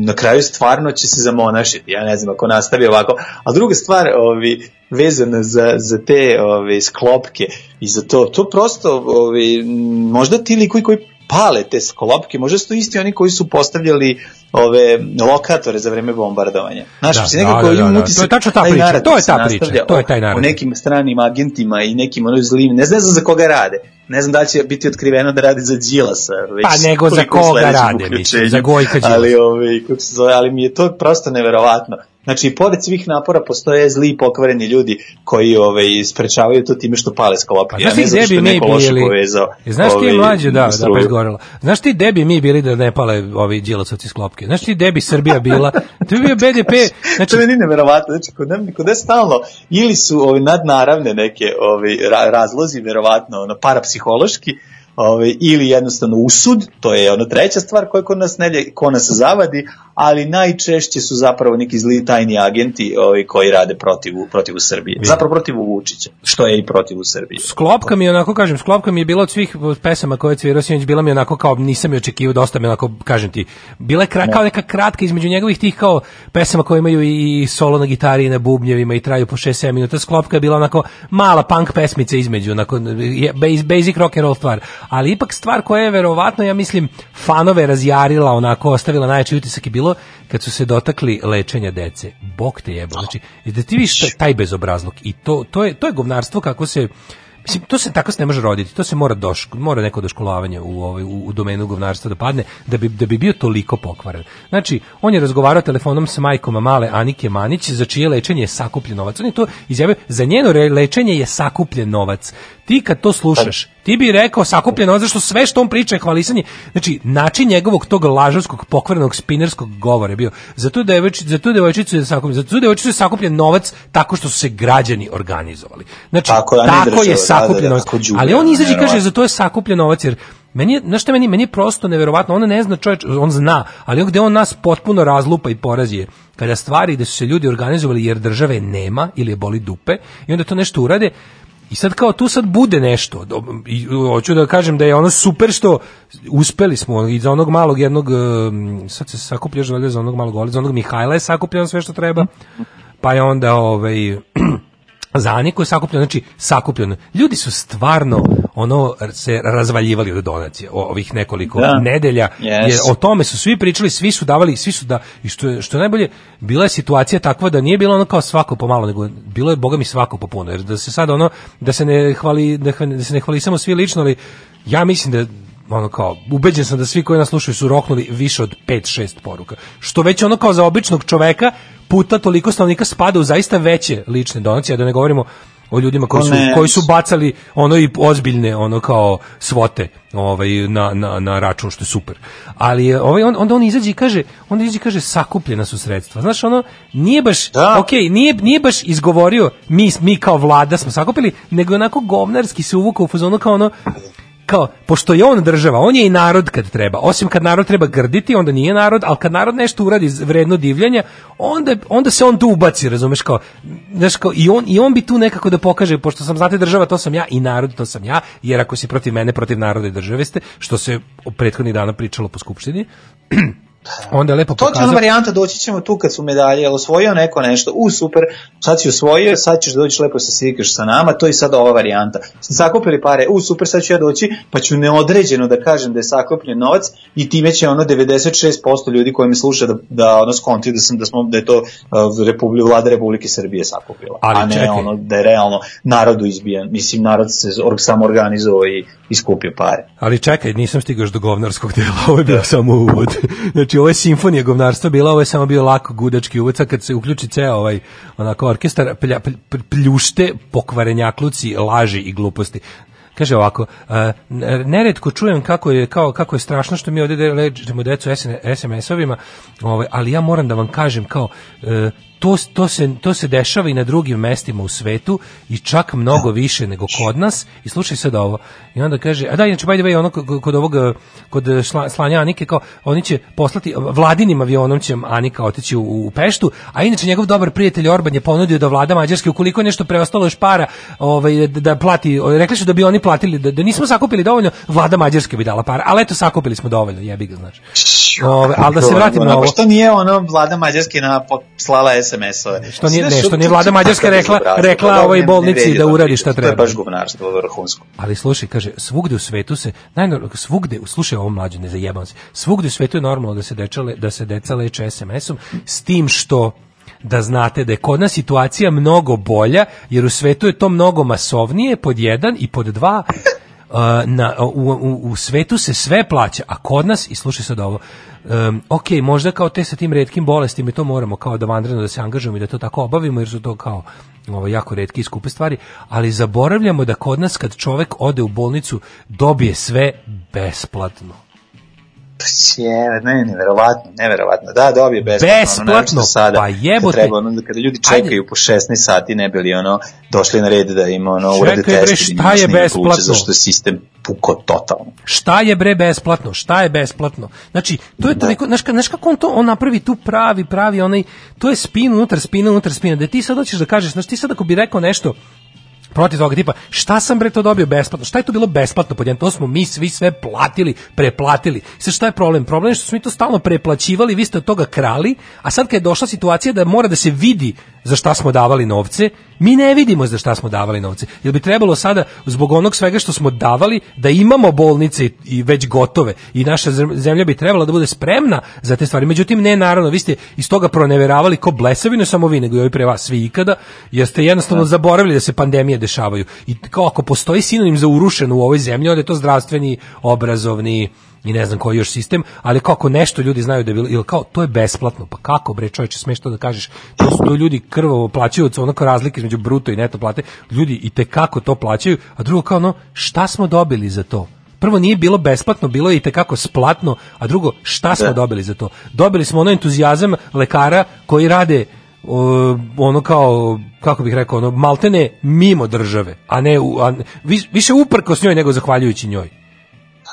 na kraju stvarno će se zamonašiti ja ne znam ako nastavi ovako a druga stvar ovi, vezana za, za te ovi, sklopke i za to to prosto ovi, možda ti likovi koji pale te sklopke, možda su to isti oni koji su postavljali ove lokatore za vreme bombardovanja. Znaš, Da, da, nekako da, da, da. utisak To je tačno ta priča, to je se ta priča, to je taj narativ. O nekim stranim agentima i nekim ono zlim, ne znam za koga rade. Ne znam da će biti otkriveno da radi za Đilasa. Već Pa nego za koga rade, mislim, za Gojka Đilasa. Ali, ovaj, kako se zove, ali mi je to prosto neverovatno. Znači, pored svih napora postoje zli i pokvareni ljudi koji ovaj, sprečavaju to time što pale sklopke. Pa ja ne znam što je neko loše bili? povezao. Znaš ti ovaj, mlađe, da, da, pa izgorela. Znaš ti gde bi mi bili da ne pale ovi Đilasovci sklopke? Znaš ti gde bi Srbija bila? To bi bio BDP, znači to je meni neverovatno, znači kod nam kod nas stalno ili su ovi nadnaravne neke ovi ra- razlozi verovatno ono parapsihološki Ove, ili jednostavno usud, to je ono treća stvar koja kod nas ne ko nas zavadi, ali najčešće su zapravo neki zli tajni agenti ovi, koji rade protiv, protiv Srbije. Zapravo protiv Vučića, što je i protiv u Srbiji. Sklopka mi je onako, kažem, Sklopka mi je bila od svih pesama koje je sinoć, bila mi onako kao, nisam je očekivao, dosta mi onako, kažem ti, bila je kra, kao neka kratka između njegovih tih kao pesama koje imaju i solo na gitari i na bubnjevima i traju po 6-7 minuta. Sklopka je bila onako mala punk pesmica između, onako, basic rock and roll stvar. Ali ipak stvar koja je verovatno, ja mislim, fanove razjarila, onako, ostavila najjači utisak je bilo kad su se dotakli lečenja dece. Bog te jebo. Znači, da ti vidiš taj- bezobrazluk i to, to, je, to je govnarstvo kako se Mislim, to se tako se ne može roditi, to se mora doš, mora neko doškolavanje u ovaj u, u domenu govnarstva da padne da bi da bi bio toliko pokvaren. Znači, on je razgovarao telefonom sa majkom male Anike Manić za čije lečenje je sakupljen novac. On je to izjavio, za njeno lečenje je sakupljen novac. Ti kad to slušaš, ti bi rekao sakupljen novac, zašto sve što on priča je hvalisanje. Znači, način njegovog tog lažovskog pokvarenog spinerskog govora je bio zato da je već zato devojčicu je sakupljen, zato devojčicu je sakupljen novac tako što su se građani organizovali. Znači, Tako, a ne tako država, je da, sakupljen da, da, novac. Ali on izađe i kaže za to je sakupljen novac jer meni je, znaš meni, meni je prosto neverovatno, on ne zna čovječ, on zna, ali on gde on nas potpuno razlupa i porazi je kada stvari da su se ljudi organizovali jer države nema ili je boli dupe i onda to nešto urade i sad kao tu sad bude nešto. I hoću da kažem da je ono super što uspeli smo i za onog malog jednog sad se sakupljaš valjda za onog malog za onog Mihajla je sakupljeno sve što treba. Pa je onda ovaj za Aniku je sakupljeno, znači sakupljeno. Ljudi su stvarno ono se razvaljivali od donacija o- ovih nekoliko Da. nedelja Yes. jer o tome su svi pričali, svi su davali, svi su da i što je, što je najbolje bila je situacija takva da nije bilo ono kao svako pomalo, nego bilo je boga mi svako po puno. Jer da se sad ono da se ne hvali da, da se ne hvali samo svi lično, ali ja mislim da ono kao, ubeđen sam da svi koji nas slušaju su roknuli više od 5-6 poruka. Što već ono kao za običnog čoveka puta toliko stanovnika spada u zaista veće lične donacije, a da ne govorimo o ljudima koji su, koji su bacali ono i ozbiljne ono kao svote ovaj na, na, na račun što je super. Ali ovaj on, onda on izađe i kaže, onda izađe i kaže sakupljena su sredstva. Znaš ono nije baš Da. okej, nije nije baš izgovorio mi mi kao vlada smo sakupili, nego onako govnarski se uvukao u fazonu kao ono kao, pošto je on država, on je i narod kad treba. Osim kad narod treba grditi, onda nije narod, ali kad narod nešto uradi vredno divljanja, onda, onda se on tu ubaci, razumeš, kao, znaš, kao, i, on, i on bi tu nekako da pokaže, pošto sam, znate, država, to sam ja, i narod, to sam ja, jer ako si protiv mene, protiv naroda i države ste, što se u prethodnih dana pričalo po skupštini, onda je lepo To ti je ona pokazao varijanta, doći ćemo tu kad su medalje, jel osvojio neko nešto, u super, sad si osvojio, sad ćeš doći lepo se slikaš sa nama, to je sad ova varijanta. Smo sakupili pare, u super, sad ću ja doći, pa ću neodređeno da kažem da je sakupljen novac i time će ono 96% ljudi koji me sluša da, da ono skonti da, sam, da, smo, da je to uh, Republi, vlada Republike Srbije sakupila, Ali a ne čekaj. ono da je realno narodu izbijan, mislim narod se or, samo organizovao i iskupio pare. Ali čekaj, nisam stigao do govnarskog dela, ovo je bio samo uvod. Znači, ovo je simfonija govnarstva bila, ovo je samo bio lako gudački uvod, sad kad se uključi ceo ovaj, onako, orkestar, plja, plj- plj- pljušte, pokvarenjakluci, laži i gluposti. Kaže ovako, n- neretko čujem kako je kao kako je strašno što mi ovde de- lečimo decu SMS-ovima, ovaj, ali ja moram da vam kažem kao e, to, to, se, to se dešava i na drugim mestima u svetu i čak mnogo više nego kod nas. I slušaj sad ovo. I onda kaže, a da inače by the way ono kod, ovog kod šla, slanja Anike kao oni će poslati vladinim avionom će Anika otići u, u Peštu a inače njegov dobar prijatelj Orban je ponudio da vlada Mađarske ukoliko je nešto preostalo još para ovaj, da, da plati, rekli su da bi oni platili da, da nismo sakupili dovoljno vlada Mađarske bi dala para, ali eto sakupili smo dovoljno jebi ga znači Ove, ali da se vratimo na ovo što nije ono vlada Mađarske na slala SMS-ove? Što nije- ne, što to- nije to- vlada to- Mađarske kakav rekla- rekla to ovoj bolnici da to uradi šta To treba. je baš govnarstvo vrhunsko. Ali slušaj, kaže, svugde u svetu se, najnor, svugde, slušaj ovo mlađe, ne zajebam se, svugde u svetu je normalno da se, dečale, da se deca leče SMS-om, s tim što da znate da je kod nas situacija mnogo bolja, jer u svetu je to mnogo masovnije, pod jedan i pod dva, na, u, u, u svetu se sve plaća, a kod nas, i slušaj sad ovo, um, ok, možda kao te sa tim redkim bolestima i to moramo kao da vanredno da se angažujemo i da to tako obavimo, jer su to kao ovo, jako redke i skupe stvari, ali zaboravljamo da kod nas kad čovek ode u bolnicu dobije sve besplatno. Je, ne, neverovatno, neverovatno. Da, dobije besplatno. Besplatno, ono, sada, pa jebote. Kad treba, ono, da kada ljudi Ajde. čekaju po 16 sati, ne bili ono, došli na red da im ono, urade Čekaj, bre, test. šta je besplatno? Zašto je sistem puko totalno. Šta je bre besplatno? Šta je besplatno? Znači, to je toliko, znaš, ka- znaš kako on to, on napravi tu pravi, pravi onaj, to je spin unutar spina, unutar spina, da ti sad hoćeš da kažeš, znaš, ti sad ako bi rekao nešto, protiv toga tipa šta sam bre to dobio besplatno? Šta je to bilo besplatno pod jedan? To smo mi svi sve platili preplatili. Sad šta je problem? Problem je što smo mi to stalno preplaćivali vi ste od toga krali a sad kad je došla situacija da mora da se vidi za šta smo davali novce mi ne vidimo za šta smo davali novce. Jel bi trebalo sada zbog onog svega što smo davali da imamo bolnice i- već gotove i naša zem- zemlja bi trebala da bude spremna za te stvari. Međutim ne naravno vi ste iz toga proneveravali ko blesavi ne samo vi nego i ovi pre vas svi ikada jer ste jednostavno zaboravili da se pandemije dešavaju. I kao ako postoji sinonim za urušeno u ovoj zemlji onda je to zdravstveni obrazovni i ne znam koji još sistem, ali kako nešto ljudi znaju da je bilo, ili kao, to je besplatno, pa kako bre čovječe, smeš to da kažeš, to su to ljudi krvavo plaćaju, od onako razlike između bruto i neto plate, ljudi i te kako to plaćaju, a drugo kao ono, šta smo dobili za to? Prvo nije bilo besplatno, bilo je i tekako splatno, a drugo, šta smo Da. dobili za to? Dobili smo ono entuzijazam lekara koji rade o, ono kao kako bih rekao ono maltene mimo države a ne u, a, vi- više uprkos njoj nego zahvaljujući njoj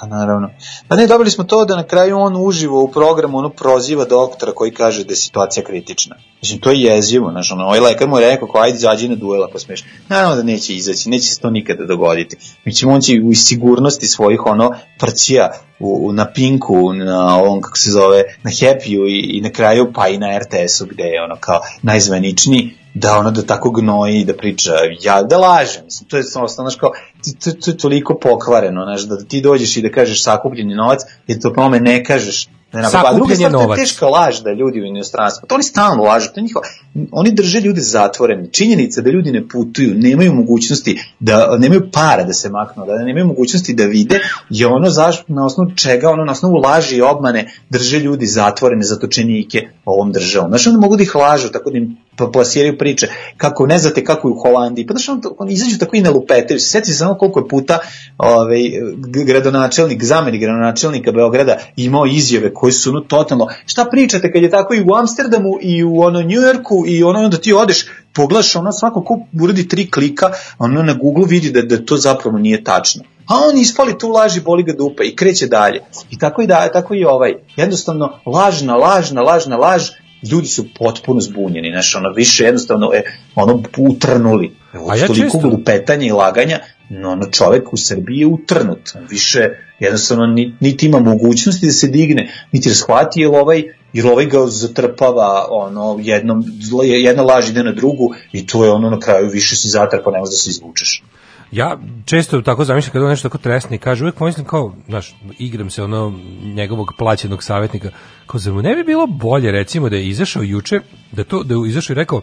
Pa naravno. Pa ne, dobili smo to da na kraju on uživo u programu ono proziva doktora koji kaže da je situacija kritična. Mislim, to je jezivo, znaš, ono, ovaj lekar mu je rekao, kao, ajde, izađi na duel ako smeš. Naravno da neće izaći, neće se to nikada dogoditi. Mislim, on će u sigurnosti svojih, ono, prcija u, u- na Pinku, na ovom, kako se zove, na Happy-u i, i na kraju, pa i na RTS-u, gde je ono, kao, najzvaničniji, da ono da tako gnoji da priča ja da laže mislim to je samo znaš kao ti- to, to je toliko pokvareno znaš da ti dođeš i da kažeš sakupljeni novac jer to tome ne kažeš da je napravljeno. A druga je stvar, to novac. teška laž da ljudi u inostranstvu, to oni stalno lažu, to je njihova, oni drže ljude zatvoreni. Činjenica da ljudi ne putuju, nemaju mogućnosti da nemaju para da se maknu, da nemaju mogućnosti da vide, je ono zaš, na osnovu čega, ono na osnovu laži i obmane drže ljudi zatvorene zatočenike ovom državom. Znaš, oni mogu da ih lažu, tako da im pa- plasiraju priče, kako ne znate kako je u Holandiji, pa znaš, on, on izađu tako i ne lupetaju, sjeti se samo koliko je puta ovaj, gradonačelnik, zamenik gradonačelnika Beograda imao izjave koji su ono totalno, šta pričate kad je tako i u Amsterdamu i u ono Njujorku i ono onda ti odeš, pogledaš ono svako ko uradi tri klika, ono na Google vidi da, da to zapravo nije tačno. A on ispali tu laž i boli ga dupe i kreće dalje. I tako i da, tako i ovaj. Jednostavno, lažna, lažna, lažna laž ljudi su potpuno zbunjeni, znaš, ono, više jednostavno je, ono, utrnuli. Od A ja toliko često- lupetanja i laganja, no, ono, čovek u Srbiji je utrnut. Više, jednostavno, ni- niti ima mogućnosti da se digne, niti da shvati, jer ovaj, jer ovaj ga zatrpava, ono, jednom, jedna laž ide na drugu i to je ono na kraju više si zatrpa, ne možeš da se izvučeš. Ja često tako zamišljam kada on nešto tako tresne i kaže, uvijek pomislim kao, znaš, igram se ono njegovog plaćenog savjetnika, kao zar mu ne bi bilo bolje recimo da je izašao juče, da to da je izašao i rekao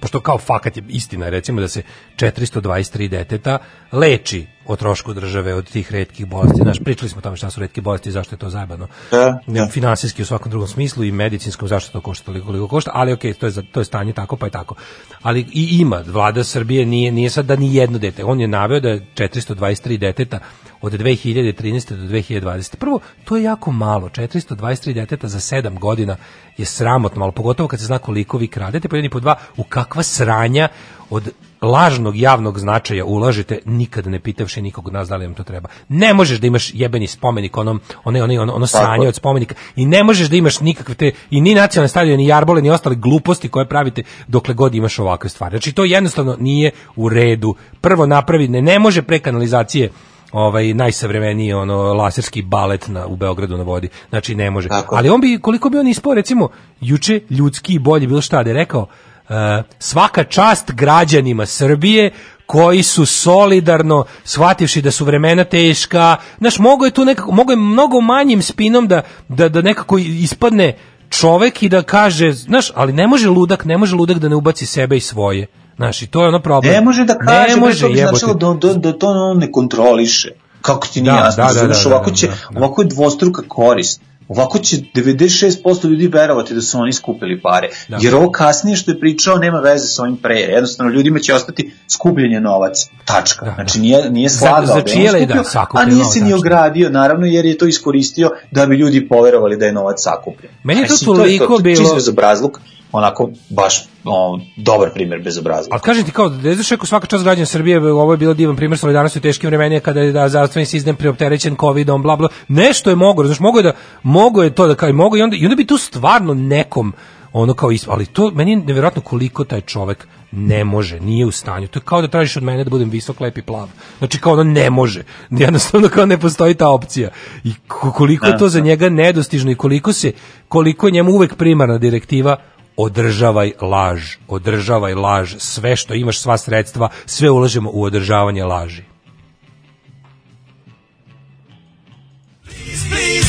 pošto kao fakat je istina recimo da se 423 deteta leči o trošku države od tih retkih bolesti. Znaš, pričali smo o tome šta su retke bolesti i zašto je to zajebano. Da, Finansijski u svakom drugom smislu i medicinskom zašto to košta toliko koliko košta, ali okej, to je za- to je stanje tako pa je tako. Ali i ima vlada Srbije nije nije sad da ni jedno dete. On je naveo da je 423 deteta od 2013. do 2020. Prvo, to je jako malo. 423 deteta za 7 godina je sramotno malo, pogotovo kad se zna koliko vi kradete, po jedan i po dva, u kakva sranja od lažnog javnog značaja ulažete nikada ne pitavši nikog od nas da li vam to treba. Ne možeš da imaš jebeni spomenik onom one one ono, ono sranje od spomenika i ne možeš da imaš nikakve te i ni nacionalne stadione ni jarbole ni ostale gluposti koje pravite dokle god imaš ovakve stvari. Znači to jednostavno nije u redu. Prvo napravi ne, ne može pre kanalizacije ovaj najsavremeniji ono laserski balet na u Beogradu na vodi. Znači ne može. Ali on bi koliko bi on ispao recimo juče ljudski i bolje bilo šta da je rekao svaka čast građanima Srbije koji su solidarno shvativši da su vremena teška, znaš, mogo je tu nekako, mogo je mnogo manjim spinom da, da, da nekako ispadne čovek i da kaže, znaš, ali ne može ludak, ne može ludak da ne ubaci sebe i svoje. Znaš, i to je ono problem. Ne može da kaže, ne može, jebote. značilo da, da, da to ne kontroliše. Kako ti nije Da, jasno? da, da, da, da, ovako, će, da, da. ovako je dvostruka korist. Ovako će 96% ljudi verovati da su oni skupili pare. Da. Jer ovo kasnije što je pričao nema veze sa ovim pre. Jednostavno ljudima će ostati skupljenje novac. Tačka. znači nije, nije Za- slagao za da je on čije li da, skupio, sakupio a nije se ni ogradio, naravno, jer je to iskoristio da bi ljudi poverovali da je novac sakupljen. Meni je to toliko to, to, bilo- Čisto bezobrazluk, onako baš o, dobar primjer bezobrazluka. Ali kažem ti kao da je znaš ako svaka čast građana Srbije, ovo je bilo divan primjer solidarnosti u teškim vremenima kada je da zdravstveni sistem preopterećen covidom, bla bla. Nešto je mogo, znaš, mogo je da mogo je to da kao mogo i onda i onda bi tu stvarno nekom ono kao is- ali to meni je nevjerojatno koliko taj čovek ne može, nije u stanju. To je kao da tražiš od mene da budem visok, lep i plav. Znači kao ono ne može. Jednostavno kao ne postoji ta opcija. I ko- koliko je to za njega nedostižno i koliko se koliko je njemu uvek primarna direktiva održavaj laž, održavaj laž, sve što imaš, sva sredstva, sve ulažemo u održavanje laži. Please tell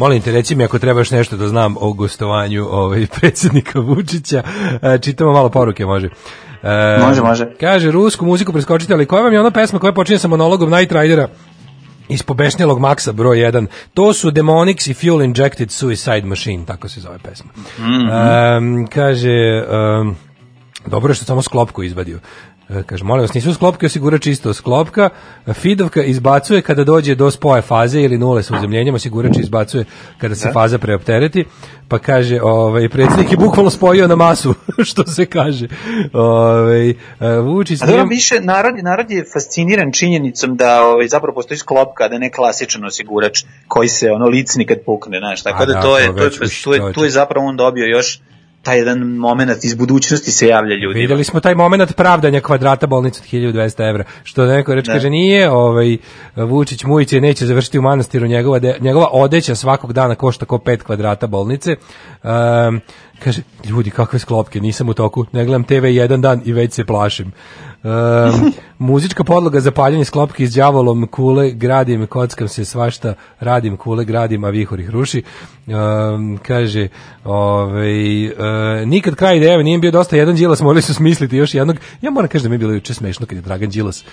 Molim te, reci mi ako trebaš nešto da znam o gostovanju ovaj, predsjednika Vučića. E, čitamo malo poruke, može. E, Može, može. Kaže, rusku muziku preskočite, ali koja vam je ona pesma koja počinje sa monologom Night Ridera iz pobešnjelog Maxa broj 1. To su Demonics i Fuel Injected Suicide Machine, tako se zove pesma. Em, kaže, em, dobro je što samo sklopku izvadio. E, Kaže, molim vas, nisu sklopke osigurač isto sklopka, Fidovka izbacuje kada dođe do spoje faze ili nule sa uzemljenjem, osigurač izbacuje kada se faza preoptereti, pa kaže, ovaj, predsjednik je bukvalno spojio na masu, što se kaže. Ovaj, A dobro, nije- više, narod, narod je fasciniran činjenicom da ovaj, zapravo postoji sklopka, da ne klasičan osigurač koji se ono licni kad pukne, znaš, tako A da, da, to, to je, to, je, to je tu je zapravo on dobio još taj jedan moment iz budućnosti se javlja ljudima. Videli smo taj moment pravdanja kvadrata bolnice od 1200 evra, što neko reče, Da. kaže, nije ovaj, Vučić Mujić neće završiti u manastiru, njegova, de- njegova odeća svakog dana košta ko 5 kvadrata bolnice. Um, kaže, ljudi, kakve sklopke, nisam u toku, ne gledam TV jedan dan i već se plašim. Um, muzička podloga za paljenje sklopke iz đavolom kule, gradim, kockam se svašta, radim kule, gradim, a vihor ih ruši. Um, kaže, ovaj, e, nikad kraj ideje nije bio dosta jedan Đilas, morali su smisliti još jednog. Ja moram kažem da mi je bilo juče smešno kad je Dragan Đilas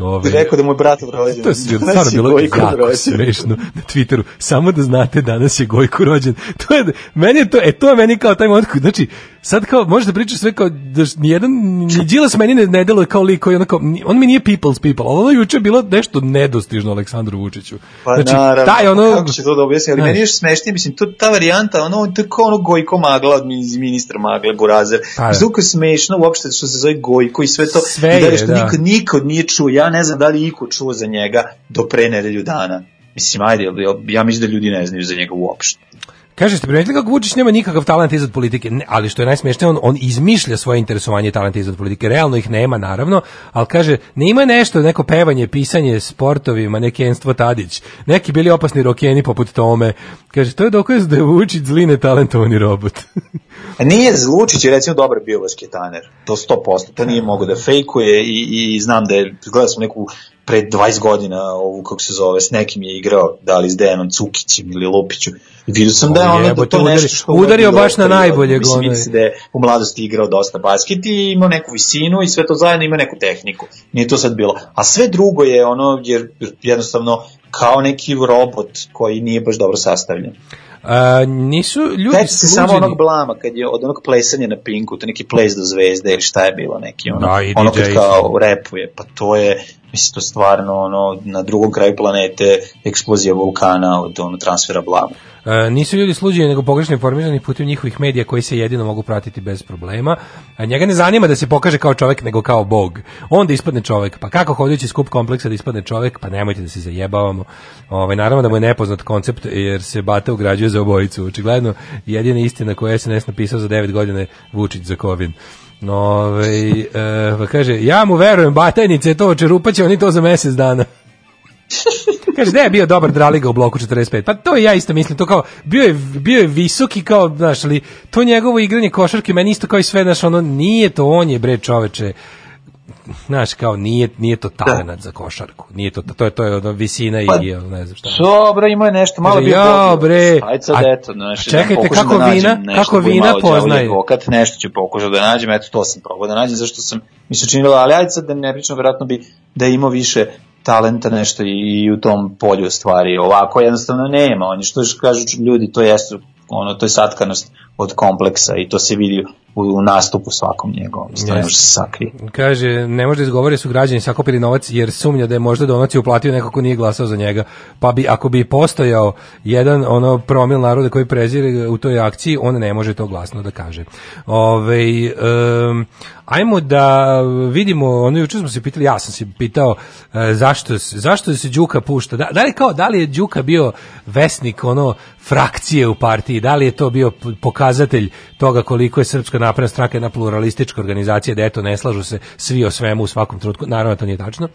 Ovaj, Rekao da mu je brat rođen. to je stvarno bilo jako rođen. smešno na Twitteru. Samo da znate, danas je Gojko rođen. To je, meni je to, e, to je meni kao taj moment, znači, sad kao, možeš da pričaš sve kao, da nijedan, ni Đilas meni ne, ne deluje kao lik koji onako, on mi nije people's people, ono juče je bilo nešto nedostižno Aleksandru Vučiću. Pa znači, naravno, taj ono, kako će to da objasni, ali Znaš. meni je smešnije, mislim, to, ta varijanta, ono, kao ono Gojko Magla od min- ministra Magle, Burazer. Pa, je smešno uopšte što se zove Gojko i sve to, Sve i da je, što da. nikad, nikad nije čuo, ja ne znam da li iko čuo za njega do pre nedelju dana. Mislim, ajde, ja mislim da ljudi ne znaju za njega uopšte. Kaže, ste primetili kako Vučić nema nikakav talent izad politike, ne, ali što je najsmešnije, on, on izmišlja svoje interesovanje i talent izad politike. Realno ih nema, naravno, ali kaže, ne ima nešto, neko pevanje, pisanje sportovima, neki Enstvo Tadić, neki bili opasni rokeni poput Tome. Kaže, to je dokaz da je Vučić zli netalentovani robot. A nije Lučić je recimo dobar bio basketaner, to 100%, to nije mogo da fejkuje i, i znam da je, gledao sam neku pre 20 godina ovu, kako se zove, s nekim je igrao, da li s Dejanom Cukićem ili Lupiću. Vidio sam da je O, ono da to nešto što je udario baš na prirodno. najboljeg, Mislim, ono je. vidi se da je u mladosti igrao dosta basket i imao neku visinu i sve to zajedno ima neku tehniku. Nije to sad bilo. A sve drugo je ono, jer jednostavno kao neki robot koji nije baš dobro sastavljen. A, nisu ljudi Seti se samo sluđeni- onog blama kad je od onog plesanja na Pinku, to neki ples do zvezde ili šta je bilo neki ono, Da, ono kad kao repuje, pa to je mislim to stvarno ono na drugom kraju planete eksplozija vulkana od ono transfera blama. E, nisu ljudi sluđeni nego pogrešno informirani putem njihovih medija koji se jedino mogu pratiti bez problema. A njega ne zanima da se pokaže kao čovjek nego kao bog. Onda ispadne čovjek. Pa kako hodajući skup kompleksa da ispadne čovjek? Pa nemojte da se zajebavamo. Ovaj naravno da mu je nepoznat koncept jer se Bata ugrađuje za obojicu. Očigledno jedina istina koju je SNS napisao za 9 godina je Vučić za Kovin. Ove, e, pa kaže, ja mu verujem, batajnice je to, čerupaće oni to za mjesec dana. Kaže, da je bio dobar Draliga u bloku 45. Pa to ja isto mislim, to kao, bio je, bio je visoki kao, znaš, ali to njegovo igranje košarke, meni isto kao i sve, znaš, ono, nije to, on je bre čoveče, znaš, kao, nije, nije to talent za košarku, nije to, to je, to je ono, visina i, Pa, i ne znam šta. Dobro, ima je nešto, malo ja, bolji. bre, Ajde sad, a- eto, znaš, a čekajte, da kako da vina- nešto kako vina poznaje? Advokat, nešto ću pokušati da nađem, eto, to sam probao da nađem, zašto sam mi se činilo, ali ajde sad da ne pričam, verovatno bi da je imao više talenta nešto i, u tom polju stvari. Ovako jednostavno nema. Oni što kažu ljudi, to jeste ono, to je satkanost od kompleksa i to se vidi u, nastupu svakom njegovom. Isto ne Jeste. može se sakrije. Kaže, ne može da izgovori su građani sakopili novac jer sumnja da je možda donaciju uplatio neko ko nije glasao za njega. Pa bi, ako bi postojao jedan ono promil naroda koji prezire u toj akciji, on ne može to glasno da kaže. Ove, em, ajmo da vidimo, ono juče smo se pitali, ja sam se pitao e, zašto, zašto se Đuka pušta. Da, da li kao, da li je Đuka bio vesnik ono frakcije u partiji, da li je to bio p- pokazatelj toga koliko je Srpska napredna stranka jedna pluralistička organizacija, da eto ne slažu se svi o svemu u svakom trenutku, naravno to nije tačno,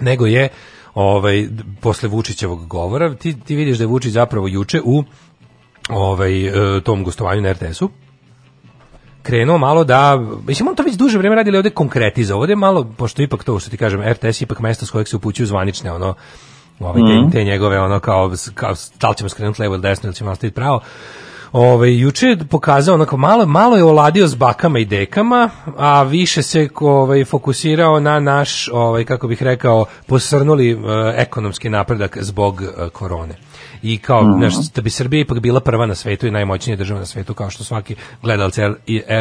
nego je ovaj posle Vučićevog govora, ti, ti vidiš da je Vučić zapravo juče u ovaj e, tom gostovanju na RTS-u krenuo malo da, mislim on to već duže vrijeme radi, ali ovde konkretizao, ovde malo, pošto ipak to što ti kažem, RTS je ipak mesto s kojeg se upućuju zvanične ono Ovaj, Mhm. te, te njegove ono kao, kao da li ćemo skrenuti levo ili desno ili ćemo ostaviti pravo. Ove, juče je pokazao onako malo, malo je oladio s bakama i dekama, a više se ovaj, fokusirao na naš, ovaj, kako bih rekao, posrnuli e, ekonomski napredak zbog e, korone. I kao, Mhm. znaš, da bi Srbija ipak bila prva na svetu i najmoćnija država na svetu, kao što svaki gledalac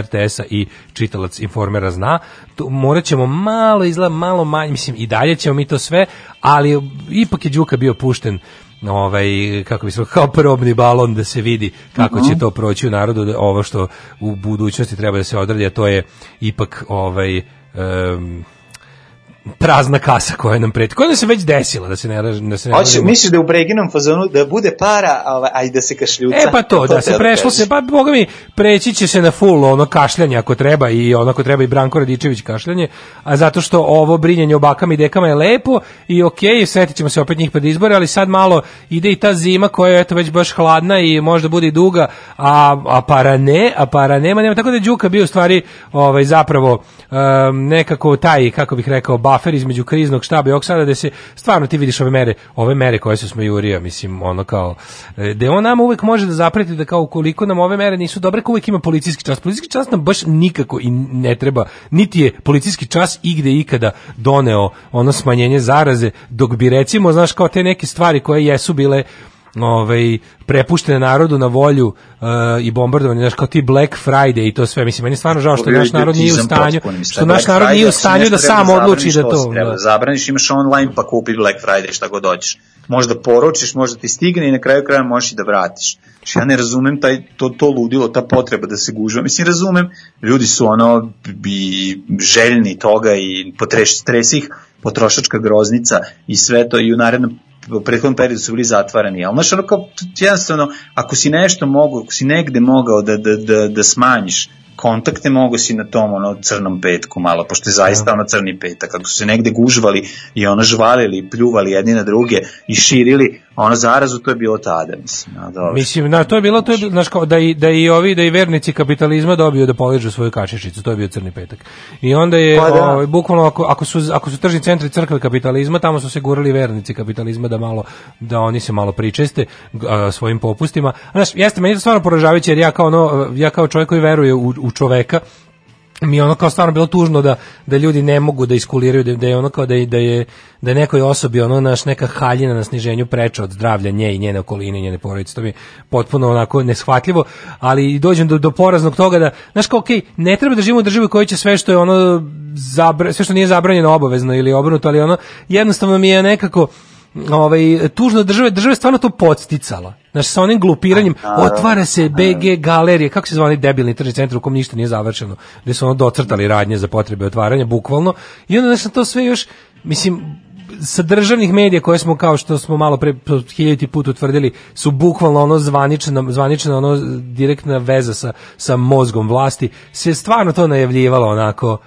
RTS-a i čitalac informera zna, to morat ćemo malo izgleda, malo manje, mislim, i dalje ćemo mi to sve, ali ipak je Đuka bio pušten ovaj kako bi se rekao, kao probni balon da se vidi kako će Mhm. to proći u narodu da ovo što u budućnosti treba da se odradi a to je ipak ovaj em, prazna kasa koja nam preti. Koja nam se već desila da se ne raž- da se ne Hoće, misliš da u preginom fazonu da bude para, ovaj, a i da se kašljuca? E pa to, da se te prešlo se, pa boga mi, preći će se na full ono kašljanje ako treba i onako treba i Branko Radičević kašljanje, a zato što ovo brinjanje o bakama i dekama je lepo i okej, setit ćemo se opet njih pred izbore, ali sad malo ide i ta zima koja je eto već baš hladna i možda bude i duga, a, a para ne, a para nema, nema, tako da je Đuka bio u stvari ovaj, zapravo um, nekako taj, kako bih rekao, buffer između kriznog štaba i ovog sada da se stvarno ti vidiš ove mere, ove mere koje su smejurio, mislim, ono kao, da on nama uvek može da zapreti da kao ukoliko nam ove mere nisu dobre, kao uvek ima policijski čas. Policijski čas nam baš nikako i ne treba, niti je policijski čas igde ikada doneo ono smanjenje zaraze, dok bi recimo, znaš, kao te neke stvari koje jesu bile ovaj prepuštene narodu na volju uh, i bombardovanje znaš kao ti Black Friday i to sve mislim meni je stvarno žao što naš narod nije u stanju što naš narod nije u stanju da sam zabraniš, odluči da to treba da. zabraniš, imaš online pa kupi Black Friday šta god hoćeš. Možda poručiš, možda ti stigne i na kraju kraja možeš i da vratiš. Znači, ja ne razumem taj, to, to ludilo, ta potreba da se gužva. Mislim, razumem, ljudi su ono bi željni toga i potreš, stresi ih potrošačka groznica i sve to i u narednom u prethodnom periodu su bili zatvarani, ali znaš, ono kao, jednostavno, ako si nešto mogu, ako si negde mogao da, da, da, da smanjiš kontakte, mogu si na tom ono crnom petku malo, pošto je zaista ono crni petak, ako su se negde gužvali i ono žvalili, pljuvali jedni na druge i širili ono zarazu, to je bilo tada, mislim. A, dobro. Mislim, na, to je bilo, to je znaš, kao da i, da i ovi, da i vernici kapitalizma dobiju da poližu svoju kačišicu, to je bio crni petak. I onda je, Pa da. ovaj, bukvalno, ako, ako, su, ako su tržni centri crkve kapitalizma, tamo su se gurali vernici kapitalizma da malo, da oni se malo pričeste a, svojim popustima. Znaš, jeste, meni je to stvarno poražavajuće, jer ja kao, ono, ja kao čovjek koji veruje u, u čoveka, mi je ono kao stvarno bilo tužno da da ljudi ne mogu da iskuliraju da, da je ono kao da je, da je da je nekoj osobi ono naš neka haljina na sniženju preča od zdravlja nje i njene okoline i njene porodice to mi je potpuno onako neshvatljivo ali dođem do, do poraznog toga da znaš kao okej ne treba da živimo u državi u kojoj će sve što je ono zabra, sve što nije zabranjeno obavezno ili obrnuto ali ono jednostavno mi je nekako ovaj tužno države države stvarno to podsticala. Znači sa onim glupiranjem otvara se BG galerije, kako se zove onaj debilni tržni centar u kom ništa nije završeno, gde su ono docrtali radnje za potrebe otvaranja bukvalno. I onda znači to sve još mislim sa državnih medija koje smo kao što smo malo pre hiljaditi put utvrdili su bukvalno ono zvanična zvanična ono direktna veza sa sa mozgom vlasti. Se stvarno to najavljivalo onako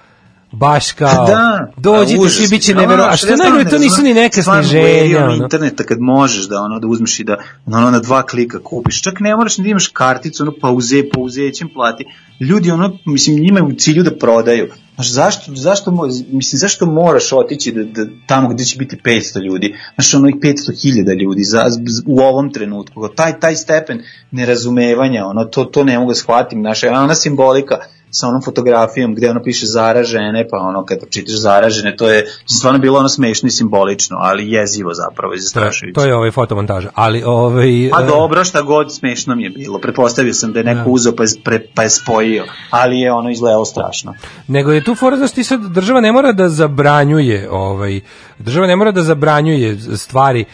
baš kao da, dođite užas. svi biće Ono, neverovatno. A što najgore to ne nisu ni neka sniženja. ono interneta kad možeš da ono da uzmeš i da ono na dva klika kupiš. Čak ne moraš ni da imaš karticu, ono pauze, pauzećem plati. Ljudi ono mislim njima je u cilju da prodaju. Znaš, zašto, zašto, mislim, zašto moraš otići da, da, tamo gde će biti 500 ljudi, znaš, ono i 500.000 ljudi za, u ovom trenutku, taj, taj stepen nerazumevanja, ono, to, to ne mogu da shvatim, znaš, ona simbolika sa onom fotografijom gde ono piše zaražene, pa ono kad pročitaš zaražene, to je stvarno bilo ono smešno i simbolično, ali jezivo zapravo i To zastrašujuće. to je ovaj fotomontaža, ali ovaj A e, dobro, šta god smešno mi je bilo. Pretpostavio sam da je neko Da. uzeo pa je, pre, pa je spojio, ali je ono izgledalo strašno. nego je tu fora da ti sad država ne mora da zabranjuje ovaj država ne mora da zabranjuje stvari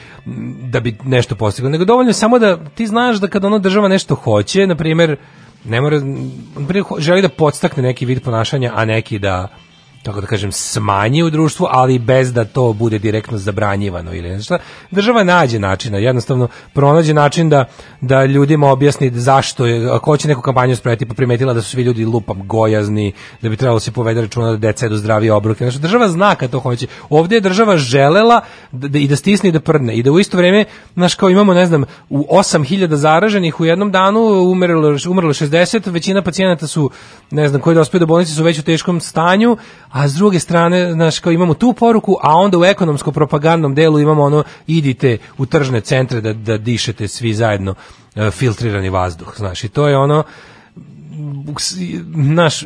da bi nešto postigla nego dovoljno samo da ti znaš da kad ono država nešto hoće na primjer ne mora želi da podstakne neki vid ponašanja a neki da tako da kažem, smanji u društvu, ali bez da to bude direktno zabranjivano ili nešto. Država nađe načina, jednostavno pronađe način da, da ljudima objasni zašto je, ako hoće neku kampanju spreti, pa primetila da su svi ljudi lupam gojazni, da bi trebalo se povede računa da deca jedu zdravije obroke. Znači, država zna kad to hoće. Ovdje je država želela da, da- i da stisne i da prdne i da u isto vrijeme, znaš, kao imamo, ne znam, u 8000 zaraženih u jednom danu umrlo, umrlo 60, većina pacijenata su, ne znam, koji dospiju do bolnice su već u teškom stanju, a s druge strane, znaš, kao imamo tu poruku, a onda u ekonomsko-propagandnom delu imamo ono, idite u tržne centre da, da dišete svi zajedno e, filtrirani vazduh, znaš, i to je ono, naš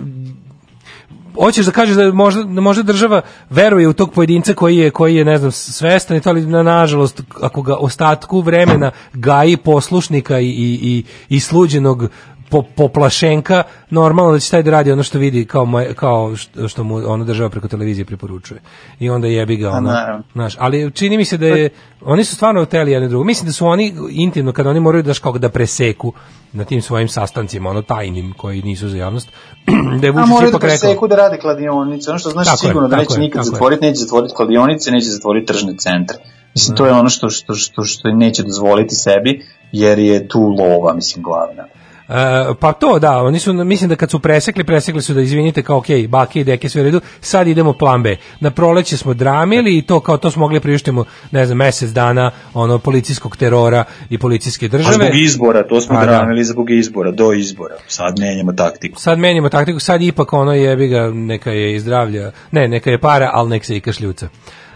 hoćeš da kažeš da možda, da možda država veruje u tog pojedinca koji je, koji je ne znam, svestan i to, ali na, nažalost, ako ga ostatku vremena gaji poslušnika i, i, i, i sluđenog po, poplašenka, normalno da će taj da radi ono što vidi kao, moje, kao što, što mu ona država preko televizije preporučuje. I onda jebi ga ono, znaš, ali čini mi se da je, oni su stvarno hteli jedno drugo. Mislim da su oni intimno, kada oni moraju daš kao da preseku na tim svojim sastancima, ono tajnim, koji nisu za javnost, da je A Vučić moraju da ipak rekao, preseku da rade kladionice, ono što znaš Tako je, sigurno da tako neće je, nikad je. zatvoriti, neće zatvoriti kladionice, neće zatvoriti tržne centre. Mislim, to je ono što, što, što, što neće dozvoliti sebi, jer je tu lova, mislim, glavna. E, pa to da, oni su, mislim da kad su presekli, presekli su da izvinite kao ok, bake i deke sve u redu, sad idemo plan B. Na proleće smo dramili i to kao to smo mogli da priuštimo, ne znam, mesec dana ono policijskog terora i policijske A države. zbog izbora, to smo A, da. dramili zbog izbora, do izbora. Sad menjamo taktiku. Sad menjamo taktiku, sad ipak ono jebi ga, neka je i zdravlja, ne, neka je para, ali nek se i kašljuca.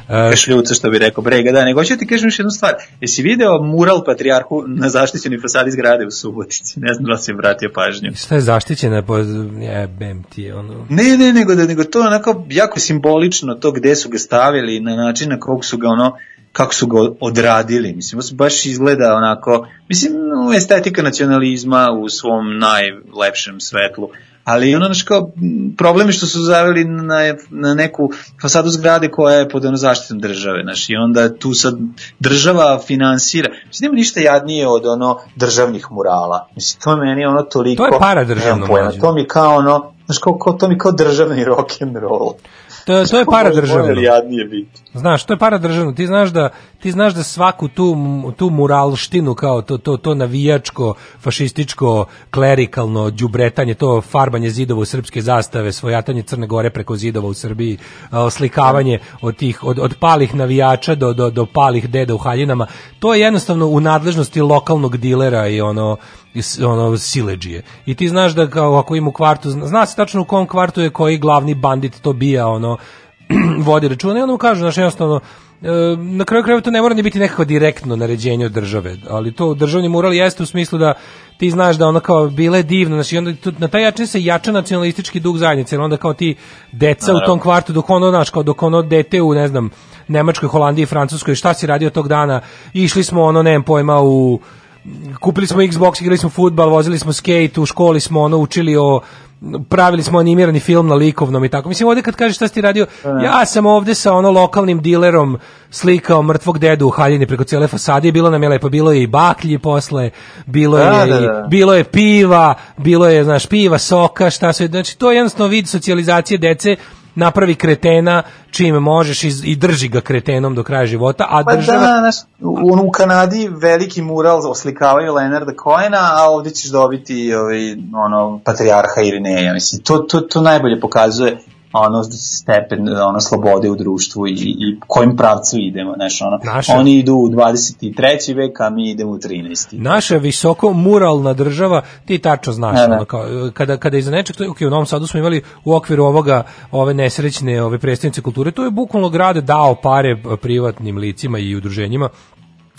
E, Kašljuca što bi rekao Brega, da, nego ću ti kažem još jednu stvar. Jesi video mural patrijarhu na zaštićenoj fasadi zgrade u Subotici? Ne znam da si vratio pažnju. šta je zaštićena, po, jebem ti je ono... Ne, ne, nego da nego to je onako jako simbolično to gde su ga stavili na način na kog su ga ono kako su ga odradili. Mislim, baš izgleda onako, mislim, estetika nacionalizma u svom najlepšem svetlu. Ali ono znaš kao, problem je što su zaveli na, na neku fasadu zgrade koja je pod ono zaštitom države, znaš, i onda tu sad država finansira. Mislim, nema ništa jadnije od ono državnih murala. Mislim, to je meni ono toliko... To je paradržavno. To mi kao ono, znaš, kao, kao, to mi kao državni rock and roll. To, to je li jadnije biti? Znaš, to je paradržavno. Ti znaš da ti znaš da svaku tu tu muralštinu kao to to to navijačko, fašističko, klerikalno đubretanje, to farbanje zidova u srpske zastave, svojatanje Crne Gore preko zidova u Srbiji, oslikavanje od tih od, od palih navijača do, do, do palih deda u haljinama, to je jednostavno u nadležnosti lokalnog dilera i ono ono sileđije. I ti znaš da kao ako ima u kvartu, zna, zna se tačno u kom kvartu je koji glavni bandit to bija, ono vodi računa. I onda mu kažu, znaš, jednostavno, e, na kraju krajeva to ne mora ni biti nekako direktno naređenje od države, ali to državni mural jeste u smislu da ti znaš da ono kao bile divno, znači onda tu, na taj način se jača nacionalistički duh zajednice, jer onda kao ti deca u tom kvartu dok ono, znaš, kao dok ono dete u, ne znam, Nemačkoj, Holandiji, Francuskoj, šta si radio tog dana, išli smo ono, nemam pojma, u kupili smo Xbox, igrali smo futbal, vozili smo skate, u školi smo ono učili o pravili smo animirani film na likovnom i tako. Mislim, ovde kad kažeš šta si ti radio, ja sam ovde sa ono lokalnim dilerom slikao mrtvog dedu u haljini preko cijele fasade i bilo nam je lepo, bilo je i baklji posle, bilo Da, je, da, i- da. bilo je piva, bilo je, znaš, piva, soka, šta sve, znači to je jednostavno vid socijalizacije dece, napravi kretena čim možeš i, i drži ga kretenom do kraja života, a Pa država... da, znaš, u, u Kanadi veliki mural oslikavaju Leonarda Cohena, a ovdje ćeš dobiti ovaj, ono, patrijarha Irineja. Mislim, to, to, to najbolje pokazuje ono stepen ono slobode u društvu i, i kojim pravcu idemo, znaš, ono, Naša- oni idu u 23. vek, a mi idemo u 13. naša visoko muralna država, ti tačno znaš, Da, da. ono, kao, kada, kada iza nečeg, to je, ok, u Novom Sadu smo imali u okviru ovoga, ove nesrećne ove predstavnice kulture, to je bukvalno grad dao pare privatnim licima i udruženjima,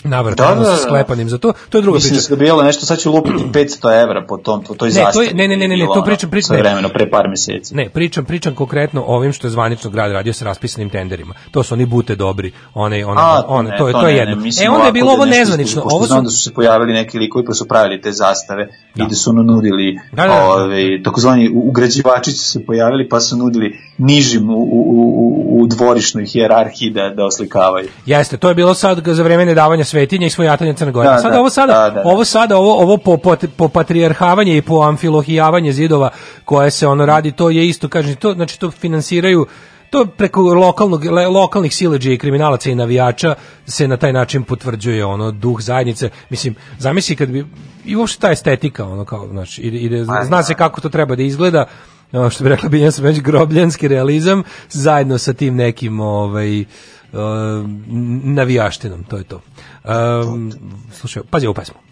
navrat, Da, ono, da, da. sklepanim za to, to je druga Mislim da priča. su dobijalo nešto, sad ću lupiti 500 evra po, tom, po toj Ne, to je- ne, ne, ne, ne, ne, Bilo to pričam- pričam- Sve vremeno, pre par meseci. Ne, pričam, pričam konkretno o ovim što je zvanično grad radio sa raspisanim tenderima. To su oni bute dobri, one, one, A, one, ne, to je, to je ne, jedno. Ne, mislim e, onda je bilo da ovo nezvanično. pošto Ovo znam su, da su se pojavili neki likovi pa su pravili te zastave i da su ono nudili, Da, da, da. Ove, takozvani u- ugrađivači su se pojavili pa su nudili nižim u, u, u, u dvorišnoj hijerarhiji da, da oslikavaju. Jeste, to je bilo sad za vreme nedavanja svetinja i svojatanja Crne Gore. Da, sada da, ovo sada, da, da, da. ovo sada, ovo, ovo po, po, po patrijarhavanje i po amfilohijavanje zidova koje se ono radi, to je isto, kažem, to, znači to finansiraju to preko lokalnog, le- lokalnih sileđa i kriminalaca i navijača se na taj način potvrđuje ono duh zajednice. Mislim, zamisli kad bi i uopšte ta estetika ono kao znači ide, ide zna se kako to treba da izgleda što bi rekla Biljana Smeć, grobljanski realizam zajedno sa tim nekim ovaj uh, navijaštinom, to je to. Um, slušaj, pazi ovu pesmu.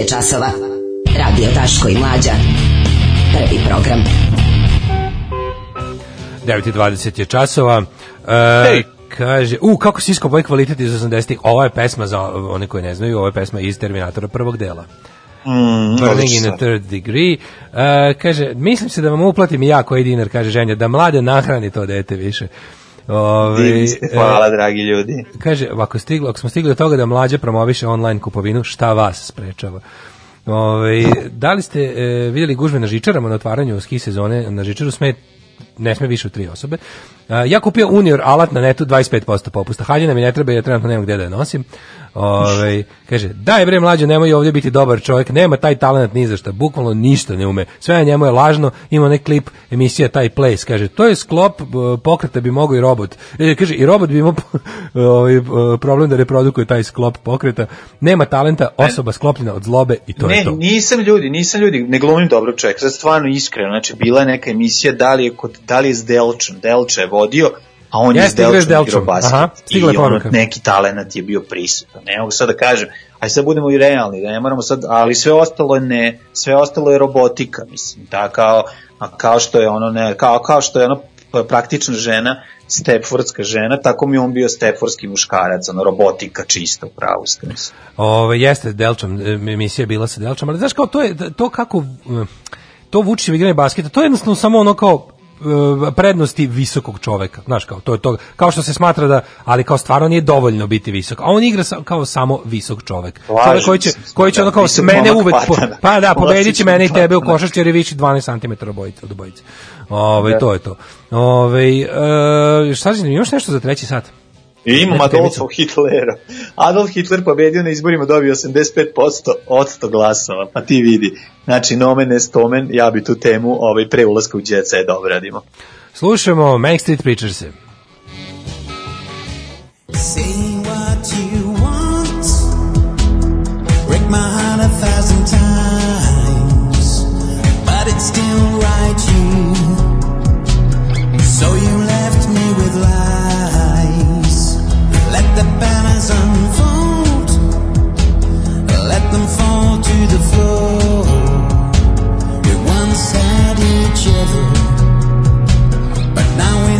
Je časova. Radio Daško i Mlađa. Prvi program. 9.20 je časova. E, kaže, u, kako si iskao ovaj kvalitet iz 80-ih. Ova je pesma, za one koji ne znaju, ova je pesma iz Terminatora prvog dela. Mm, Burning in a third degree. E, kaže, mislim se da vam uplatim i ja koji dinar, kaže ženja, da mlade nahrani to dete više. Ove, ste, hvala, dragi ljudi. Kaže, ako, stiglo, ako smo stigli do toga da mlađe promoviše online kupovinu, šta vas sprečava? Ove, da li ste e, vidjeli gužve na žičarama na otvaranju ski sezone na žičaru sme ne sme više od tri osobe. A, ja kupio Unior alat na netu 25% popusta. Haljina mi ne treba, ja trenutno nemam gde da je nosim. Ove, kaže, daj bre mlađe, nemoj ovdje biti dobar čovjek, nema taj talent ni za šta, bukvalno ništa ne ume. Sve na njemu je lažno, ima onaj klip emisija taj place, kaže, to je sklop e, pokreta bi mogao i robot. E, kaže, i robot bi imao ovaj, e, problem da reprodukuje taj sklop pokreta. Nema talenta, osoba sklopljena od zlobe i to ne, je to. nisam ljudi, nisam ljudi, ne glumim dobrog čovjeka, sad stvarno iskreno, znači bila je neka emisija da li je, kod, da li je s Delčom, Delča je vodio, a on je Jeste, igra s Delčom igrao basket. Aha, je I ono, neki talenat je bio prisutan. Ne mogu sad da kažem, aj sad budemo i realni, da ne moramo sad, ali sve ostalo je ne, sve ostalo je robotika, mislim, da kao, a kao što je ono, ne, kao, kao što je ono praktična žena, stepfordska žena, tako mi je on bio stepfordski muškarac, ono, robotika čisto, pravo ste, mislim. Ove, jeste Delčom, e, emisija je bila sa Delčom, ali znaš kao to je to kako to Vučićev igranje basketa, to je jednostavno samo ono kao prednosti visokog čoveka, znaš kao to je to kao što se smatra da ali kao stvarno nije dovoljno biti visok. A on igra sa, kao samo visok čovek. Čovek koji će se, koji će ono kao visok mene uvek po- pa da pobediće Klasičan mene i tebe u košarci jer je viši 12 cm od obojice. Ovaj Da. to je to. Ovaj e, šta znači, imaš nešto za treći sat? I imam temicu. Hitlera. Adolf Hitler pobedio na izborima, dobio 85% od 100 glasova, pa ti vidi. Znači, nomen est omen, ja bi tu temu ovaj, pre ulaska u Set da obradimo. Slušamo Main Street Preachers. Say We're one side each other, but now we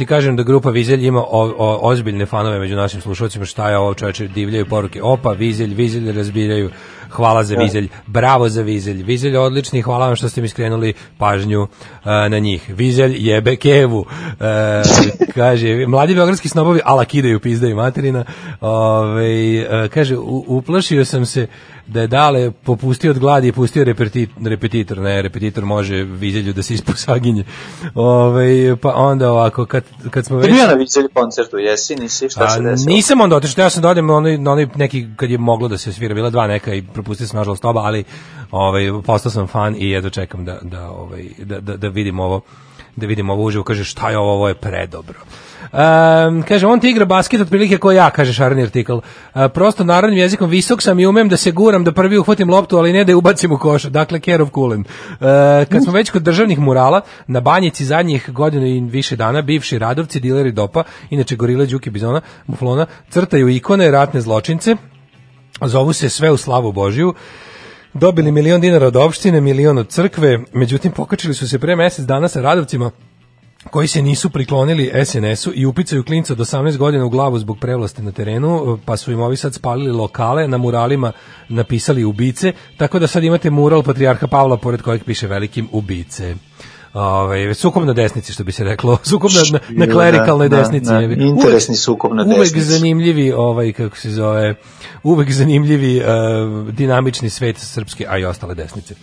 ti kažem da grupa Vizelj ima o, o, ozbiljne fanove među našim slušalcima. Šta je ovo čoveče, divljaju poruke. Opa, Vizelj, Vizelj razbiraju. Hvala za Vizelj. Bravo za Vizelj. Vizelj je odlični. Hvala vam što ste mi skrenuli pažnju a, na njih. Vizelj jebe kevu. E, kaže, mladi beogradski snobovi ala kidaju pizdaju materina. Ove, e, kaže, u, uplašio sam se da je dale popustio od gladi i pustio repeti, repetitor, ne, repetitor može vizelju da se ispusaginje. Ove, pa onda ovako, kad, kad smo Ti već... bio na Vizelj koncertu, jesi, nisi, šta se desilo? nisam onda otišao, ja sam da odem na onaj, na onaj neki, kad je moglo da se svira, bila dva neka i propustio sam nažalost oba, ali ovaj, postao sam fan i jedno čekam da, da, ovaj, da, da, da vidim ovo da vidim ovo uživo, kaže šta je ovo, ovo je predobro. Um, kaže, on ti igra basket otprilike kao ja, kaže šareni artikl. Uh, prosto narodnim jezikom visok sam i umem da se guram, da prvi uhvatim loptu, ali ne da je ubacim u koš. Dakle, care of coolen. Uh, kad smo već kod državnih murala, na banjici zadnjih godinu i više dana, bivši radovci, dileri dopa, inače gorile, đuki, bizona, muflona, crtaju ikone, ratne zločince, zovu se sve u slavu Božiju, dobili milion dinara od opštine, milion od crkve, međutim pokačili su se pre mesec dana sa radovcima koji se nisu priklonili SNS-u i upicaju klinca od 18 godina u glavu zbog prevlasti na terenu, pa su im ovi sad spalili lokale, na muralima napisali ubice, tako da sad imate mural Patrijarha Pavla pored kojeg piše velikim ubice. Ove, sukob na desnici, što bi se reklo. Sukob na, na, na klerikalnoj Da, da, desnici. da, jebi. interesni sukob na uvek desnici. zanimljivi, ovaj, kako se zove, uvek zanimljivi uh, dinamični svet srpske, a i ostale desnice.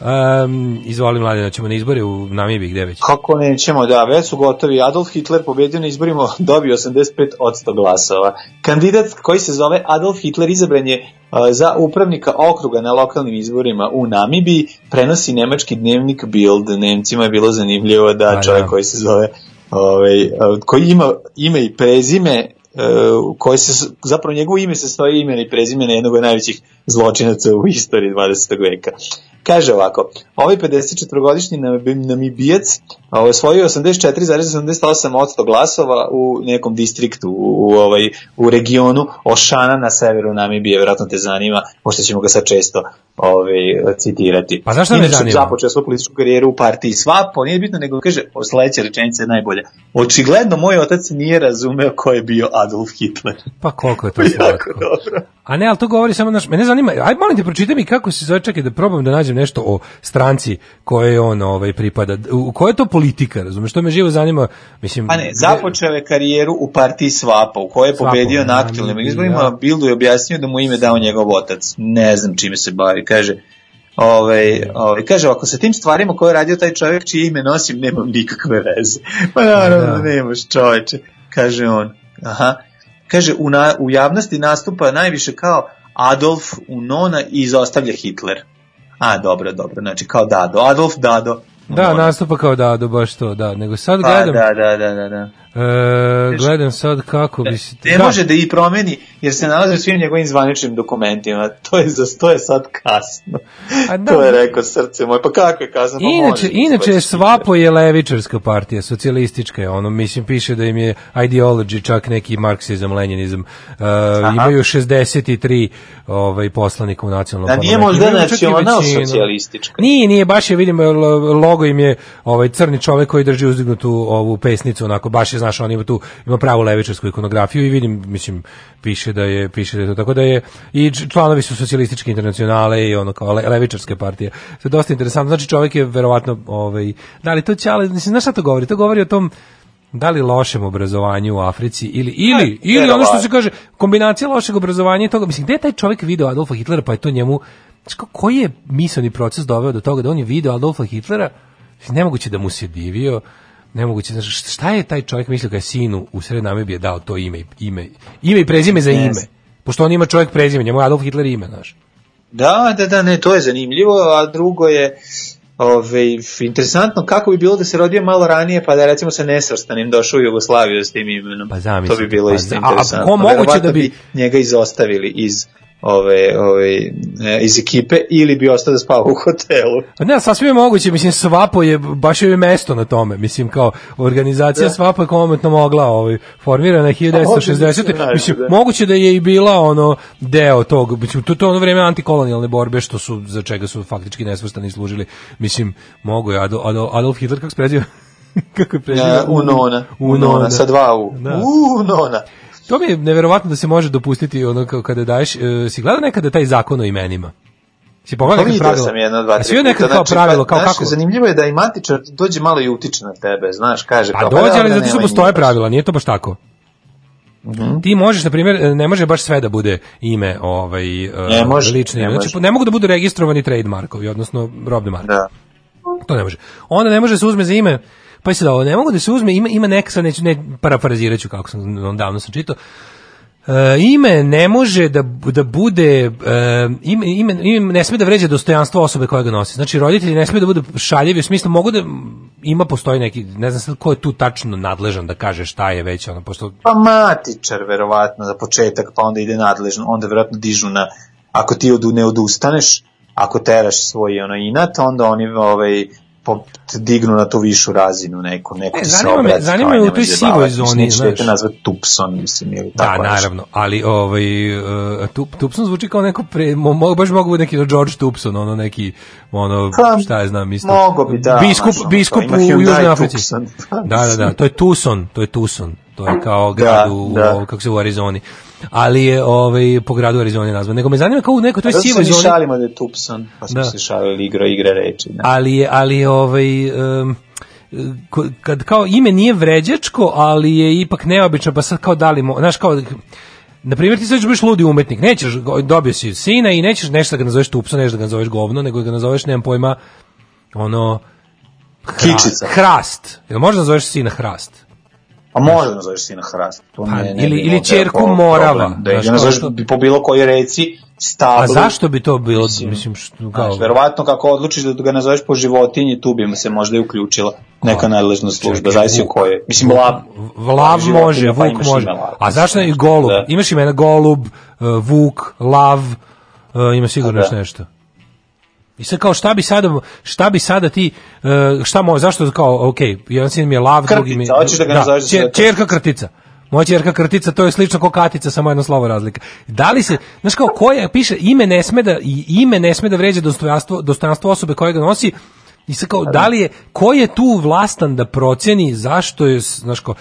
Um, izvoli mladina, ćemo na izbore u Namibiji, gde već? Kako nećemo, da, već su gotovi. Adolf Hitler pobedio na izborima, dobio 85% glasova. Kandidat koji se zove Adolf Hitler izabran je za upravnika okruga na lokalnim izborima u Namibiji, prenosi nemački dnevnik Bild. Nemcima je bilo zanimljivo da Pa, čovjek da. koji se zove ovaj, koji ima ime i prezime koji se, zapravo njegovo ime se stoji imena i prezimena jednog od najvećih zločinaca u istoriji 20. veka. Kaže ovako, ovaj 54-godišnji Nami- namibijac osvojio 84,88% glasova u nekom distriktu u, u, ovaj, u regionu Ošana na severu Namibije, vjerojatno te zanima, pošto ćemo ga sad često ovaj, citirati. Pa zašto me zanima? Započeo svoju političku karijeru u partiji SWAPO, nije bitno nego kaže, sledeća rečenica je najbolja. Očigledno moj otac nije razumeo ko je bio Adolf Hitler. Pa koliko je to slatko. dobro. A ne, ali to govori samo naš, mene zanima, aj molim te pročitaj mi kako se zove, čekaj da probam da nađem nešto o stranci koje on ovaj pripada. U koja je to politika, razumeš? To me živo zanima, mislim. Pa ne, započeo je karijeru u partiji SWAPA, u kojoj je pobedio na da, aktualnim da. izborima, Bildu je objasnio da mu ime dao njegov otac. Ne znam čime se bavi, kaže, Ove, ove, kaže, ako sa tim stvarima koje je radio taj čovjek čije ime nosim, nemam nikakve veze. Pa naravno Da. da. nemaš čoveče, kaže on. Aha. Kaže, u, na, u javnosti nastupa najviše kao Adolf Unona i izostavlja Hitler. A, dobro, dobro, znači kao Dado. Adolf Dado. Da, nastupa kao Dado, baš to, da. Nego sad Pa, gledam, da, da, da, da, da. E, gledam sad kako bi se... Ne da, može da i promeni, jer se nalazi u svim njegovim zvaničnim dokumentima. To je, za, to je sad kasno. A da. to je rekao srce moje. Pa kako je kasno? Pa Inače, inače hoće. Svapo je levičarska partija, socijalistička je, ono, mislim, piše da im je ideology, čak neki marksizam, leninizam. Uh, imaju 63 ovaj, poslanika u nacionalnom Da nije parlamentu. možda Imaju čak i nacional većinu. socijalistička. Nije, nije, baš je, vidim, lo- logo im je ovaj crni čovek koji drži uzdignutu ovu pesnicu, onako, baš je, znaš, on ima tu, ima pravu levičarsku ikonografiju i vidim, mislim, piše da je, piše da je to, tako da je, i članovi su socijalističke internacionale i ono kao le, levičarske partije. To je dosta interesantno, znači čovek je verovatno, ovaj, da li to će, ali, mislim, znaš šta to govori? To govori o tom, da li lošem obrazovanju u Africi ili ili ili ono što se kaže kombinacija lošeg obrazovanja i toga. Mislim gde je taj čovjek video Adolfa Hitlera pa je to njemu koji je misaoni proces doveo do toga da on je video Adolfa Hitlera? Nemoguće da mu se divio nemoguće znaš šta je taj čovjek mislio kad je sinu u sred Namibije dao to ime ime ime i prezime za ime pošto on ima čovjek prezime njemu je Adolf Hitler ime znaš Da, da, da, ne, to je zanimljivo, a drugo je Ove, interesantno kako bi bilo da se rodio malo ranije pa da je recimo sa nesvrstanim došao u Jugoslaviju s tim imenom. Pa zamisli, to bi bilo pa isto za- a- a interesantno. ko moguće da bi- njega izostavili iz ove, ove, e, iz ekipe ili bi ostao da spava u hotelu. Ne, sasvim je moguće, mislim, Svapo je, baš je mesto na tome, mislim, kao organizacija Da. Svapo je komomentno mogla, ovaj, formirana je 1960. Može da Mislim, da. moguće da je i bila ono deo tog, mislim, to, to ono vreme antikolonijalne borbe, što su, za čega su faktički nesvrstani služili, mislim, mogu je Adolf, Adolf, Adolf Hitler, kako se preziva? kako je preziva? Ja, Unona, Unona, sa dva U. Da. Unona. To mi je neverovatno da se može dopustiti ono kao kada daješ, e, si gledao nekada taj zakon o imenima? Si pogledao Pa pravilo? sam jedno, dva, tri puta. kao Znači, pravilo, pa, kao znaš, kako? Zanimljivo je da i matičar dođe malo i utiče na tebe, znaš, kaže Pa kao, dođe, ali dobro, zato što postoje pravila, nije to baš tako. Ti možeš, na primjer, ne može baš sve da bude ime ovaj, e, Ne može, lično ime. ne Znači, ne mogu da budu registrovani trademarkovi, odnosno robne marke. Da. To ne može. Onda ne može da se uzme za ime, pa se da ovo, ne mogu da se uzme, ima, ima neka, sad neću, ne, parafrazirat ću kako sam, davno sam čitao, E, ime ne može da, da bude e, ime, ime, ime ne sme da vređa dostojanstvo osobe koja ga nosi. Znači roditelji ne sme da budu šaljivi u smislu mogu da ima postoji neki ne znam sad ko je tu tačno nadležan da kaže šta je već ono pošto Pa matičar, verovatno, za početak, pa onda ide nadležno, onda verovatno dižu na, ako ti odu, ne odustaneš, ako teraš svoj ono inat, onda oni ovaj, dignu na tu višu razinu neku, neku E, zanima me- zanima me u toj sivoj zoni, neće te znaš. nazvati Tupson, mislim, ili Da, tako nešto. naravno, ali ovaj uh, tup, Tupson zvuči kao neko pre, mo, baš mogu biti neki George Tupson, ono neki ono Pa, šta je znam isto. mogo bi, da, Biskup, znaš, ono, biskup u Južnoj Africi. Tucson. Da, da, da, to je Tucson, to je Tucson. To je kao grad u, da. u kako se u Arizoni. Ali je ovaj po gradu u Arizoni nazvan. Nego me zanima kao u nekoj toj sivoj zoni. šalimo da je Tupson, pa smo Da. se šalili igra, igre reči. Da. ali je ali je, ovaj ko- kad kao ime nije vređačko, ali je ipak neobično, pa sad kao da li, mo- znaš kao Na primjer, ti sad ćeš budeš ludi umetnik, nećeš, dobio si sina i nećeš nešto da ga nazoveš tupsa, nešto da ga nazoveš govno, nego da ga nazoveš, nemam pojma, ono, hra- Kičica. hrast. Jel možeš da nazoveš sina hrast? A može da nazoveš sina Hrast. To Pa, ne, ne ili- ili ćerku problem. Morava. Da ga nazoveš po bilo kojoj reci, stablu. A zašto bi to bilo, mislim, što, kao... Znaš, verovatno kako odlučiš da ga nazoveš po životinji, tu bi se možda i uključila neka nadležna služba, zavisi o kojoj. Mislim, lav. Vlav može, pa Vuk imaš može. lav. A zašto i Golub? Da. Imaš imena Golub, uh, Vuk, Lav, uh, ima sigurno Da. još nešto. I sad kao šta bi sada, šta bi sada ti, uh, šta mo, zašto kao, ok, jedan sin mi je Lav, drugi mi je... Hoćeš da ga za čer, čerka Krtica. Moja čerka Krtica, to je slično kao Katica, samo jedno slovo razlika. Da li se, znaš kao, koja, piše, ime ne sme da, i ime ne sme da vređa dostojanstvo, dostojanstvo osobe koja ga nosi, i sad kao, da li je, ko je tu vlastan da proceni zašto je, znaš kao,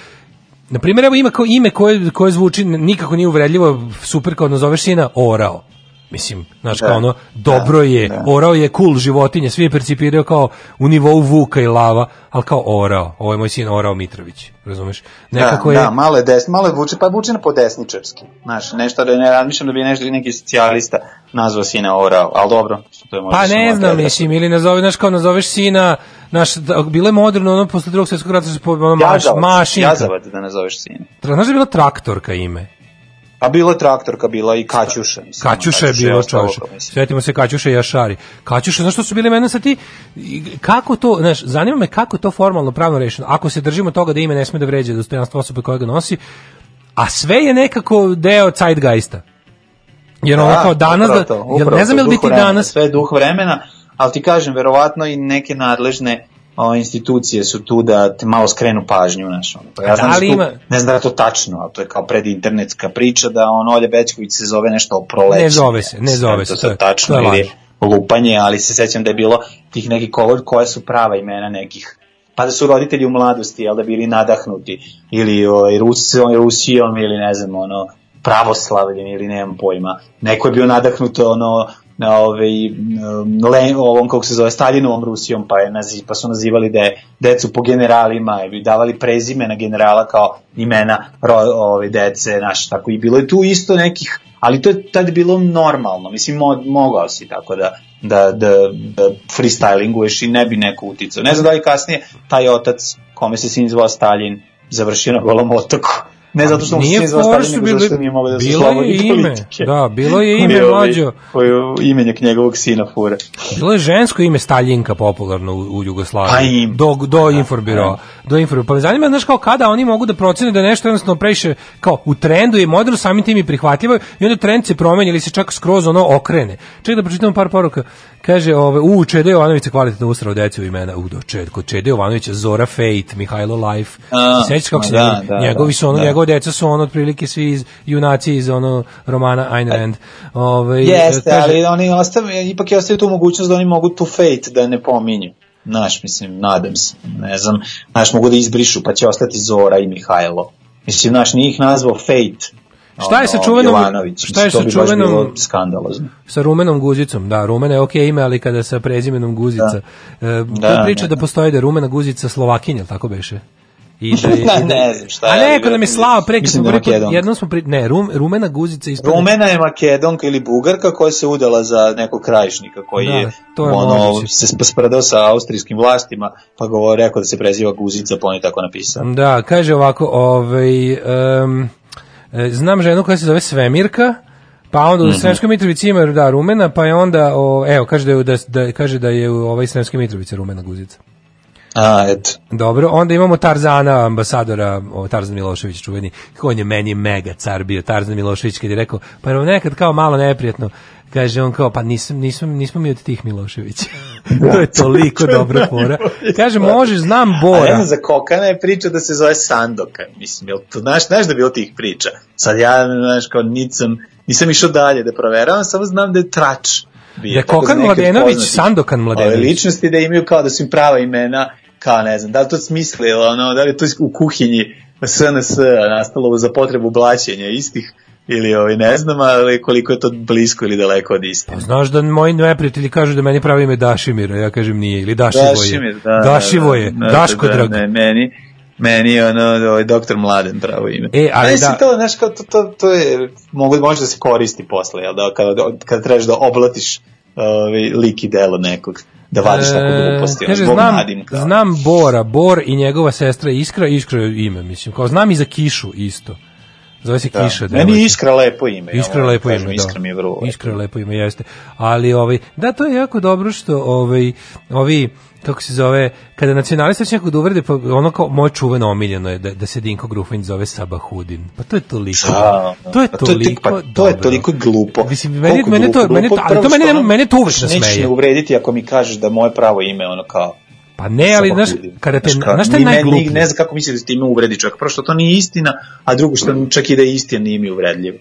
na primjer, evo ima kao ime koje, koje zvuči nikako nije uvredljivo, super kao nazoveš sina Orao. Mislim, znaš, Da, kao ono, dobro je, da. orao je cool životinje, svi je percipiraju kao u nivou vuka i lava, ali kao orao, ovo je moj sin Orao Mitrović, razumeš? Nekako da, je, da, malo je des, malo je vuče, pa vuče na podesničarski. Znaš, nešto da ne razmišljam da bi nešto neki socijalista nazvao sina Orao, ali dobro, to je možda pa ne znam, mislim, ili nazove, znaš, kao nazoveš sina, znaš, da, bilo je moderno, ono, posle drugog svjetskog rata se ono, maš, Jazavac, mašinka. Jazavac da nazoveš sina. Znaš da je bila traktorka ime? A bila je traktorka, bila i Kaćuša. Mislim, Kaćuša je bilo ostalo, čovječe. mislim. Sjetimo se Kaćuša i Jašari. Kaćuša, znaš što su bili mene sa ti? Kako to, znaš, zanima me kako je to formalno pravno rešeno. Ako se držimo toga da ime ne sme da vređa dostojanstvo osobe koja ga nosi, a sve je nekako deo zeitgeista. Jer ono kao danas, upravo da, to, upravo ne znam to, jel bi duh ti vremena, danas, Sve je duh vremena, ali ti kažem, verovatno i neke nadležne o, institucije su tu da te malo skrenu pažnju naš. Ono. Pa ja znam da da li su tu, ima- ne znam da je to tačno, ali to je kao predinternetska priča da on Olja Bećković se zove nešto o prolećenju. Ne zove se, ne zove se, To, to je- tačno, to je ili lupanje, ali se sećam da je bilo tih nekih kolor koja su prava imena nekih pa da su roditelji u mladosti, jel da bili nadahnuti, ili ovaj, Rusijom, Rusijom, ili ne znam, ono, pravoslavljem, ili nemam pojma. Neko je bio nadahnut, ono, na ovaj, le, ovom, kako se zove, Stalinovom Rusijom, pa, je naziv, pa su nazivali de, decu po generalima, i davali prezime na generala kao imena ro, ove, dece, naš, tako i bilo je tu isto nekih, ali to je tad bilo normalno, mislim, mo, mogao si tako da, da, da, da freestylinguješ i ne bi neko uticao. Ne znam da li kasnije taj otac, kome se sin zvao Stalin, završio na golom otoku. Ne zato što mu se Nije sin zvao fora Stalin, što nego zato što nije mogao da se bilo je slobodi ime, politike. da, bilo je ime, Koji ovaj- mlađo. Koji je imenjak njegovog sina fura. Bilo je žensko ime Staljinka popularno u, u Jugoslaviji. Pa im. Do, do informbiro. Do informbiro. Pa me zanima, znaš, kao kada oni mogu da procene da nešto jednostavno previše, kao u trendu je moderno, samim tim i prihvatljivo i onda trend se promeni ili se čak skroz ono okrene. Čekaj da pročitamo par poruka. Kaže, ove, u, Čede Jovanović se kvalitetno usrao decu imena. U, do, Čed, kod Čede Jovanovića, Zora Fate, Mihajlo Life. A, Se Sećaš kako se da, njegovi- da, njegovi su ono, da. njegove deca su ono otprilike svi iz, junaci iz ono romana Ayn Rand. Ove, Jeste, kaže- ali oni ostave, ipak je ostavio tu mogućnost da oni mogu tu fate da ne pominju. Znaš, mislim, nadam se, ne znam, znaš, mogu da izbrišu, pa će ostati Zora i Mihajlo. Mislim, znaš, nije ih nazvao Fate. Šta je sa čuvenom- Jovanović. šta je sa čuvenom- skandalozno. Sa rumenom guzicom, da, rumena je okej ime, ali kada sa prezimenom guzica. Da. E, Da, priča da. da postoji da je rumena guzica Slovakinja, tako beše? I da je, da- Ne, ne znam šta A je, neko nam je slao pre, kad mislim da je jednom smo pri, ne, rum, rumena guzica ispada. Rumena je Makedonka ili Bugarka koja se udala za nekog krajišnika koji Da, je, to je ono, moguće. se sp- spredao sa austrijskim vlastima, pa govore, rekao da se preziva Guzica, pa on je tako napisao. Da, kaže ovako, ovaj, e, znam ženu koja se zove Svemirka, pa onda u Mhm. Sremskoj Mitrovici ima da rumena, pa je onda o, evo kaže da je da, da kaže da je u ovaj Sremskoj Mitrovici rumena guzica. A, eto. Dobro, onda imamo Tarzana, ambasadora, o, Tarzan Milošević, čuveni, on je meni mega car bio, Tarzan Milošević, kad je rekao, pa je nekad kao malo neprijatno, kaže on kao, pa nisam, nisam, nismo mi od tih Milošević. to je toliko dobra fora. Kaže, možeš, znam A Bora. jedna za Kokana je priča da se zove Sandokan. Mislim, jel to, znaš, znaš da je bilo tih priča? Sad ja, znaš, kao nisam, nisam išao dalje da proveravam, samo znam da je trač. bio. Da je Tako Kokan Mladenović, poznati, Sandokan Ove Mladenović. ličnosti da imaju kao da su im prava imena, kao ne znam, da li to smislilo, ono, da li to u kuhinji SNS nastalo za potrebu blaćenja istih, ili ovaj, ne znam, ali koliko je to blisko ili daleko od istine. Znaš da moji neprijatelji kažu da meni pravi ime Dašimir, ja kažem nije, ili Dašivoje. Dašimir, da, Dašivo da, je, da, Daško da, drag. Ne, meni, meni je ono, ovaj, doktor Mladen pravo ime. E, ali Mislim, da- to, znaš, kao, to, to, to je, mogu, može da se koristi posle, jel da, kada, kada trebaš da oblatiš ovaj, lik i delo nekog. da vadiš tako gluposti, ono, kaže, znam, nadimka. znam Bora, Bor i njegova sestra Iskra, Iskra je ime, mislim. Kao, znam i za Kišu isto. Zove se Da. Kiša. Meni je. Iskra lepo ime. Iskra moram lepo da kažem, ime, da. Iskra mi je vrlo lepo. Iskra lepo ime, jeste. Ali, ovaj, da, to je jako dobro što, ovaj, ovi, kako se zove, kada nacionalisti hoće nekog da uvrede, pa ono kao, moje čuveno omiljeno je da, da se Dinko Grufin zove Sabahudin. Pa to je toliko. Da, to je pa to je tik- toliko. pa to je dobro. toliko glupo. Mislim, meni, Koliko meni to, glupo, meni to, glupo. ali to mene, ne- mene to uvek Nećeš nasmeje. me uvrediti ako mi kažeš da moje pravo ime ono kao Pa ne, ali znaš, kada te, Znaš kao, znaš šta je najgluplje? Ne znam kako misliš da ti ime uvredi čovjek. Prvo što to nije istina, a drugo što čak i da je istina nije mi uvredljivo.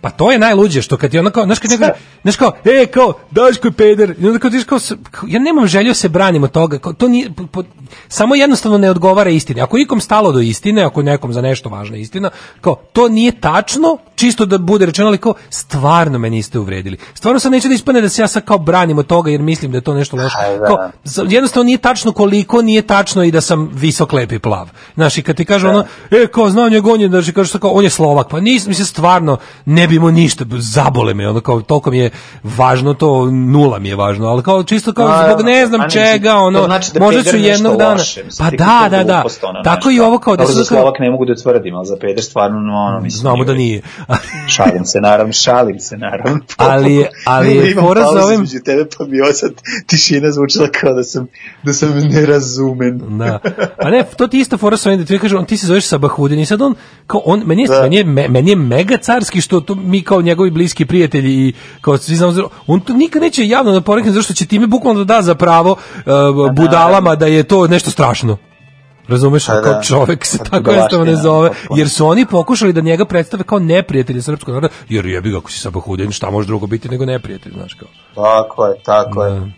Pa to je najluđe što kad ti ono kao, znaš kad neko, znaš kao, e, kao, Daško je peder, i onda kao kao, kao, ja nemam želju da se branim od toga, kao, to nije, po- po- samo jednostavno ne odgovara istini. Ako je ikom stalo do istine, ako je nekom za nešto važna istina, kao, to nije tačno, čisto da bude rečeno, ali kao, stvarno me niste uvredili. Stvarno sad neće da ispane da se ja sad kao branim od toga jer mislim da je to nešto loše. Da. Kao, jednostavno nije tačno koliko nije tačno i da sam visok, lep i plav. Znaš, i kad ti kaže ono, e, kao, znam njeg, on je, znači, kaže, kao, on je Slovak, pa nis, mislim, stvarno, ne bi mu ništa, zabole me, ono, kao, toliko mi je važno to, nula mi je važno, ali kao, čisto kao, A, zbog ne znam a ne, mislim, čega, ono, znači da možda ću jednog dana, loše, pa da, da, da, ono, tako znaš, i ovo kao, da Dobro, za kao, Slovak ne mogu da tvrdim, ali za peder stvarno, no, ono, mislim... znamo da nije. šalim se, naravno, šalim se, naravno. Ali ali je Imam fora za ovim- između tebe, pa mi osad tišina zvučila kao da sam, da sam nerazumen. Da. A ne, to ti isto fora sa ovim da ti kaže, on ti se zoveš Sabahudin i sad on, kao on, meni je, Da. meni je, me- meni je mega carski što to mi kao njegovi bliski prijatelji i kao svi znamo, on to nikad neće javno da porekne zašto će time bukvalno da da za pravo uh, budalama da je to nešto strašno. Razumeš, Pa kao da. čovek se tako jednostavno ne zove, potpuno. jer su oni pokušali da njega predstave kao neprijatelja srpskog naroda, jer jebi ga ako si Sabahudin, šta može drugo biti nego neprijatelj, znaš kao. Tako je, tako je.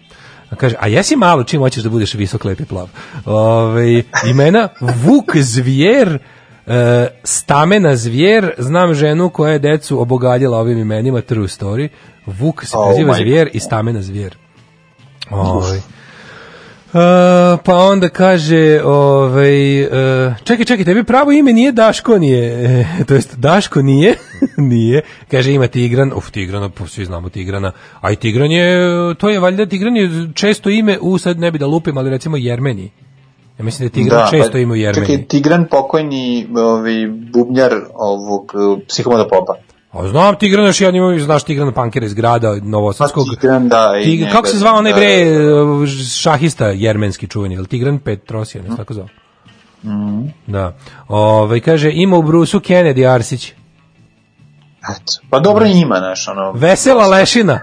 A kaže, a jesi malo čim hoćeš da budeš visok, lep i plav? Ove, imena Vuk Zvijer, e, Stamena Zvijer, znam ženu koja je decu obogaljila ovim imenima, true story. Vuk se Oh preziva Zvijer i Stamena Zvijer. Ovaj. Uh, pa onda kaže, ovaj, uh, čekaj, čekaj, tebi pravo ime nije Daško, nije, e, to jest Daško nije, nije, kaže ima Tigran, uf, Tigrana, pa svi znamo Tigrana, a i Tigran je, to je valjda, Tigran je često ime, u sad ne bi da lupim, ali recimo Jermeni. Ja mislim da je Tigran često ime u Jermeni. pa Čekaj, Tigran pokojni ovaj, bubnjar ovog uh, psihomoda popa. A znam Tigran još jedan ima, znaš Tigran Pankera iz grada Novosadskog. Pa Tigran, da, i Tig- kako se zvao onaj da, bre da, šahista jermenski čuveni, ili Tigran Petrosija, ne znam tako zvao. Mhm. Da. Ovaj kaže ima u Brusu Kennedy Arsić. Eto. Pa dobro ima, znaš, ono, Vesela lešina.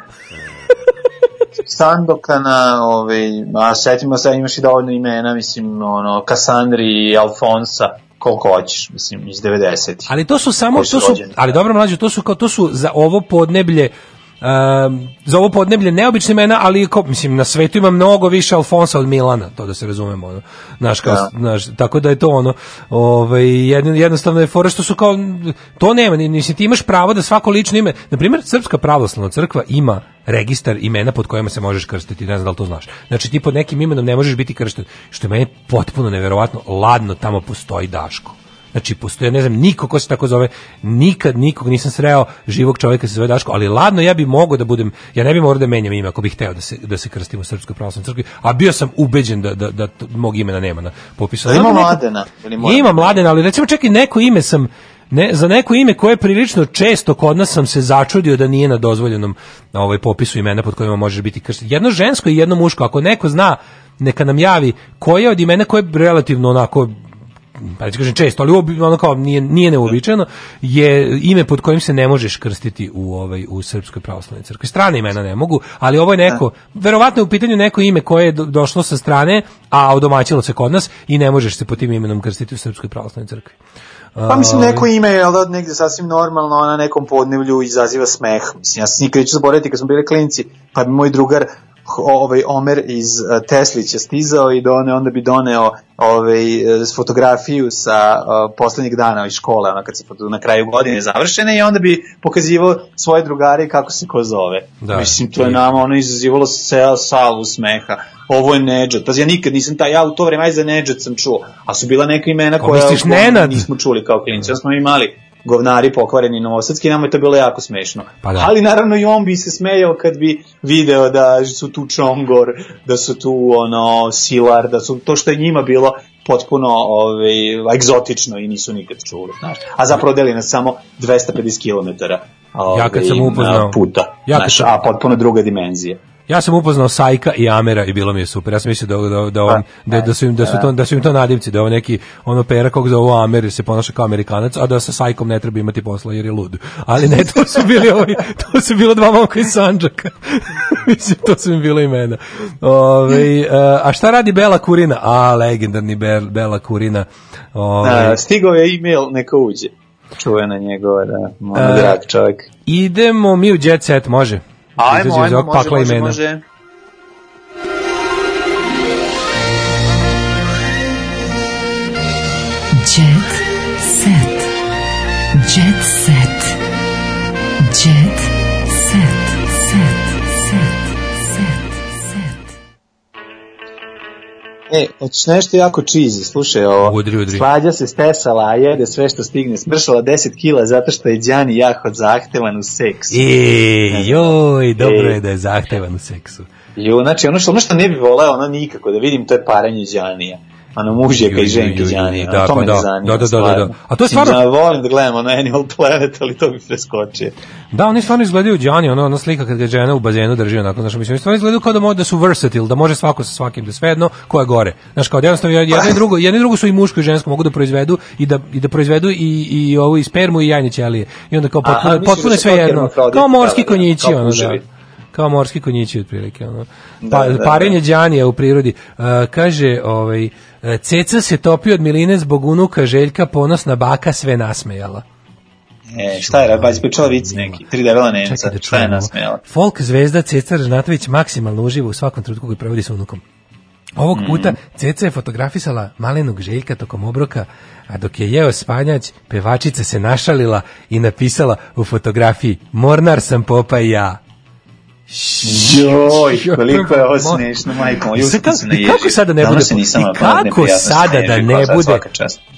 Sandokana, ovaj, a setimo se, imaš i dovoljno imena, mislim, ono, Kasandri i Alfonsa, koliko hoćeš, mislim, iz 90-ih. Ali to su samo to su rođeni. ali dobro mlađe, to su kao to su za ovo podneblje Um, za ovo podneblje neobične imena, ali kao, mislim, na svetu ima mnogo više Alfonsa od Milana, to da se razumemo, ono. Znaš, kao, Da. znaš, tako da je to ono, ovaj, jedno, jednostavno je fora što su kao, to nema, ni- mislim, ti imaš pravo da svako lično ime, na primjer, Srpska pravoslavna crkva ima registar imena pod kojima se možeš krstiti, ne znam da li to znaš. Znači, ti pod nekim imenom ne možeš biti kršten, što je meni potpuno neverovatno, ladno tamo postoji Daško. Znači, postoje, ne znam, niko ko se tako zove, nikad nikog nisam sreo živog čovjeka se zove Daško, ali ladno ja bi mogao da budem, ja ne bi morao da menjam ime ako bih hteo da se, da se krstim u Srpskoj pravoslavnoj crkvi, a bio sam ubeđen da, da, da mog imena nema na popisu. Da ima Mladena, ili Ima Mladena, ali recimo čekaj, neko ime sam, ne, za neko ime koje je prilično često kod nas sam se začudio da nije na dozvoljenom na ovaj popisu imena pod kojima može biti kršten. Jedno žensko i jedno muško, ako neko zna, neka nam javi koje od imena koje je relativno onako pa neću kažem često, ali ono kao nije, nije neuobičajeno, je ime pod kojim se ne možeš krstiti u ovaj u srpskoj pravoslavnoj crkvi. Strane imena ne mogu, ali ovo je neko, verovatno je u pitanju neko ime koje je do- došlo sa strane, a odomaćilo se kod nas i ne možeš se pod tim imenom krstiti u srpskoj pravoslavnoj crkvi. Pa mislim neko ime je da negde sasvim normalno, na nekom podnevlju izaziva smeh. Mislim, ja se nikad neću zaboraviti kad smo bili klinci, pa bi moj drugar ovaj Omer iz uh, Teslića stizao i done, onda bi doneo ovaj, eh, fotografiju sa uh, poslednjeg dana iz škole, ono kad se na kraju godine završene i onda bi pokazivao svoje drugare kako se ko zove. Da. Mislim, to je nama ono izazivalo ceo salvu smeha. Ovo je Nedžad. Pazi, ja nikad nisam taj, ja u to vreme aj za Nedžad sam čuo, a su bila neka imena Ko koja Nenad? nismo čuli kao klinci. Ja smo imali govnari pokvareni novosadski, nama je to bilo jako smešno. Pa da. Ali naravno i on bi se smejao kad bi video da su tu Čongor, da su tu ono Silar, da su to što je njima bilo potpuno ovaj, egzotično i nisu nikad čuli. Znaš. A zapravo deli nas samo 250 km Ja kad sam upoznao- puta. ja kad znaš, sam- a potpuno druga dimenzija. Ja sam upoznao Sajka i Amera i bilo mi je super. Ja sam mislio da da da on, da, da su im da su to da su im to nadimci, da je ovo neki ono pera kog zovu Amer jer se ponaša kao Amerikanac, a da sa Sajkom ne treba imati posla jer je lud. Ali ne, to su bili ovi, to su bilo dva momka iz Sandžaka. Mislim, to su mi bila imena. Ove, a šta radi Bela Kurina? A, legendarni Bel, Bela Kurina. Ove, A, stigao je e-mail, neka uđe. Čuvena njegova, da, ono, A, drag čovjek. idemo mi u Jet Set, može? Ajmo, ajmo, može, može, može. E, hoćeš nešto jako cheesy, slušaj ovo. Udri, udri. Slađa se stesala, a jede sve što stigne. Smršala 10 kila zato što je Đani jahod zahtevan u seks. E, joj, dobro E. je da je zahtevan u seksu. Jo, znači, ono što, ono što ne bi voleo, ono nikako, da vidim, to je paranje Đanija. Ono mužjaka Ju, i ženke Đanija. da, to pa me da. zanima. Da, da, da, da, da. A to je stvarno- Ja volim da gledam ono Animal Planet, ali to bi preskočio. Da, oni stvarno izgledaju Đani, ono, ona slika kad ga žena u bazenu drži onako, znaš, mislim, stvarno izgledaju kao da, mo, da su versatile, da može svako sa svakim, da svejedno ko je gore. Znaš, kao da jednostavno jedno i drugo, jedno i drugo su i muško i žensko mogu da proizvedu i da, i da proizvedu i, i ovu i spermu i jajne ćelije. I onda kao Aha, potpuno, misliš potpuno da sve jedno. hermafroditi, Kao morski da, da, da, konjići, ono, da. Kao morski konjići otprilike, ono. Da, Pa, da, da. parenje Đanija u prirodi. Uh, kaže, ovaj, uh, Ceca se topi od Miline zbog unuka Željka, ponosna baka sve nasmejala. E, šta je, ba, ispričala vic neki, tri debela nemca, da šta je nasmejala? Folk zvezda Ceca Ražnatović maksimalno uživa u svakom trenutku koji provodi sa unukom. Ovog Mhm. puta Ceca je fotografisala malenog Željka tokom obroka, a dok je jeo spanjać, pevačica se našalila i napisala u fotografiji Mornar sam popa i ja. Joj, koliko je ovo smešno, majko. Sad kako- sam naježio. kako sada ne bude kako sada da ne bude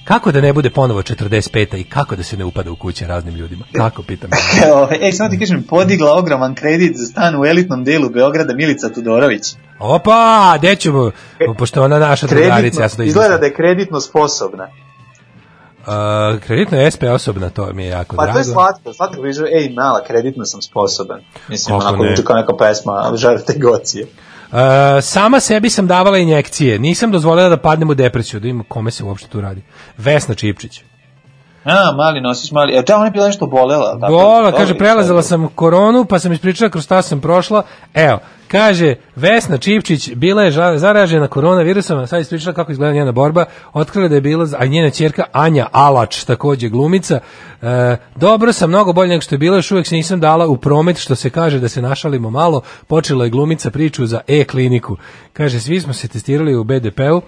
kako da ne bude ponovo 45 i kako da se ne upada u kuće raznim ljudima kako pitam ej, samo ti kažem, podigla ogroman kredit za stan u elitnom delu Beograda Milica Tudorović. opa gde ćemo pošto ona naša drugarica ja izgleda da je kreditno sposobna. Uh, kreditno SP osobna, to mi je jako Pa drago. to je slatko, slatko viže, ej, mala, kreditno sam sposoban. Mislim, Kako onako ne? zvuči kao neka pesma, žarte gocije. Uh, sama sebi sam davala injekcije. Nisam dozvolila da padnem u depresiju, da ima kome se uopšte tu radi. Vesna Čipčić. A, mali, nosiš mali. E, da, ona je bila nešto bolela. tako? Bola, kaže, prelazila sam koronu, pa sam ispričala kroz šta sam prošla. Evo, kaže, Vesna Čipčić bila je zaražena koronavirusom, a sad ispričala kako izgleda njena borba, otkrila da je bila, a njena ćerka Anja Alač, takođe glumica, e, dobro sam, mnogo bolje nego što je bila, još uvek se nisam dala u promet, što se kaže da se našalimo malo, počela je glumica priču za E-kliniku. Kaže, svi smo se testirali u BDP-u,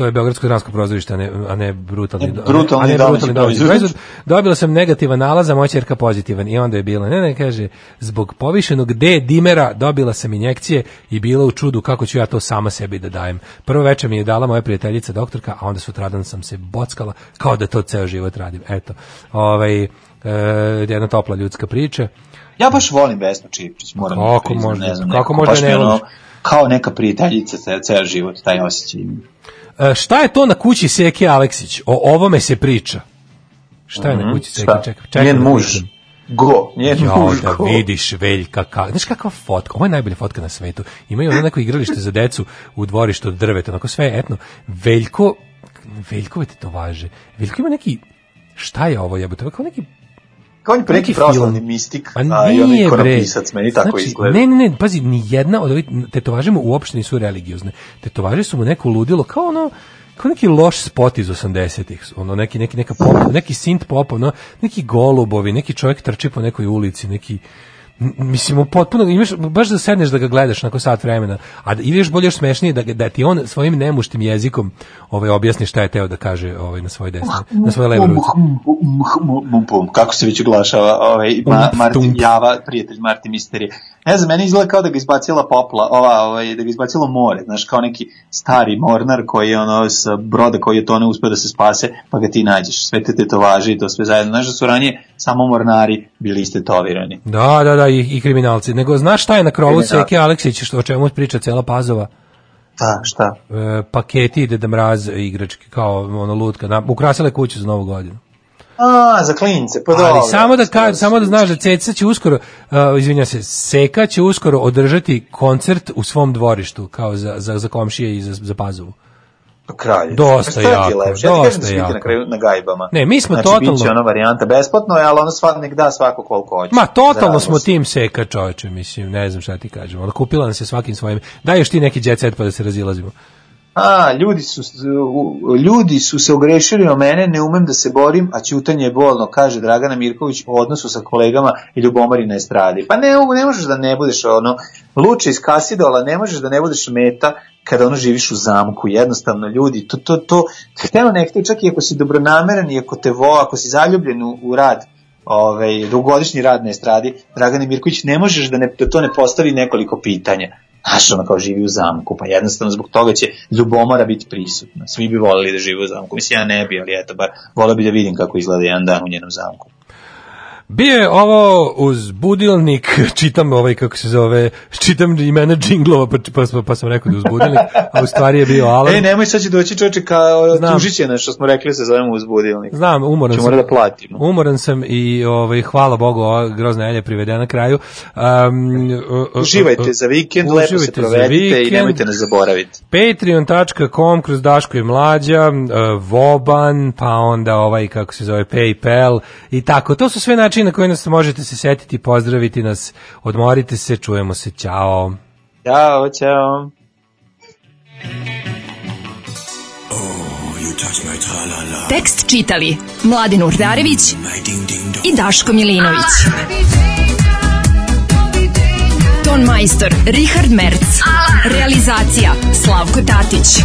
to je Beogradsko dramsko prozorište, a ne, a ne brutalni, Ne, brutalni a ne brutalni domaći proizvod. Dobila sam negativan nalaz, a moja ćerka pozitivan. I onda je bila, ne, ne, kaže, zbog povišenog D dimera dobila sam injekcije i bila u čudu kako ću ja to sama sebi da dajem. Prvo večer mi je dala moja prijateljica doktorka, a onda sutradan sam se bockala kao da to ceo život radim. Eto, ovaj, e, jedna topla ljudska priča. Ja baš volim Vesnu Čipčić, moram da Kako priznam, možda- ne znam, kako možda ne ono? Kao neka prijateljica ce, ceo život, taj osjećaj. E, šta je to na kući Seke Aleksić? O ovome se priča. Šta je na Mhm, kući Seke? Čekaj, čekaj Njen muž. Go, njen Ja, muž da go. vidiš Veljka kako. Znaš kakva fotka? Ovo je najbolja fotka na svetu. Imaju ono neko igralište za decu u dvorištu od drveta, onako sve je etno. Veljko, Veljkove tetovaže. Veljko ima neki, šta je ovo jebote? Kao neki Kao on je neki film. mistik, Pa a i onaj bre. ikonopisac, meni tako Znači, izgleda. Ne, ne, ne, pazi, ni jedna od ovih tetovaže mu uopšte nisu religiozne. Tetovaže su mu neko ludilo, kao ono, kao neki loš spot iz 80-ih, ono neki neki neka pop, neki synth pop, ono neki golubovi, neki čovjek trči po nekoj ulici, neki mislim potpuno imaš baš da sedneš da ga gledaš nakon sat vremena a da, još bolje još smešnije da, da ti on svojim nemuštim jezikom ovaj objasni šta je teo da kaže ovaj na svoj desni na svojoj levoj ruci Kako se već oglašava ovaj, Ma, Martin. Java, prijatelj Martin Misterije. Ne znam, meni izgleda kao da ga izbacila popla, ova, ovaj, da ga izbacilo more, znaš, kao neki stari mornar koji je ono sa broda koji je tone uspeo da se spase, pa ga ti nađeš. Sve te tetovaže i to sve zajedno. Znaš da su ranije samo mornari bili istetovirani. Da, da, da, i, i kriminalci. Nego, znaš šta je na krovu. Seke Aleksić, što o čemu priča cela Pazova? Da, šta? E, paketi Deda Mraz igračke, kao ono lutka. Na, ukrasile kuću za novu godinu. A, za klince, pa dobro. Ali samo da ka, samo da znaš da Ceca će uskoro, uh, izvinja se, Seka će uskoro održati koncert u svom dvorištu kao za za za komšije i za za Pazovu. kralje. Dosta Pa ti jako, lepše? Ja ti kažem dosta da jako. na kraju na gajbama. Ne, mi smo znači, totalno- Biće ona varijanta besplatno, je, ali ona sva nek da svako koliko hoće. Ma totalno smo tim Seka čoveče, mislim, ne znam šta ti kažem. Ona kupila nam se svakim svojim. Daj još ti neki jet set pa da se razilazimo. A, ljudi su, ljudi su se ogrešili o mene, ne umem da se borim, a ćutanje je bolno, kaže Dragana Mirković u odnosu sa kolegama i ljubomari na estradi. Pa ne, ne možeš da ne budeš ono, luče iz kasidola, ne možeš da ne budeš meta kada ono živiš u zamku. Jednostavno, ljudi, to, to, to, htjelo ne htjelo, čak i ako si dobronameran i ako te vo, ako si zaljubljen u, u rad, ovaj, dugogodišnji rad na estradi, Dragana Mirković, ne možeš da, ne, da to ne postavi nekoliko pitanja. Znaš, ono kao živi u zamku, pa jednostavno zbog toga će ljubomora biti prisutna. Svi bi volili da žive u zamku. Mislim, ja ne bi, ali eto, bar volio bi da vidim kako izgleda jedan dan u njenom zamku. Bio je ovo uz budilnik, čitam ovaj, kako se zove, čitam imena džinglova, pa, pa, pa, pa sam rekao da uz budilnik, a u stvari je bio alarm. Ej, nemoj sad će doći čoveče kao Znam. tužit će nas što smo rekli da se zovemo uzbudilnik. Znam, umoran Ćemo sam. da platimo. Umoran sam i ovaj hvala Bogu ova grozna jelja privedena na kraju. Um, Uživajte za vikend, lepo se provedite i nemojte nas zaboraviti. Patreon.com kroz Daško i Mlađa, uh, Voban, pa onda ovaj, kako se zove, Paypal i tako. To su sve načini na koje nas možete se setiti, pozdraviti nas, odmorite se, čujemo se, ćao. Ćao, ćao. Tekst čitali Mladin Urdarević i Daško Milinović. Ton majstor Richard Merc. Realizacija Slavko Tatić.